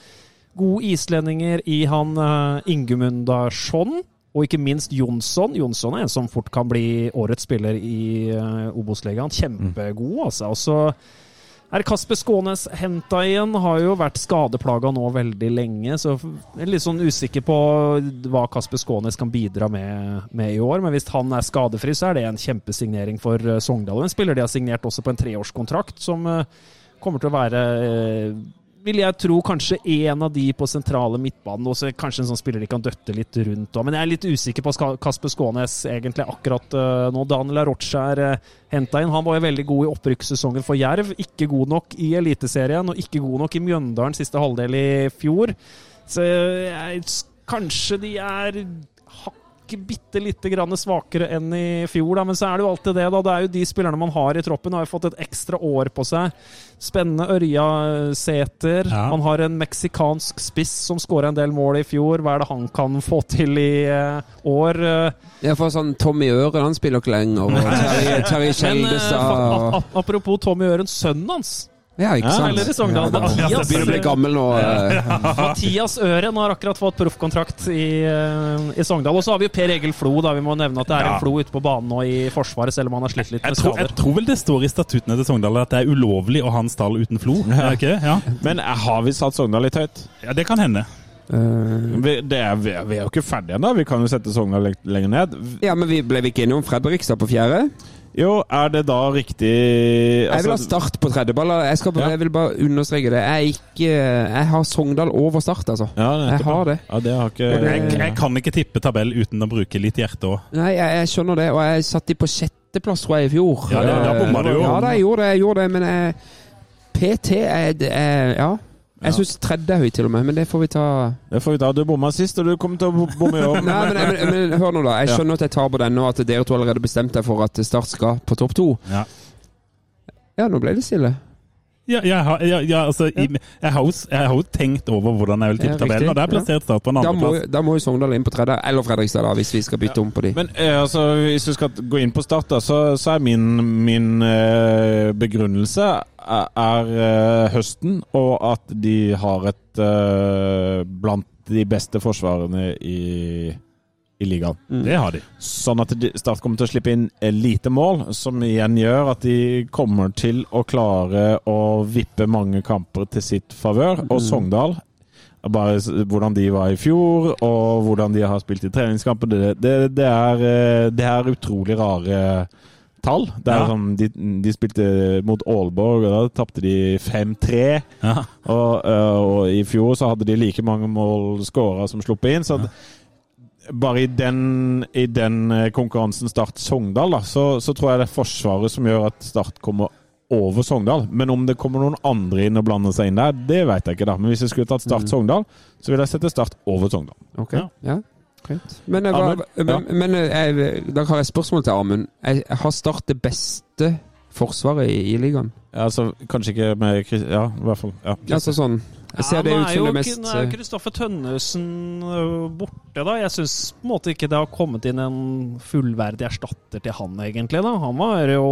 Gode islendinger i han uh, Ingemundarsson, og ikke minst Jonsson. Jonsson er en som fort kan bli årets spiller i uh, Obos-ligaen. Kjempegod, altså. Og så er Kasper Skånes henta igjen. Har jo vært skadeplaga nå veldig lenge, så jeg er litt sånn usikker på hva Kasper Skånes kan bidra med, med i år. Men hvis han er skadefri, så er det en kjempesignering for eh, Sogndal. En spiller de har signert også på en treårskontrakt, som eh, kommer til å være vil jeg tro kanskje en av de på sentrale midtbanen. Også kanskje en sånn spiller de kan døtte litt rundt. Men jeg er litt usikker på Kasper Skånes egentlig akkurat eh, nå. Daniel Arocha er uh, henta inn. Han var jo veldig god i opprykkssesongen for Jerv. Ikke god nok i Eliteserien, og ikke god nok i Mjøndalen siste halvdel i fjor. Så jeg, kanskje de er hakket bitte lite grann svakere enn i fjor, da. men så er det jo alltid det. da. Det er jo de spillerne man har i troppen. Har jo fått et ekstra år på seg. Spennende Ørja Sæter. Ja. Man har en meksikansk spiss som skåra en del mål i fjor. Hva er det han kan få til i eh, år? Ja, for sånn Tommy Øren, han spiller ikke lenger. Og Terje, Terje eh, og a- a- apropos Tommy Øren, sønnen hans. Ja, ikke Ja, sant? eller i Sogndal. Ja, Mathias, Begynner å bli gammel nå. Ja. Mathias Øren har akkurat fått proffkontrakt i, eh, i Sogndal. Og så har vi jo Per Egil Flo. da Vi må nevne at det er Ja. en Flo ute på banen nå i Forsvaret, selv om han har slitt litt Jeg med tror, jeg tror vel det står i statuttene til Sogndal at det er ulovlig å ha en stall uten flo. Er ikke det? Ja. Men har vi satt Sogndal litt høyt? ja, det kan hende. Uh, Vi, det er, vi, er, vi er jo ikke ferdige ennå. Vi kan jo sette Sogndal lenger ned. Ja, men vi ble vi ikke enige om Fredrikstad på fjerde? Jo, er det da riktig Jeg vil ha altså, Start på tredjeballer. Jeg, skal, Ja. jeg vil bare understreke det. Jeg, ikke, jeg har Sogndal over Start, altså. ja, Jeg har det. Ja, det har ikke det- Jeg, jeg kan ikke tippe tabell uten å bruke litt hjerte òg. Nei, jeg, jeg skjønner det. Og jeg satt de på sjetteplass, tror jeg, i fjor. Ja, da- da bomma du jo. Ja, da, jeg gjorde det. Jeg gjorde det, men jeg, PT er, er Ja. Jeg syns tredje er høyt, til og med, men det får vi ta Det får vi ta. Du bomma sist, og du kommer til å bomme i år. Nei, men, men, men hør nå, da. Jeg skjønner at jeg tar på den, og at dere to allerede bestemte deg for at Start skal på topp to. Ja. Ja, nå ble det stille. Ja, jeg, har, ja, ja, altså, i, jeg, har jo, jeg har jo tenkt over hvordan jeg vil tippe tabellen, og der er plassert Start på en andreplass. da må jo Sogndal inn på tredje, eller Fredrikstad, da, hvis vi skal bytte om på de. Men eh, altså, hvis du skal gå inn på Start, da, så, så er min, min eh, begrunnelse er, er eh, høsten, og at de har et eh, blant de beste forsvarene i, i ligaen. Det har de. Sånn at de- Start kommer til å slippe inn eh, lite mål, som igjen gjør at de kommer til å klare å vippe mange kamper til sitt favør. Og Sogndal bare hvordan de var i fjor, og hvordan de har spilt i treningskamper. Det, det, det, er, eh, det er utrolig rare tall. Det er Ja. sånn, de, de spilte mot Aalborg, og da tapte de 5-3. Ja. Og, øh, og i fjor så hadde de like mange mål skåra som sluppet inn. Så at bare i den, i den eh, konkurransen Start Sogndal, så, så tror jeg det er Forsvaret som gjør at Start kommer over Sogndal. Men om det kommer noen andre inn og blander seg inn der, det vet jeg ikke. da. Men hvis jeg skulle tatt Start Sogndal, så vil jeg sette Start over Sogndal. Ok, Ja. ja. Men, jeg, hva, men, men eh, jeg, da har jeg spørsmål til Amund. Har Start det beste forsvaret i, i ligaen? Ja, altså, kanskje ikke med Chris- Ja, i hvert fall. Ja. Altså sånn Jeg ser Ja, det ut som det mest Nå er jo eh, Kristoffer Tønnesen øh, borte, da. Jeg syns på en måte ikke det har kommet inn en fullverdig erstatter til han, egentlig. da. Han var jo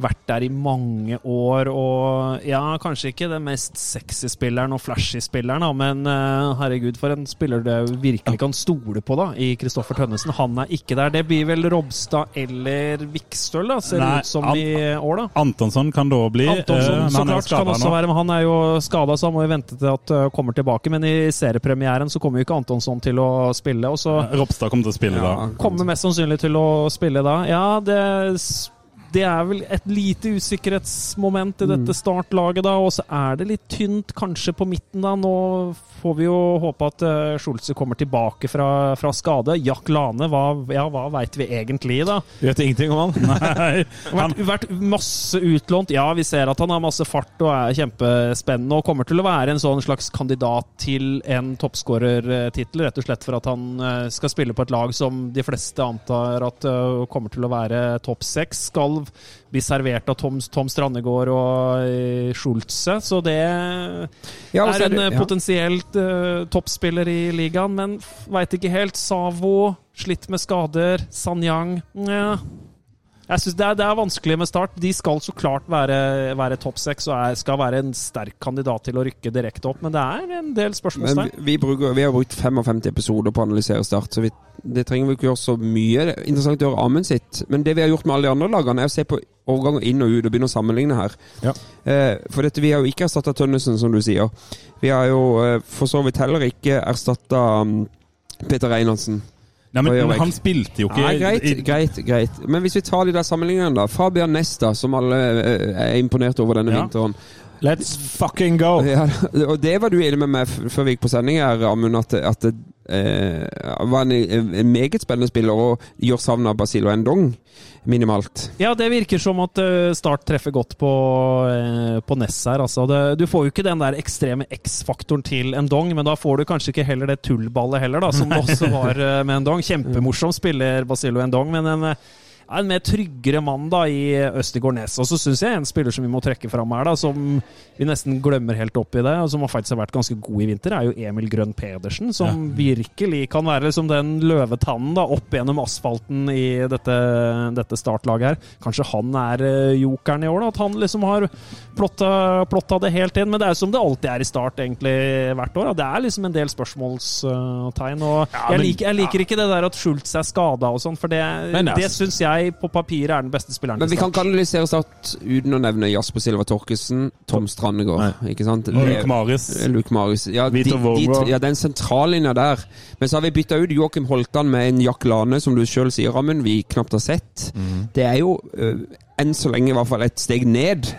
vært der i mange år og Ja, kanskje ikke den mest sexy spilleren og flashy spilleren, da, men eh, herregud, for en spiller du virkelig kan stole på da, i Kristoffer Tønnesen. Han er ikke der. Det blir vel Robstad eller Vikstøl, da, ser det ut som An i år, da. Antonsson kan da bli. eh, Antonsson men så han klart kan også nå. være, men han er jo skada, så han må jo vente til at uh, kommer tilbake. Men i seriepremieren så kommer jo ikke Antonsson til å spille. Og så Robstad kommer til å spille da. kommer mest sannsynlig til å spille da. Ja, det, det er vel et lite usikkerhetsmoment i Mm. dette startlaget, da. Og så er det litt tynt kanskje på midten, da. Nå får vi jo håpe at uh, Schulze kommer tilbake fra, fra skade. Jack Lane, hva, ja, hva veit vi egentlig, da? Vi vet ingenting om han. Nei, Han... Vært, vært masse utlånt. Ja, vi ser at han har masse fart og er kjempespennende og kommer til å være en sånn slags kandidat til en toppskårertittel, rett og slett for at han eh, skal spille på et lag som de fleste antar at eh, kommer til å være topp seks. Skal bli servert av Tom, Tom Strandegård og Schultze. Schulze, så det Ja, er er en eh, ja. potensielt uh, toppspiller i ligaen, men veit ikke helt. Savo, slitt med skader. Sanyang Nja. Jeg synes det er, det er vanskelig med Start. De skal så klart være, være topp seks og er, skal være en sterk kandidat til å rykke direkte opp, men det er en del Men spørsmålstegn. vi, vi, bruker, vi har brukt 55 episoder på å analysere Start, så vi, det trenger vi ikke gjøre så mye. Det er interessant å gjøre Amund sitt. Men det vi har gjort med alle de andre lagene, er å se på overganger inn og ut og begynne å sammenligne her. Ja. Eh, for dette, vi har jo ikke erstatta Tønnesen, som du sier. Vi har jo eh, for så vidt heller ikke erstatta um, Peter Reinhardsen. Nei, men, men han spilte jo ikke Nei, greit, greit, greit. Men hvis vi tar de der sammenligningene, da. Fabian Nesta, som alle eh, er imponert over denne Ja. vinteren. Let's fucking go! Ja, og det var du enig med meg før vi gikk på sending her, Amund, at, at eh, var en, en meget spennende spiller og gjør savn av Basilo Endong minimalt. Ja, det virker som at eh, Start treffer godt på, uh, på Ness her. Altså. Det, du får jo ikke den der ekstreme X-faktoren til Endong, men da får du kanskje ikke heller det tullballet heller, da, som det også var uh, med Endong. Kjempemorsom spiller Basilo Endong, men en, en mer tryggere mann da i Østigård Næss. Og så syns jeg en spiller som vi må trekke fram her, da, som vi nesten glemmer helt opp i det, og som har faktisk har vært ganske god i vinter, er jo Emil Grønn Pedersen, som virkelig kan være liksom den løvetannen da, opp gjennom asfalten i dette, dette startlaget her. Kanskje han er eh, jokeren i år, da, at han liksom har plotta, plotta det helt inn. Men det er jo som det alltid er i start, egentlig, hvert år. Da. Det er liksom en del spørsmålstegn. Og Ja, jeg, liker, jeg liker ikke det der at Schultz er skada og sånn, for det, Men det syns jeg på papiret er den beste spilleren Men vi kan kanalisere Start uten å nevne Jasper Silva Torkesen, Tom Strandegård. Ikke sant? Og Luke Marius. Luke Marius. Ja, de, Vitor de, ja, den sentrallinja der. Men så har vi bytta ut Joakim Holtan med en Jack Lane, som du sjøl sier, Rammen, vi knapt har sett. Det er jo øh, enn så lenge i hvert fall et steg ned.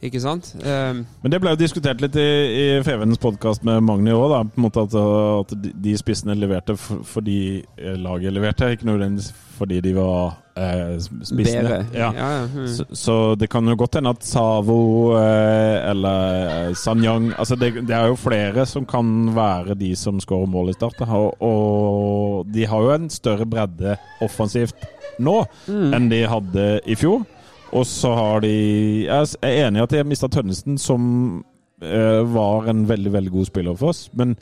Ikke sant? Um, Men det ble jo diskutert litt i, i Fevens podkast med Magni òg, da. På en måte at, at de- de spissene leverte fordi eh, laget leverte, ikke nødvendigvis fordi de var eh, spissene. Ja. Ja, mm. Så, så det kan jo godt hende at Savo eh, eller eh, Sanyang altså det, det er jo flere som kan være de som skårer mål i start. Og, og de har jo en større bredde offensivt nå enn de hadde i fjor. Og så har de Jeg er enig i at de har mista Tønnesen, som eh, var en veldig, veldig god spiller for oss, men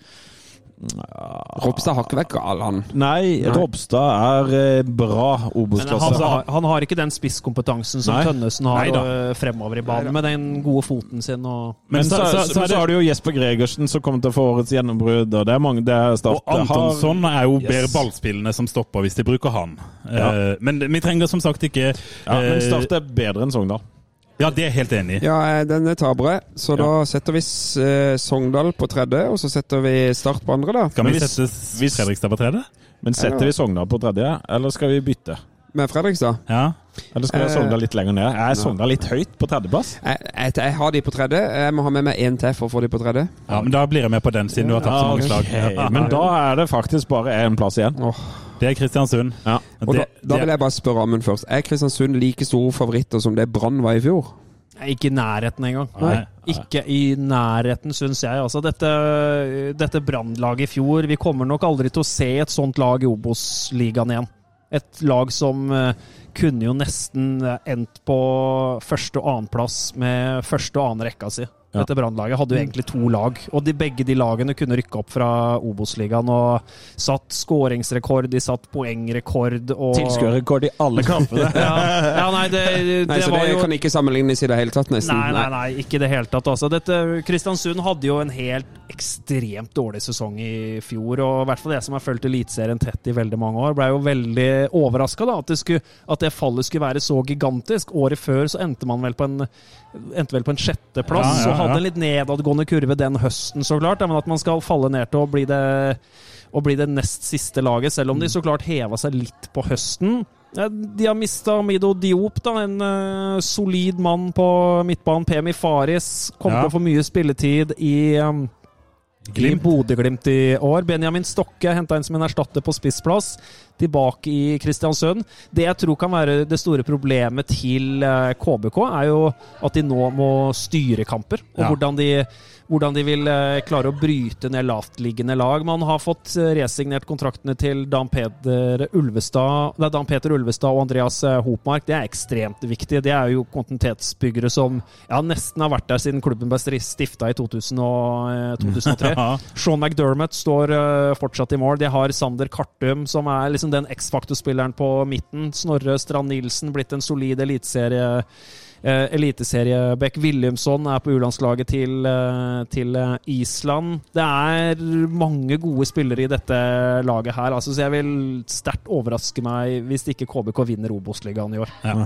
Ropstad har ikke vært gal, han. Nei, Nei. Robstad er eh, bra Men han, Obos-klasse. Han, han har ikke den spisskompetansen som Nei. Tønnesen har og, fremover i banen, med den gode foten sin. Og Men så, så, så, er det- har du jo Jesper Gregersen som kommer til å få årets gjennombrudd. Og det er mange det er start, Og Antonsson er jo Yes. bedre ballspillende som stopper hvis de bruker han. Ja. Eh, Men vi trenger som sagt ikke ja, Men eh, Start er bedre enn Sogndal. Ja, det er jeg helt enig i. Ja, eh, den er tapere, Så da setter vi eh, Sogndal på tredje, og så setter vi Start på andre, da. Skal vi hvis- sette hvis- Fredrikstad på tredje? Men setter vi Sogndal på tredje, eller skal vi bytte? Med Fredrikstad. Ja. Eller skal vi ha Eh, Sogndal litt lenger ned? Er Sogndal litt høyt på tredjeplass? Jeg, jeg, jeg har de på tredje. Jeg må ha med meg én til for å få de på tredje. ja, men da blir jeg med på den, siden du har tatt så mange slag. Okay. Men da er det faktisk bare én plass igjen. Åh. Det er Kristiansund. Ja. Og Det- da, da vil jeg bare spørre Amund først. Er Kristiansund like store favoritter som det Brann var i fjor? Ikke i nærheten engang. Nei. Ikke i nærheten, syns jeg. Altså, dette dette brannlaget i fjor Vi kommer nok aldri til å se et sånt lag i Obos-ligaen igjen. Et lag som eh, kunne jo nesten eh, endt på første- og annenplass med første og annen rekka si. Dette Brannlaget hadde jo egentlig to lag, og de, begge de lagene kunne rykke opp fra Obos-ligaen og satt skåringsrekord, de satt poengrekord og Tilskuerrekord i alle kampene. ja, ja, nei, det, det, Nei, så var det jo kan ikke sammenlignes i det hele tatt, nesten. Nei, nei, nei, ikke i det hele tatt. Altså, dette, Kristiansund hadde jo en helt ekstremt dårlig sesong i fjor. Og i hvert fall jeg som har fulgt Eliteserien tett i veldig mange år, ble jo veldig overraska at, det skulle- at det fallet skulle være så gigantisk. Året før så endte man vel på en, endte vel på en sjetteplass Ja, ja, og hadde en litt nedadgående kurve den høsten, så klart. Men at man skal falle ned til å bli det, å bli det nest siste laget, selv om de så klart heva seg litt på høsten. De har mista Mido Diop, da, en uh, solid mann på midtbanen. Pemi Faris kommer Ja. til å få mye spilletid i um, i Glimt. Bodø-Glimt i år. Benjamin Stokke henta inn som en erstatter på spissplass, tilbake i Kristiansund. Det jeg tror kan være det store problemet til eh, KBK, er jo at de nå må styre kamper. Og Ja. hvordan, de, hvordan de vil eh, klare å bryte ned lavtliggende lag. Man har fått eh, resignert kontraktene til Dan Peter Ulvestad, Dan Peter Ulvestad og Andreas eh, Hopmark. Det er ekstremt viktig. Det er jo kontinuitetsbyggere som ja, nesten har vært der siden klubben ble stifta i 2000 og, eh, 2003. Sean McDermott står fortsatt i mål. De har Sander Kartum, som er liksom den X-faktor-spilleren på midten. Snorre Strand Nilsen, blitt en solid eliteserie. Uh, Eliteserieback Williamson er på U-landslaget til, uh, til eh, Island. Det er mange gode spillere i dette laget her, altså, så jeg vil sterkt overraske meg hvis ikke KBK vinner Obos-ligaen i år. Ja.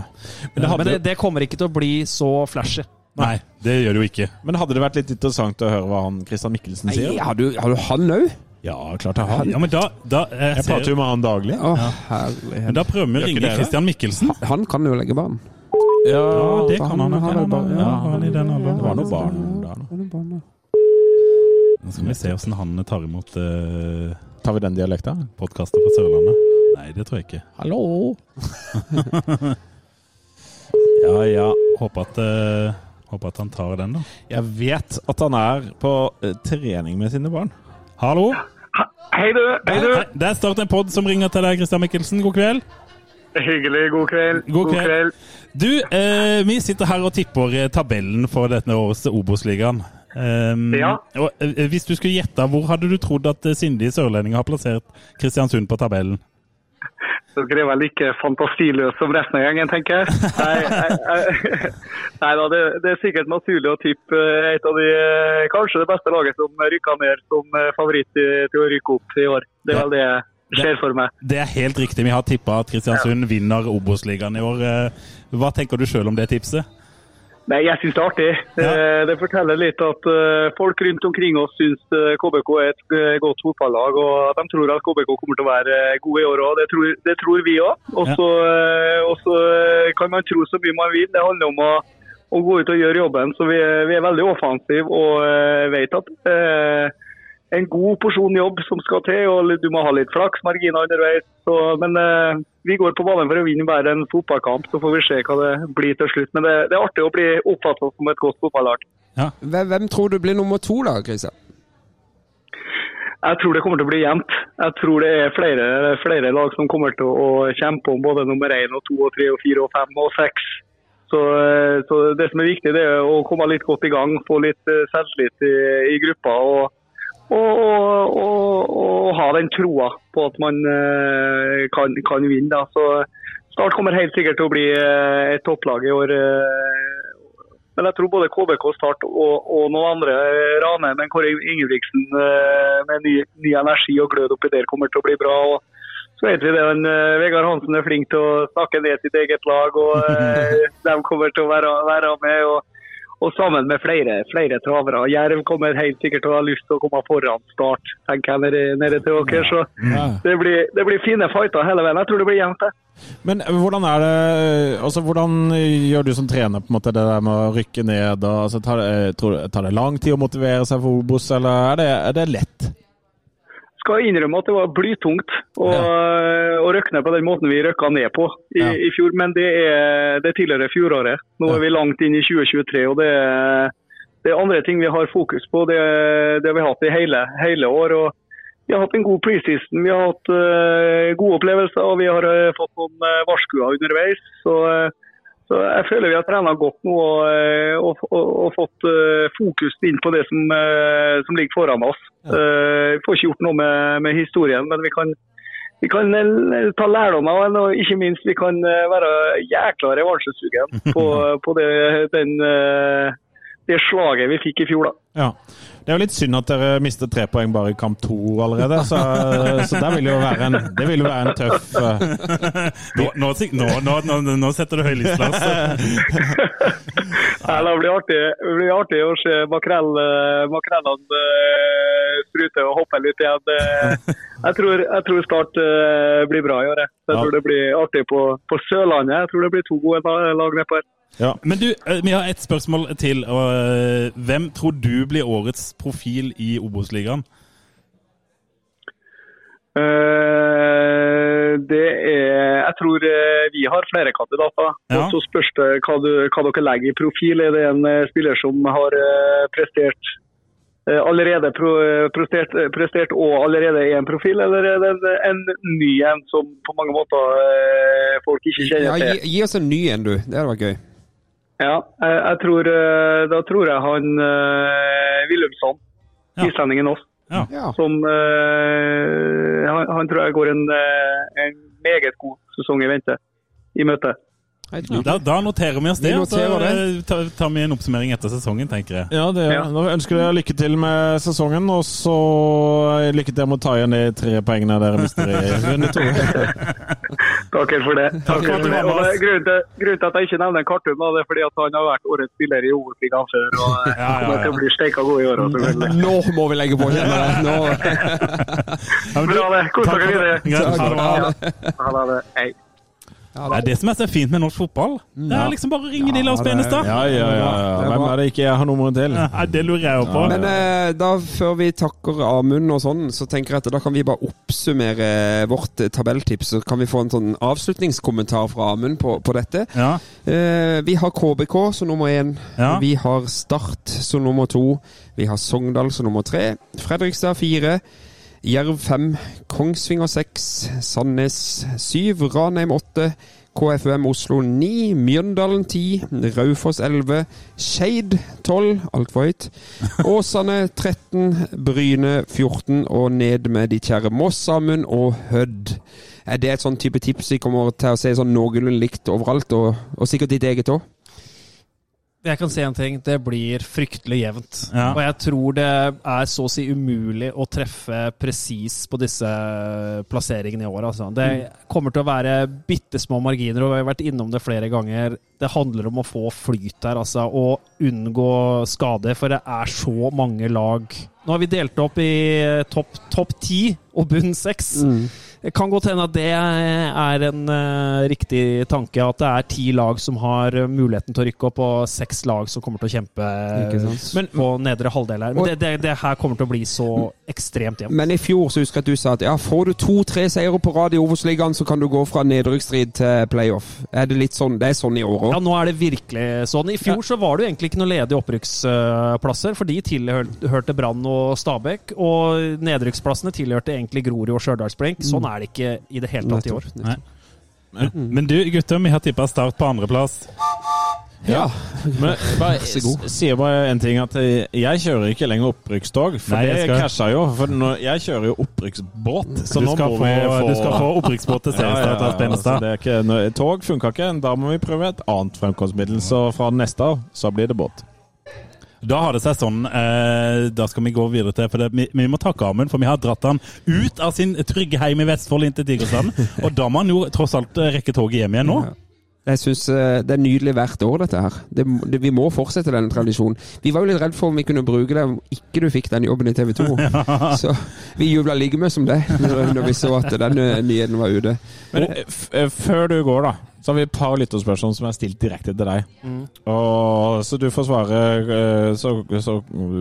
Men det Men det, det kommer ikke til å bli så flashy. Nei, det gjør det jo ikke. men hadde det vært litt interessant å høre hva han Christian Mikkelsen sier? Nei, har, du, har du han òg? Ja, klart jeg har. Ja, men da, da, jeg Jeg prater jo med han daglig. Å, men herlighet. da prøver vi å ringe? Christian Mikkelsen. Han kan jo legge barn. Ja, det kan han. han han, Han, ja, han i den Det var noe barn der nå. Han er barn, ja. Nå skal vi se hvordan han tar imot uh, Tar vi den dialekta? podkaster på Sørlandet. Nei, det tror jeg ikke. Hallo! Ja, ja. Håper at, uh, håper at han tar den, da. Jeg vet at han er på uh, trening med sine barn. Hallo? Hei, du. Hei, du. Det er Start en pod som ringer til deg, Christian Mikkelsen. God kveld. Hyggelig. God kveld. God kveld. Du, eh, vi sitter her og tipper eh, tabellen for dette årets Obos-ligaen. Um, Ja. og, eh, hvis du skulle gjette, hvor hadde du trodd at eh, sindige sørlendinger har plassert Kristiansund på tabellen? Dere er vel ikke fantasiløse som resten av gjengen, tenker jeg. Nei, nei, nei, da, det, det er sikkert naturlig å tippe et av de, kanskje det beste laget som rykka ned som favoritt til å rykke opp i år. Det er vel det jeg ser for meg. Det er helt riktig. Vi har tippa at Kristiansund vinner Obos-ligaen i år. Eh, Hva tenker du sjøl om det tipset? Nei, jeg syns det er artig. Ja. Eh, Det forteller litt at eh, folk rundt omkring oss syns KBK er et godt fotballag. Og de tror at KBK kommer til å være gode i år òg. Det, tror- det tror vi òg. Og så kan man tro så mye man vil. Det handler om å, å gå ut og gjøre jobben. Så vi, vi er veldig offensive og vet at eh, en god porsjon jobb som skal til, og du må ha litt flaksmarginer underveis. Så, men eh, vi går på banen for å vinne hver en fotballkamp, så får vi se hva det blir til slutt. Men det, det er artig å bli oppfattet som et godt fotballag. Hvem, hvem tror du blir nummer to, da, Christian? Jeg tror det kommer til å bli jevnt. Jeg tror det er flere, flere lag som kommer til å kjempe om både nummer én og to og tre og fire og fem og seks. Så, eh, så det som er viktig, det er å komme litt godt i gang, få litt eh, selvtillit i, i gruppa. og og, og, og, ha den troa på at man eh, kan, kan vinne. Da. Så Start kommer helt sikkert til å bli eh, et topplag i år. eh. Men jeg tror både KBK Start og, og noen andre, eh, Men Kåre Ingebrigtsen med ny, ny energi og glød oppi der, kommer til å bli bra. og så vet vi det, eh, Vegard Hansen er flink til å snakke ned sitt eget lag, og de kommer til å være, være med. og og sammen med flere, flere travere. Jerv kommer helt sikkert til å ha lyst til å komme foran start, tenker jeg, nede, nede til dere. Så det blir, det blir fine fighter hele veien. Jeg tror det blir jevnt, det. Men hvordan er det altså Hvordan gjør du som trener på en måte det der med å rykke ned? Og, altså, tar, det, tror, tar det lang tid å motivere seg for Obos, eller er det, er det lett? Skal innrømme at det var blytungt å, å røkne på den måten vi røkka ned på i, Ja. i fjor, men det, er, det tidligere fjoråret. Nå er vi langt inn i 2023, og det er, det er andre ting vi har fokus på. Det, det har vi hatt i hele, hele år. og Vi har hatt en god preseason, vi har hatt uh, gode opplevelser og vi har uh, fått noen uh, varskuer underveis. Så, eh, Så jeg føler vi har trena godt nå og, eh, og, og, og fått eh, fokus inn på det som, eh, som ligger foran oss. Eh, vi får ikke gjort noe med, med historien, men vi kan, vi kan ta lærdom av den. Og ikke minst vi kan være jækla revansjesugen på, på det, den, det slaget vi fikk i fjor. da. Ja. Det er jo litt synd at dere mister tre poeng bare i kamp to allerede, så, så det vil jo være en, det vil jo være en tøff uh... Nå, nå, nå, nå, setter du høylysglass. ja, det blir artig, det blir artig å se makrell, eh, makrellene eh, sprute og hoppe litt igjen. Jeg tror, jeg tror Start blir bra i år. jeg. Tror det blir artig på, på Sørlandet. Jeg tror det blir to gode la- lag nedpå her. Men du, eh, vi har ett spørsmål til. eh, Hvem tror du blir årets profil i Obos-ligaen? Eh, Det er Jeg tror vi har flere kandidater. Ja. Og Så spørs det hva, du, hva dere legger i profil. Er det en spiller som har prestert allerede pro, prestert, prestert og allerede er en profil, eller er det en, en ny en som på mange måter folk ikke Ja, kjenner gi, til? gi oss en ny en, du. Det hadde vært gøy. Ja, jeg, tror, eh, da tror jeg han uh, ja. islendingen oss, som uh, han, han tror jeg går en, en meget god sesong i vente i møte. Da, da noterer vi oss det. Vi og Så det. tar, tar vi en oppsummering etter sesongen, tenker jeg. Ja, det gjør ja. Da ønsker jeg lykke til med sesongen, og så lykke til med å ta igjen de tre poengene dere mister i runde to. Takk for det. Takk for det. Og grunnen, til, grunnen til at jeg ikke nevner Kartum, det er fordi at han har vært årets spiller i Obos-ligaen før. og ja, Ja, ja, kommer til å bli steika god i år. Nå må vi legge på, kjenner jeg. Nå. Bra det. Kos dere videre. det. ha det bra. Ja. Det. Er det som er så fint med norsk fotball. Det er liksom bare å ringe de Lars Benestad. Ja, ja, ja. ja. Hvem er det ikke jeg har nummeret til? Nei, det lurer jeg jo på. Men eh, da, før vi takker Amund og sånn, så tenker jeg at da kan vi bare oppsummere vårt tabelltips. Så kan vi få en sånn avslutningskommentar fra Amund på, på dette. Ja. Eh, vi har KBK som nummer én. Ja. Vi har Start som nummer to. Vi har Sogndal som nummer tre. Fredrikstad fire. Jerv 5, Kongsvinger 6, Sandnes 7, Ranheim 8, KFUM Oslo 9, Mjøndalen 10, Raufoss 11, Skeid 12, altfor høyt. Åsane 13, Bryne 14 og ned med de kjære Moss, Amund og Hødd. Er det et sånn type tips vi kommer til å se sånn noenlunde likt overalt, og, og sikkert ditt eget òg? Jeg kan si en ting. Det blir fryktelig jevnt. Ja. Og jeg tror det er så å si umulig å treffe presis på disse plasseringene i år. Altså. Det kommer til å være bitte små marginer, og vi har vært innom det flere ganger. Det handler om å få flyt der, altså, og unngå skade, for det er så mange lag. Nå har vi delt opp i topp topp ti og bunn seks. Det kan godt hende at det er en uh, riktig tanke, at det er ti lag som har eh, muligheten til å rykke opp, og seks lag som kommer til å kjempe men, på nedre halvdel her. Men Og- det, det, det her kommer til å bli så ekstremt jevnt. Men i fjor så husker jeg at du sa at ja, får du to-tre seire på rad i Obos-ligaen, så kan du gå fra nedrykksstrid til playoff. Er det litt sånn? Det er sånn i år òg? Ja, nå er det virkelig sånn. I fjor så var det jo egentlig ikke noe ledige opprykksplasser, for de tilhørte Brann og Stabæk. Og nedrykksplassene tilhørte egentlig Grorud og Stjørdalsblink. Sånn er det ikke i det hele tatt i år. Nei. Men, men du, gutter, vi har tippa Start på andreplass. Ja. Men bare, Vær så god. sier bare en ting at jeg, jeg kjører ikke lenger opprykkstog, for Nei, jeg det skal- krasja jo. For nå, jeg kjører jo opprykksbåt, så Du nå må få- vi få du skal få opprykksbåt til Seriestad, Lars Benestad. altså, tog funka ikke, da må vi prøve et annet fremkomstmiddel. Så fra neste av så blir det båt. Da har det seg sånn, eh, da skal vi gå videre til For det, vi, vi må takke Amund, for vi har dratt han ut av sin trygge heim i Vestfold inn til Tigerstaden. Og da må han jo tross alt rekke toget hjem igjen nå. Jeg syns det er nydelig hvert år, dette her. Det, det, vi må fortsette denne tradisjonen. Vi var jo litt redd for om vi kunne bruke det om ikke du fikk den jobben i TV 2. Så vi jubla like mye som det når, vi så at den eh, nyheten var ute. Men eh, f eh, før du går, da, så har vi et par lytterspørsmål som er stilt direkte til deg. Mm. Og, så du får svare eh, så, så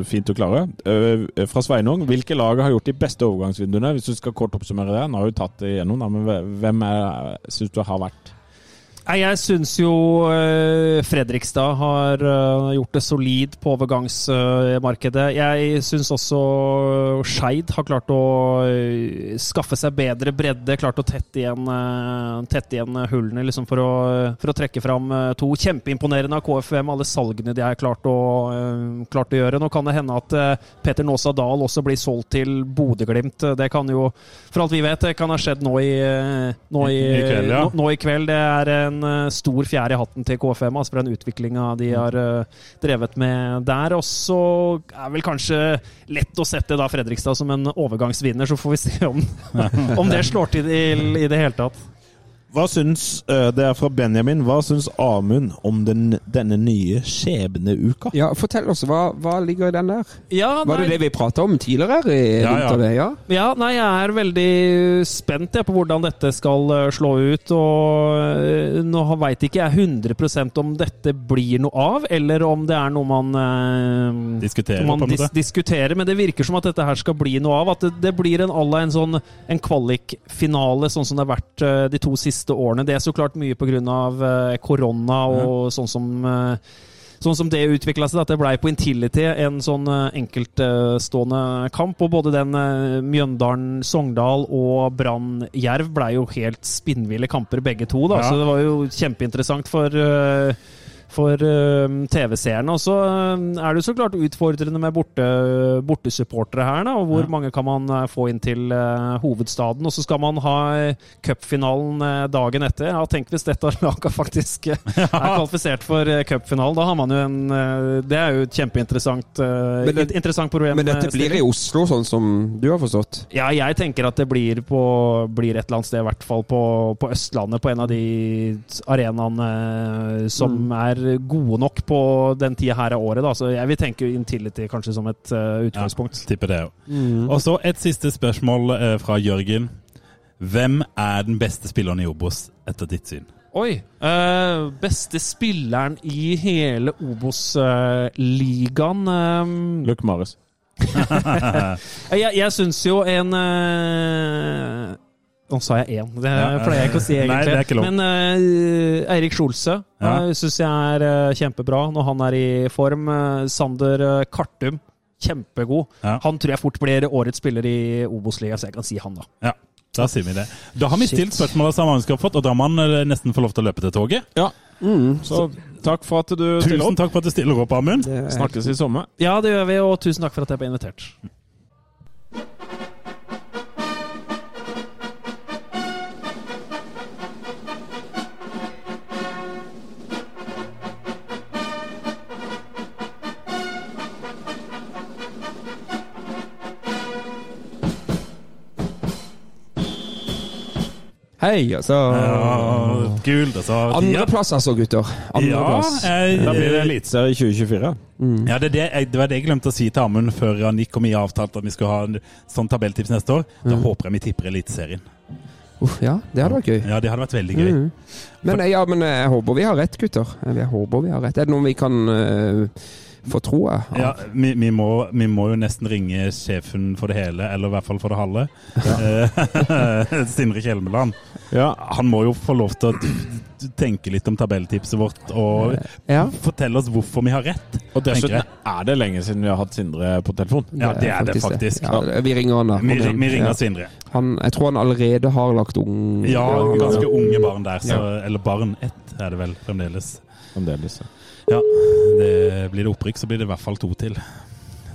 fint du klarer. Eh, Fra Sveinung, hvilke lag har gjort de beste overgangsvinduene? Hvis du skal kort oppsummere det. Nå har vi tatt det igjennom, da, men hvem syns du har vært Jeg syns jo eh, Fredrikstad har eh, gjort det solid på overgangsmarkedet. Jeg syns også Skeid har klart å eh, skaffe seg bedre bredde, klart å tette igjen, tette igjen hullene liksom for, å, for å trekke fram to. Kjempeimponerende av KFM, alle salgene de har klart å, klart å gjøre. Nå kan det hende at Peter Nåsa Dahl også blir solgt til Bodø-Glimt. Det kan jo, for alt vi vet, det kan ha skjedd nå i, nå i, I kveld, ja. nå, nå i kveld. Det er en eh, stor fjær i hatten til KFM altså for den utviklinga de har eh, drevet med der. Og så er vel kanskje lett å sette da Fredrikstad som en overgangsvinner, så får vi se om, om det slår til i, i det hele tatt. Hva syns eh, Det er fra Benjamin. Hva syns Amund om den, denne nye skjebneuka? Ja, Fortell oss, hva, hva ligger i den der? Ja, Var det det vi prata om tidligere? I Ja, ja. det? ja. Ja, nei, jeg er veldig spent jeg, på hvordan dette skal eh, slå ut. Og eh, nå veit ikke jeg 100% om dette blir noe av, eller om det er noe man eh, Diskuterer, man på en dis diskuterer. Men det virker som at dette her skal bli noe av. At det, det blir en, à la en sånn en kvalikfinale, sånn som det har vært de to siste årene. Det er så klart mye pga. Uh, korona og sånn som eh, Sånn som det utvikla seg, at det blei på Intility en sånn eh, enkeltstående kamp. Og både den eh, Mjøndalen-Sogndal og Brann-Jerv blei jo helt spinnville kamper, begge to. da, Ja. Så det var jo kjempeinteressant for eh, for eh, TV-seerne. Og så eh, er det jo så klart utfordrende med borte, bortesupportere her. da, og Hvor Ja. mange kan man eh, få inn til hovedstaden? Og så skal man ha cupfinalen dagen etter. Ja, Tenk hvis dette laget faktisk er kvalifisert for cupfinalen. Da har man jo en Det er jo et kjempeinteressant Men det- interessant problem. Men dette blir i. Oslo, sånn som du har forstått? Ja, jeg tenker at det blir, på, blir et eller annet sted, i hvert fall på, på Østlandet, på en av de arenaene som Mm. er gode nok på den tida her av året. Da. Så jeg vil tenke Intility kanskje som et uh, utgangspunkt. Tipper det òg. Og så et siste spørsmål uh, fra Jørgen. Hvem er den beste spilleren i Obos etter ditt syn? Oi! Uh, beste spilleren i hele Obos-ligaen Luke Maris. Jeg, jeg syns jo en eh, Nå sa jeg én, det pleier jeg ikke å si nei, det er ikke lov. Men uh, Eirik Skjolse Ja. uh, syns jeg er eh, kjempebra når han er i form. Eh, Sander eh, Kartum, kjempegod. Ja. Han tror jeg fort blir årets spiller i Obos-ligaen, så jeg kan si han, da. Ja, da sier vi det. Da har vi Shit. stilt spørsmålet som mange har fått, og da må man eh, nesten få lov til å løpe til toget. Ja. Så takk for at du stiller Tusen takk for at du stiller opp, Amund. Snakkes i sommer. Ja, det gjør vi, og tusen takk for at jeg ble invitert. Hei, altså. Ja, kult, altså. Andreplass, altså, gutter. Ja, Andreplass. jeg, Da blir det eliteserie i 2024. Ja, det, er det, jeg, det var det jeg glemte å si til Amund før han gikk og vi avtalte at vi skulle ha en sånn tabelltips neste år. Da håper jeg vi tipper Eliteserien. Uff, ja, det hadde vært gøy. Ja, det hadde vært veldig gøy. Mm. Men, ja, men jeg håper vi har rett, gutter. Jeg håper vi har rett. Er det noe vi kan uh, få troa? Ja, vi, vi, må, vi må jo nesten ringe sjefen for det hele, eller i hvert fall for det halve. Ja. Sindre Kjelmeland. Ja. Han må jo få lov til å tenke litt om tabelltipset vårt og Ja. fortelle oss hvorfor vi har rett. Og dessuten er det lenge siden vi har hatt Sindre på telefon. Ja, det er det faktisk. Ja, vi ringer han, da. Vi, vi ringer Ja. Sindre. Han, jeg tror han allerede har lagt ung... Ja, ganske unge barn der. Så, Ja. Eller barn ett er det vel fremdeles. Fremdeles. ja. Ja, det Blir det opprykk, så blir det i hvert fall to til.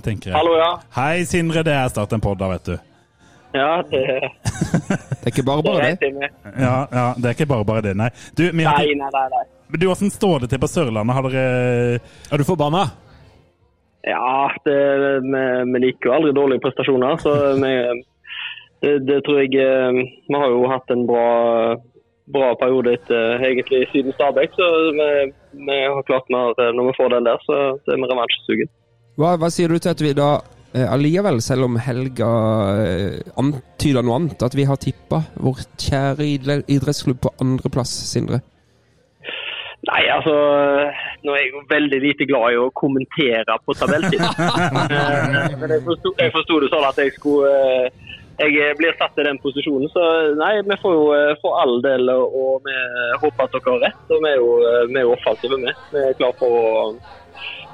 Tenker jeg. Hallo, ja. Hei, Sindre. Det er Start en pod da, vet du. Ja, det, Det er ikke bare bare vet det. Ja, ja, Det er ikke bare bare det, nei. Du, vi har Nei, ikke, nei, nei. nei. Men du, Åssen står det til på Sørlandet? Har dere Er du forbanna? Ja, det, vi, vi liker jo aldri dårlige prestasjoner, så vi, det, det tror jeg eh, Vi har jo hatt en bra, bra periode etter egentlig siden Stabæk, så vi, vi har klart når, når vi får den der, så, så er vi revansjesugen. Hva, hva sier du til at vi da eh, allikevel, selv om Helga eh, antyder noe annet, at vi har tippa vår kjære idrettsklubb på andreplass, Sindre? Nei, altså Nå er jeg jo veldig lite glad i å kommentere på tabelltid. Eh, Men jeg forsto, det sånn at jeg skulle, eh, jeg blir satt i den posisjonen. Så nei, vi får jo eh, for all del, og vi håper at dere har rett. Og vi er jo, eh, vi er jo offensive, vi. Vi er klar for å,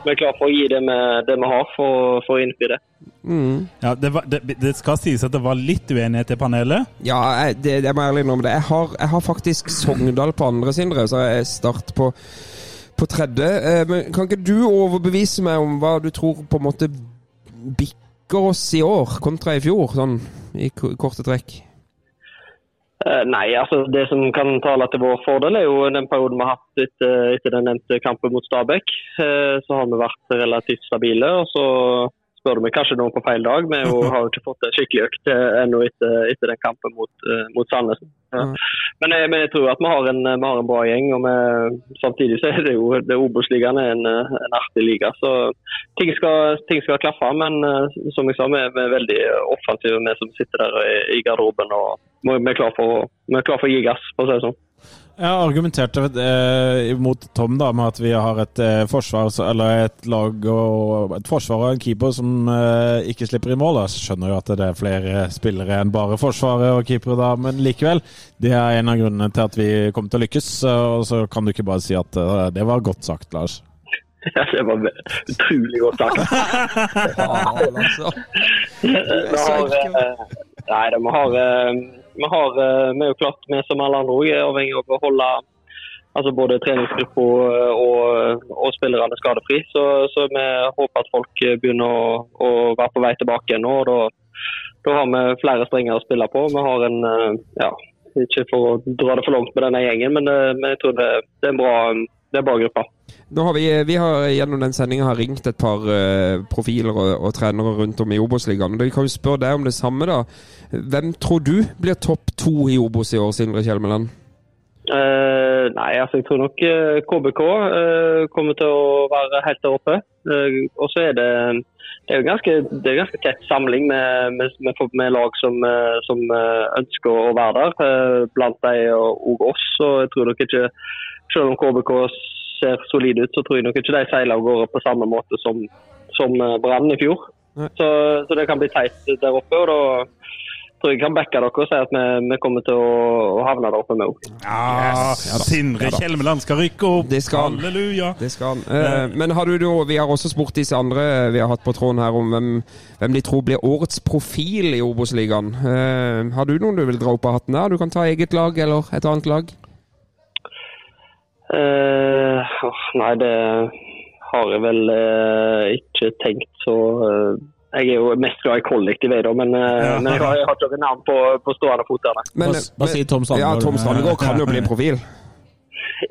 vi er klar for å gi det vi, det vi har, for, for å innfri det. Mm. Ja, det, var, det, det skal sies at det var litt uenighet i panelet. Ja, jeg, det, jeg må ærlig innrømme. det. Jeg har, jeg har faktisk Sogndal på andre, Sindre, så jeg start på, på tredje. Eh, Men kan ikke du overbevise meg om hva du tror på en måte bikker oss i år kontra i fjor, sånn i korte trekk? Eh, Nei, altså det som kan tale til vår fordel, er jo den perioden vi har hatt etter, etter den nevnte kampen mot Stabæk. Eh, Så har vi vært relativt stabile. og så spør du meg kanskje noen på feil dag. Vi har jo ikke fått en skikkelig økt eh, ennå etter, etter den kampen mot, eh, mot Sandnes. Ja. Men, jeg, men jeg tror at vi har en, vi har en bra gjeng. og vi, Samtidig så er det jo det Obos-ligaen en, eh, en artig liga. Så ting skal, ting skal klaffe. Men eh, som jeg sa, vi er, veldig offensive, vi som sitter der i, i garderoben. og vi er klar for, vi er klar for å gi gass, for å si det sånn. Jeg argumenterte eh, mot Tom da, med at vi har et eh, forsvar eller et lag og et forsvar og en keeper som eh, ikke slipper i mål. Jeg skjønner jo at det er flere spillere enn bare forsvaret og keepere da, men likevel. Det er en av grunnene til at vi kommer til å lykkes. Og så kan du ikke bare si at eh, det var godt sagt, Lars. Ja, det var utrolig godt sagt. Faen, har, eh, nei, de har, eh, vi har eh, Vi er jo klart, vi som alle andre òg er avhengig av å holde altså både treningsgruppa og, og spillerne skadefri. Så, så vi håper at folk begynner å, å være på vei tilbake nå. og Da, da har vi flere strenger å spille på. Vi har en eh, ja, Ikke for å dra det for langt med denne gjengen, eh, men jeg tror det, det er en bra, det er bare gruppa. Har vi, vi har gjennom den sendinga ringt et par eh, profiler og, og trenere rundt om i Obos-ligaen. Vi kan jo spørre deg om det samme, da. Hvem tror du blir topp to i Obos i år, Sindre Kjelmeland? Uh, nei, altså jeg tror nok eh, KBK uh, kommer til å være helt der oppe. Uh, og så er det det er jo ganske, det er ganske tett samling med, med, med, med lag som, eh, som eh, ønsker å være der. eh, blant dem og, og oss. Og jeg tror nok ikke, selv om KBK ser solid ut, så tror jeg nok ikke de seiler av gårde på samme måte som, som eh, Brann i fjor. Så, så det kan bli teit der oppe. og da tror jeg kan backe dere og si at vi, vi kommer til å, å havne der oppe vi òg. Ja, Sindre Kjelmeland skal rykke opp. Det skal han. Halleluja. Det skal han. Eh, men har du da, vi har også spurt disse andre vi har hatt på tråden her om hvem, hvem de tror blir årets profil i Obos-ligaen. Eh, har du noen du vil dra opp av hatten der? Du kan ta eget lag eller et annet lag. Eh, oh, nei, det har jeg vel eh, ikke tenkt så eh, Jeg er jo mest glad i kollektiv, jeg, da, men, ja. men jeg har, jeg har ikke noe navn på, på stående fot. Hva sier Tom Sandberg? Ja, Tom Strandgaard kan jo bli profil.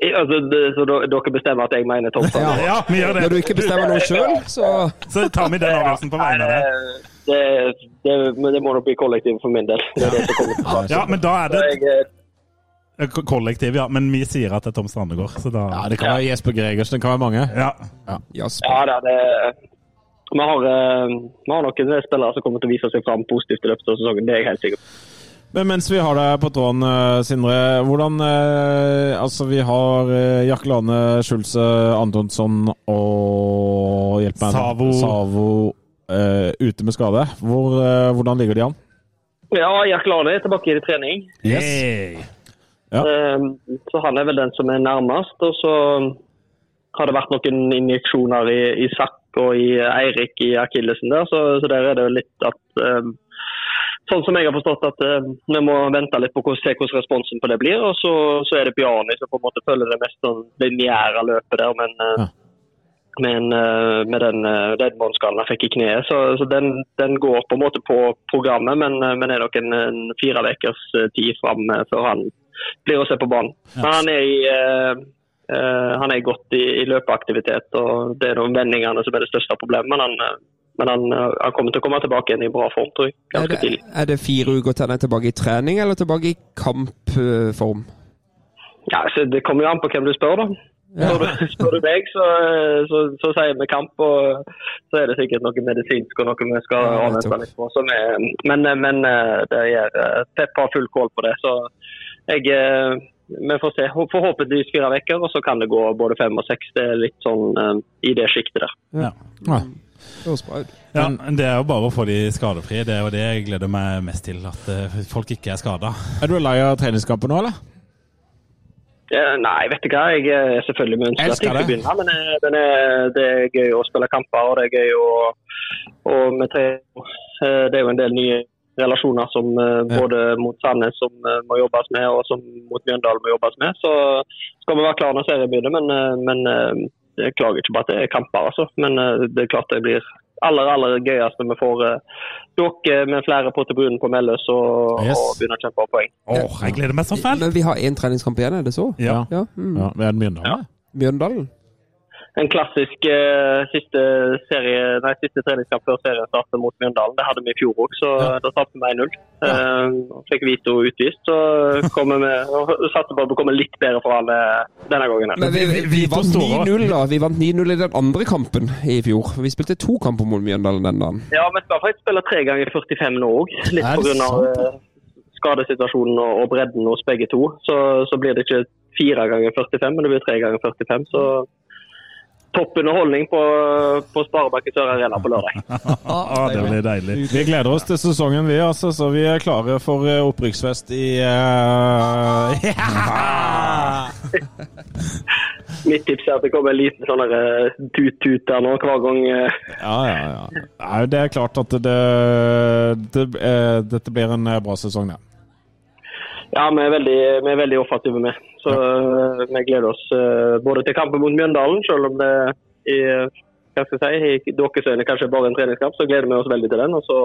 Altså, det, så dere bestemmer at jeg mener Tom Sandberg? Ja, vi gjør det. Når du ikke bestemmer noe sjøl, så Så tar vi den avgjørelsen på vegne av deg. Det, det, det må nok bli kollektiv for min del. Det er det som kommer til å ta. Ja, men da er det kollektiv, ja. Men vi sier at det er Tom Strandegård, så da Ja, Det kan være Jesper Gregersen, det kan være mange. Ja. Jasper. Ja da, det vi har, eh, vi har noen spillere som kommer til å vise seg fram positivt i løpet av sesongen. Det er jeg helt sikker på. Men mens vi har deg på tråden, eh, Sindre. Hvordan eh, Altså, vi har eh, Jakke Lane, Schulze, Antonsson og Hjelp meg. Savo. Savo uh, ute med skade. Hvor, uh, hvordan ligger de an? Ja, Jack Lane er tilbake i trening. Yes. Hey. Ja. Eh, Så han er vel den som er nærmest. Og så har det vært noen injeksjoner i, i Sakk og i Eirik i akillesen der, så, så der er det litt at um, Sånn som jeg har forstått at um, vi må vente litt på hvordan, se hvordan responsen på det blir. Og så, så er det Bjarni som på en måte følger det mest sånn lineære løpet der. Men, eh, Ja. men uh, med den uh, deadbåndskallen han fikk i kneet, så, så den, den går på en måte på programmet. Men, uh, men det er nok en, en fire ukers eh, tid fram eh, før han blir å se på banen. Men han er i eh, Uh, han er godt i, i løpeaktivitet, og det er de vendingene som er det største problemet. Men han, eh, men han, eh, han kommer til å komme tilbake igjen i bra form, tror jeg. Er det, er det fire uker til han er tilbake i trening, eller tilbake i kampform? Ja, så Det kommer jo an på hvem du spør, da. Spør, du, spør du meg, så, så, så sier vi kamp, og så er det sikkert noe medisinsk og noe vi skal Ja, avvente litt på. Så men men det eh, Pep har full kål på det, så jeg eh, Vi får se. Forhåpentligvis fire uker, og så kan det gå både fem og seks. Det er litt sånn eh, i det sjiktet der. Ja. ja. Ja, Det er jo bare å få de skadefrie. Det er jo det jeg gleder meg mest til. At eh, folk ikke er skada. Er du lei av treningskamper nå, eller? Ja, nei, vet du hva. Jeg er selvfølgelig med ønsker at jeg det. skal begynne, men det eh, det er gøy å spille kamper, og det er gøy å og med tre, eh, Det er jo en del nye relasjoner som eh, både mot Sandnes som eh, må jobbes med, og som mot Mjøndalen må jobbes med. Så skal vi være klare når serien begynner, men, eh, men jeg klager ikke på at det er kamper, altså. Men det er klart det blir aller aller gøyest når vi får dere med flere på tribunen på Melløs og, Yes. og begynner å kjempe om poeng. Åh, jeg gleder meg så fælt! Men vi har én treningskamp igjen, er det så? Ja. Ja. Mm. Ja, Mjøndalen? Ja. Mjøndalen? En klassisk eh, siste, serie, nei, siste treningskamp før serien startet mot Mjøndalen. Det hadde vi i fjor òg, så da tapte vi 1-0. Eh, fikk Vito utvist. Så kommer vi og satser på at vi kommer litt bedre fra alle denne gangen. Men vi, vi, vi vant 9-0 da. Vi vant 9-0 i den andre kampen i fjor. Vi spilte to kamper mot Mjøndalen den dagen. Ja, vi skal faktisk spille tre ganger 45 nå òg. Litt pga. skadesituasjonen og, og bredden hos begge to. Så, så blir det ikke fire ganger 45, men det blir tre ganger 45. Så topp underholdning på, på Sparebanken Sør Arena på lørdag. Ah, det blir deilig. Vi gleder oss til sesongen, vi, altså, så vi er klare for eh, opprykksfest i eh, Mitt tips er at det kommer en liten sånn eh, tut-tut der nå hver gang. Ja, ja, ja. Nei, det er klart at det, det det, Dette blir en bra sesong, det. Ja, vi er veldig, vi er veldig offensive med. Så ja. vi gleder oss eh, både til kampen mot Mjøndalen, selv om det i, hva skal jeg si, i deres øyne kanskje bare en treningskamp, så gleder vi oss veldig til den. Og så,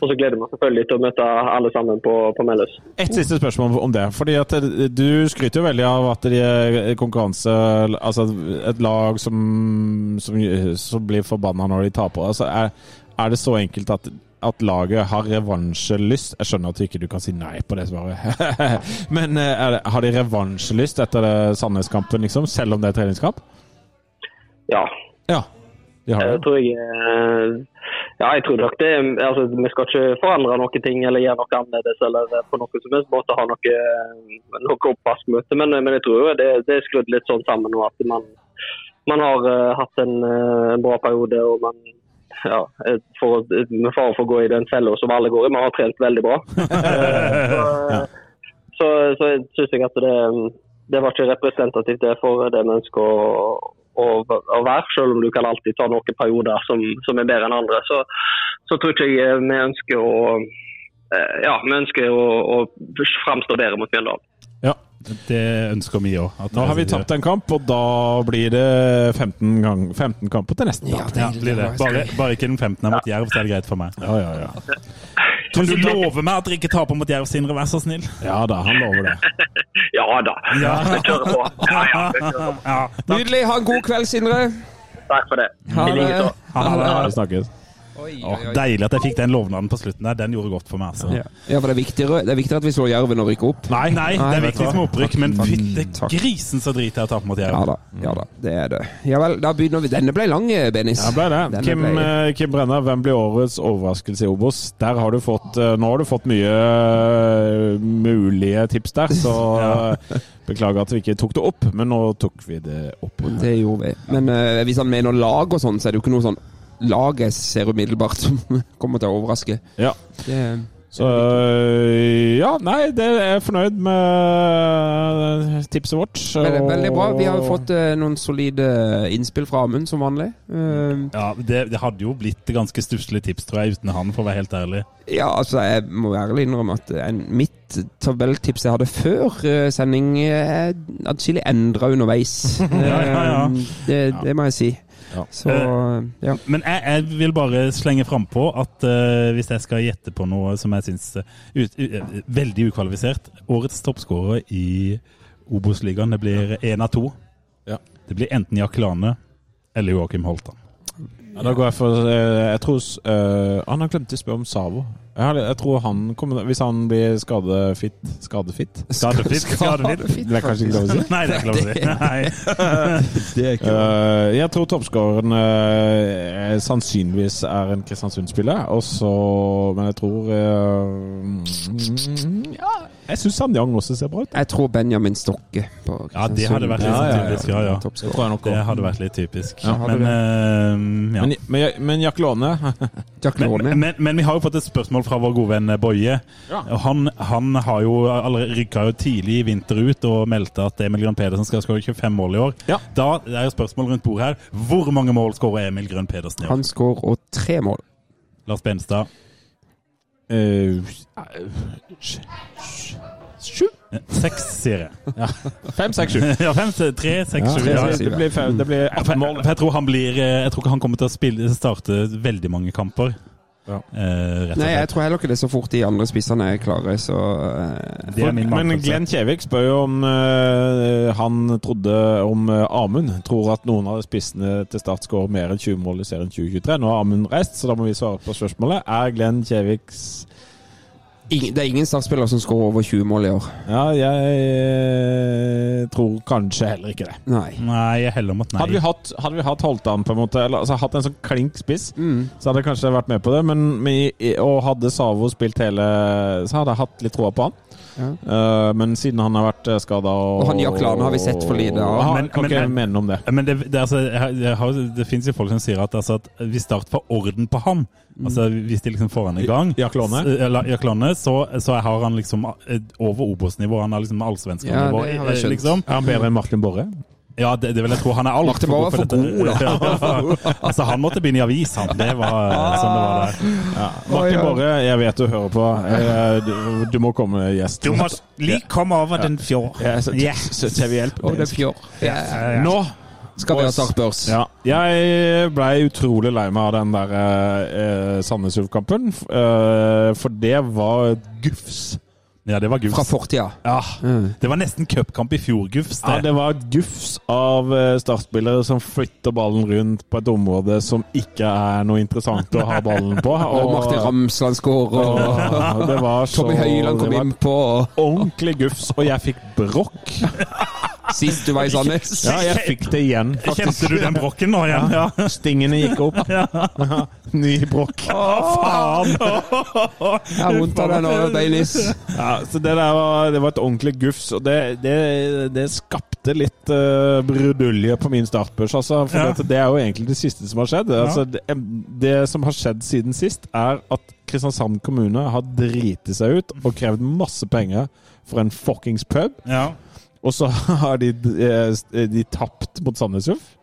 og så gleder vi oss selvfølgelig til å møte alle sammen på, på Melløs. Et siste spørsmål om det. fordi at eh, Du skryter jo veldig av at det er konkurranse Altså et lag som, som, som blir forbanna når de taper. Altså, er, er det så enkelt at, at laget har revansjelyst? Jeg skjønner at du ikke kan si nei på det svaret. Men eh, det, har de revansjelyst etter Sandnes-kampen, liksom, selv om det er treningskamp? Ja. Ja, Jeg tror jeg eh, Ja, jeg tror nok det altså, Vi skal ikke forandre noen ting eller gjøre noe annerledes eller på noen som helst måte ha noe, noe oppvaskmøte, men, men jeg tror jo det, det er skrudd litt sånn sammen nå at man, man har uh, hatt en, uh, en bra periode og man ja, eh, for, med fare for å gå i den fella som alle går i. Man har trent veldig bra. Eh, så, så, så syns jeg at det, det var ikke representativt det for det vi ønsker å, å, å være, selv om du kan alltid ta noen perioder som, som er bedre enn andre. Så, så tror ikke jeg vi ønsker å eh, ja, vi ønsker å, å framstå bedre mot Mjøndalen. Det ønsker vi òg. Nå har vi tapt en kamp, og da blir det 15, gang, 15 kamper til nesten. Ja, Ja, blir det. Bare, bare ikke den 15. mot Jerv, så er det greit for meg. Ja, ja, ja. Kan du love meg at dere ikke taper mot Jerv, Sindre? Vær så snill. Ja da, han lover det. Ja da. Ja. Vi kjører på. Ja, ja, vi kjører på. Ja, Nydelig. Ha en god kveld, Sindre. Takk for det. Ha det. Ha det. likeså. Ha det. Vi oi, Åh, deilig at jeg fikk den lovnaden på slutten der. Den gjorde godt for meg. Altså. Ja, ja for det er, viktigere, det er viktigere at vi slår Jerven og rykker opp. Nei, nei, det er vet viktig du hva. med opprykk, men fytte Takk. grisen så driter jeg å tape mot Jerv. Ja da, ja da, det er det. Ja vel, da begynner vi. Denne ble lang, eh, Benis. Ja, ble det. Denne Kim, ble- eh, Kim Brenna, hvem blir årets overraskelse i Obos? Der har du fått, eh, nå har du fått mye mulige tips der, så ja. beklager at vi ikke tok det opp, men nå tok vi det opp. Det gjorde vi. Men uh, hvis han mener lag og sånn, så er det jo ikke noe sånn lag jeg ser umiddelbart som kommer til å overraske. Ja. Det, Så øh, ja, nei, det er jeg fornøyd med tipset vårt. veldig, veldig bra. Vi har fått eh, noen solide innspill fra Amund, som vanlig. Ja, det, det hadde jo blitt ganske stusslige tips, tror jeg, uten han, for å være helt ærlig. Ja, altså, jeg må ærlig innrømme at en, mitt tabelltips jeg hadde før sending, er atskillig endra underveis. Ja, ja, ja. Det, det må jeg si. Ja. Så, ja. Men jeg, jeg vil bare slenge frampå at uh, hvis jeg skal gjette på noe som jeg syns er veldig ukvalifisert Årets toppskårer i Obos-ligaen, det blir én av to. Ja. Det blir enten Jack Lane eller Joakim Holtan. Ja, da går jeg for eh, Jeg tror eh, Han har glemt å spørre om Savo. Jeg, har, jeg tror han kommer Hvis han blir skadefitt Skadefitt? Skadefitt? Skadefitt? Det er kanskje ikke lov å si? Nei, det er ikke lov å si. Nei. Det er ikke uh, jeg tror toppskåreren uh, sannsynligvis er en Kristiansund-spiller. Og så Men jeg tror eh, Ja, Jeg syns Sandjang også ser bra ut. Jeg tror Benjamin Stokke på Ja, det hadde vært litt Ja, ja, ja. typisk. Ja, ja. Det Det hadde vært litt typisk. Ja, men, eh, ja. Men, men, men Jack Låne Jack Men, men, men vi har jo fått et spørsmål fra vår gode venn Boje. Ja. Han, han har jo rykka jo tidlig i vinter ut og meldte at Emil Grønn Pedersen skal skåre 25 mål i år. Ja. Da er jo spørsmålet rundt bordet her hvor mange mål skårer Emil Grønn Pedersen i år? Han skårer tre mål. Lars Benstad. Uh, Sju? Seks, sier jeg. Fem, seks, sju. Ja, fem, tre, seks, sju. Ja. Det blir, fem, det blir Ja, for, 18 mål. for jeg tror han blir eh, Jeg tror ikke han kommer til å spille, starte veldig mange kamper. Ja. Eh, Nei, jeg tror heller ikke det er så fort de andre spissene er klare, så eh, er Men. Glenn Kjevik spør jo om eh, han trodde om uh, Amund tror at noen av spissene til Start skårer mer enn 20 mål i serien 2023. Nå har Amund reist, så da må vi svare på spørsmålet. Er Glenn Kjeviks ingen, Det er ingen startspillere som skårer over 20 mål i år. Ja, jeg eh, tror kanskje heller ikke det. Nei. Nei, jeg heller mot nei. Hadde vi hatt, hadde vi hatt Holtan, på en måte, eller altså, hatt en sånn klink spiss, Mm. så hadde jeg kanskje vært med på det. Men, men, og hadde Savo spilt hele Så hadde jeg hatt litt troa på han. Ja. Eh, men siden han har vært skada og, Og han Jack Lane har vi sett for lite av. Ja, Men- men, men- men, om det. Men det, det, altså, jeg det finnes jo folk som sier at, altså, at hvis Start får orden på han Altså Hvis de liksom får han i gang, Jack Lane? s- eller Jack Lane, så, så har han liksom eh, over Obos-nivå. Han har liksom allsvensk nivå. Ja, det har jeg eh, liksom. Er han bedre enn Martin Borre? Ja, det, det vil jeg tro. Han er altfor god for dette. god, da. altså, han måtte begynne i avis, han. Det var eh, sånn det var der. Ja. Martin. Borre, jeg vet du hører på. Eh, Du, du må komme gjest. Du må like komme over den fjord. Ja, så, Ja. så, så vi hjelper den fjord. Nå Skal vi ha startbørs? Ja. Jeg ble utrolig lei meg av den der eh, Sandnes Ulf-kampen. eh, for det var gufs. Ja, det var gufs. Fra fortida. Ja. Mm. Det var nesten cupkamp i fjor, gufs. ja, Det. det var gufs av eh, startspillere som flytter ballen rundt på et område som ikke er noe interessant å ha ballen på. Og Martin Ramsland skårer, og og det var så Tommy Høiland kom det innpå. Ordentlig gufs, og jeg fikk brokk. Sist du var i Sandnes. Ja, jeg fikk det igjen, faktisk. Kjente du den brokken nå igjen? Ja. Stingene gikk opp. Ny brokk. Faen! Jeg har vondt av deg nå, Baileys. Ja, så det der var, det var et ordentlig gufs, og det, det, det skapte litt uh, brudulje på min startbørs. Altså, for Ja. det er jo egentlig det siste som har skjedd. Altså, det, det som har skjedd siden sist, er at Kristiansand kommune har driti seg ut og krevd masse penger for en fuckings pub. Ja. Og så har de, eh, de tapt mot Sandnes Ulf.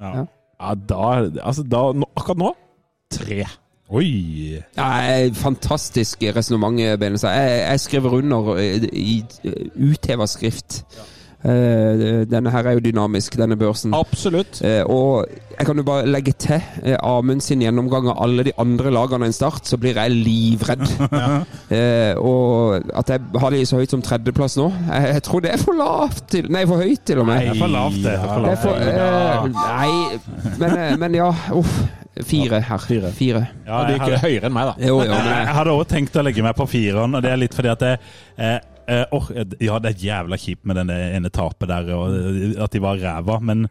ja. Ja, da Altså, da nå, Akkurat nå tre. Oi! Ja, fantastisk resonnement, Benestad. Jeg, jeg skriver under i, i eh, utheva skrift. Eh, Denne her er jo dynamisk, denne børsen. Absolutt. Eh, og jeg kan jo bare legge til eh, Amund sin gjennomgang av alle de andre lagene enn Start, så blir jeg livredd. ja. og at jeg har de så høyt som tredjeplass nå jeg, tror det er for lavt til Nei, for høyt til og med. Det er for lavt, det. er for Det er for, eh, nei, men, eh, men ja. Uff. Fire her. Fire. Fire. Ja, det gikk hadde- høyere enn meg, da. Jo, jo, men Jeg hadde også tenkt å legge meg på fireren, og det er litt fordi at det, eh, eh, Ja, det er jævla kjipt med den ene tapet der, og eh, at de var ræva, men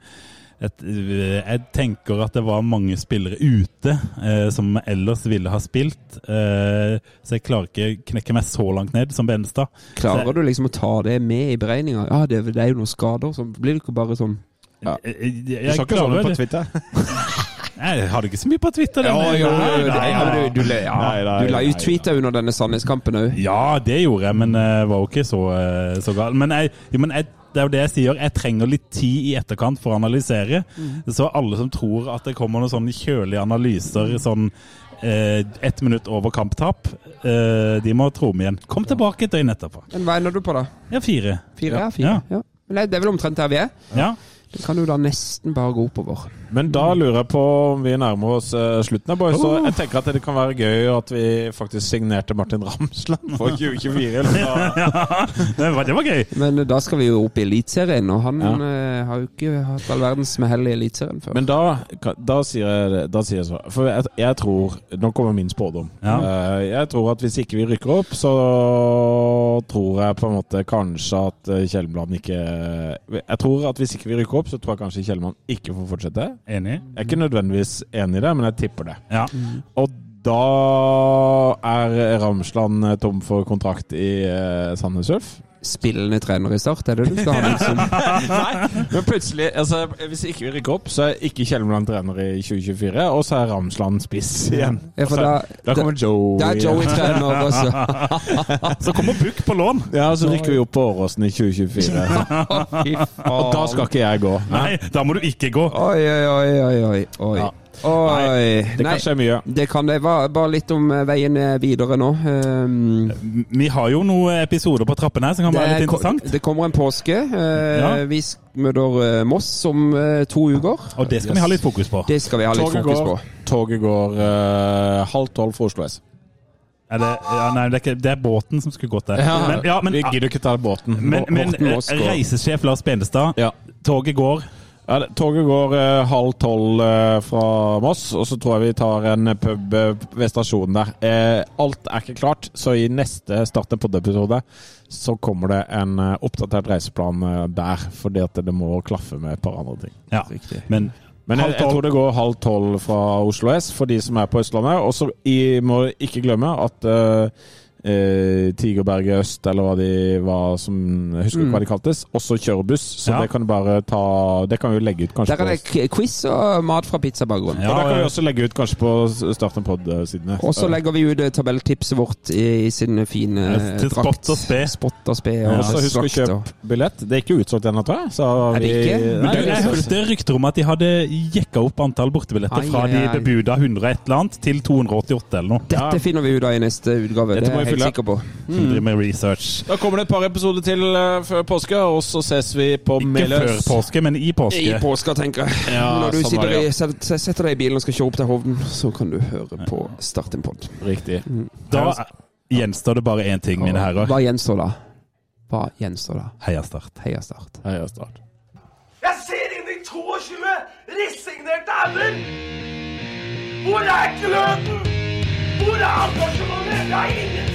et, eh, jeg tenker at det var mange spillere ute eh, som ellers ville ha spilt, eh, så jeg klarer ikke knekke meg så langt ned som Benestad. klarer du liksom å ta det med i beregninga? Ja, det, det er jo noen skader, så blir det ikke bare sånn Ja. Jeg, jeg, jeg, sa ikke sånn på. Twitter? Jeg hadde ikke så mye på Twitter. Ja, ja, du, la ut Twitter under denne Sandnes-kampen òg. Ja, det gjorde jeg, men det var jo ikke så, eh, så galt. Men, jeg, men jeg, det er jo det jeg sier, jeg trenger litt tid i etterkant for å analysere. Så alle som tror at det kommer noen sånne kjølige analyser sånn eh, ett minutt over kamptap, eh, de må tro meg igjen. Kom tilbake et døgn etterpå. Men hva ender du på, da? Ja, fire. Fire? Ja, fire. Ja. Ja. det- det er vel omtrent der vi er? Ja. Det kan jo da nesten bare gå oppover. Men da lurer jeg på om vi nærmer oss eh, slutten. her, boys. Så jeg tenker at det kan være gøy at vi faktisk signerte Martin Ramsland for 2024. eller ja. Det, var, det var gøy. Men eh, da skal vi jo opp i Eliteserien, og han Ja. eh, har jo ikke hatt all verdens med hell i Eliteserien før. Men da, da, sier jeg, da sier jeg så. For jeg, jeg tror Nå kommer min spådom. Ja. Eh, Jeg tror at hvis ikke vi rykker opp, så tror jeg på en måte kanskje at eh, ikke Jeg tror at hvis ikke vi rykker opp, så tror jeg kanskje Kjellmann ikke får fortsette. Enig. Jeg er ikke nødvendigvis enig i det, men jeg tipper det. Ja. Og Da er Ramsland eh, tom for kontrakt i uh, Sandnes Ulf. Spillende trener i Start, er det du skal ha? Liksom? Nei, men plutselig altså, Hvis ikke vi rykker opp, så er ikke Kjelmeland trener i 2024, og så er Ramsland spiss igjen. Ja, for Og så- da- da kommer Joey. Da er Joey trener også. Så kommer Buch på lån. Ja, så rykker vi opp på Åråsen i 2024. Fy Og da skal ikke jeg gå. Nei, da må du ikke gå. Oi, oi, oi, oi, oi. oi. Ja. nei, Det kan skje mye. Det kan det. Bare, bare litt om eh, veien eh, videre nå. Um, Vi har jo noen episoder på trappene her som kan være litt det, interessant. det kommer en påske. Uh, Ja. Vi møter Moss om to uker. Og det skal vi ha litt fokus på. Det skal vi ha litt Toget fokus går, på. toget går uh, halv tolv for Oslo S. Er det, ja, nei, det er, ikke, det er båten som skulle gått der. men, ja, men, vi gidder ikke ta båten. men, men reisesjef Lars Benestad, Ja. toget går. Ja, toget går eh, halv tolv eh, fra Moss, og så tror jeg vi tar en pub eh, ved stasjonen der. Eh, alt er ikke klart, så i neste starten på pod-episode så kommer det en eh, oppdatert reiseplan eh, der, fordi at det må klaffe med et par andre ting. Ja, men Men jeg, jeg tror det går halv tolv fra Oslo S for de som er på Østlandet. Og så i- må ikke glemme at eh, eh, Tigerberget Øst, eller hva de var som Jeg husker ikke hva de kaltes, også kjører buss. Så Ja. det kan du bare ta Det kan vi jo legge ut kanskje Der er det quiz og mat fra pizzabakgrunnen. Ja, Og det kan vi også legge ut kanskje på Start en pod-sidene. Og så legger vi ut eh, tabelltipset vårt i, i sin fine eh, Til drakt. spott og spe. Spott og spe. Og Og så husk å kjøpe billett. Det er ikke utsolgt ennå, tror jeg. Så Er det ikke? Vi, Nei, jeg hørte rykter om at de hadde jekka opp antall bortebilletter Ai, fra ai, de bebuda 100 et eller annet til 288 eller noe. Dette finner vi ut av i neste utgave, Dette det må er vi helt sikker på. Mm. driver med research. Da kommer det et par episoder til eh, før påske, og så ses vi på Ikke før påske, men i I påske. påska, tenker jeg. Ja, Når du sitter i, setter deg i bilen og skal kjøre opp til Hovden, så kan du høre på Start en pod. Riktig. Da gjenstår det bare én ting, mine herrer. Hva gjenstår da? Hva gjenstår da? Heia Start. Heia Start. Heia Start. Jeg ser inn i 22 resignerte ender! Hvor er gløden? Hvor er engasjementet? Det er ingenting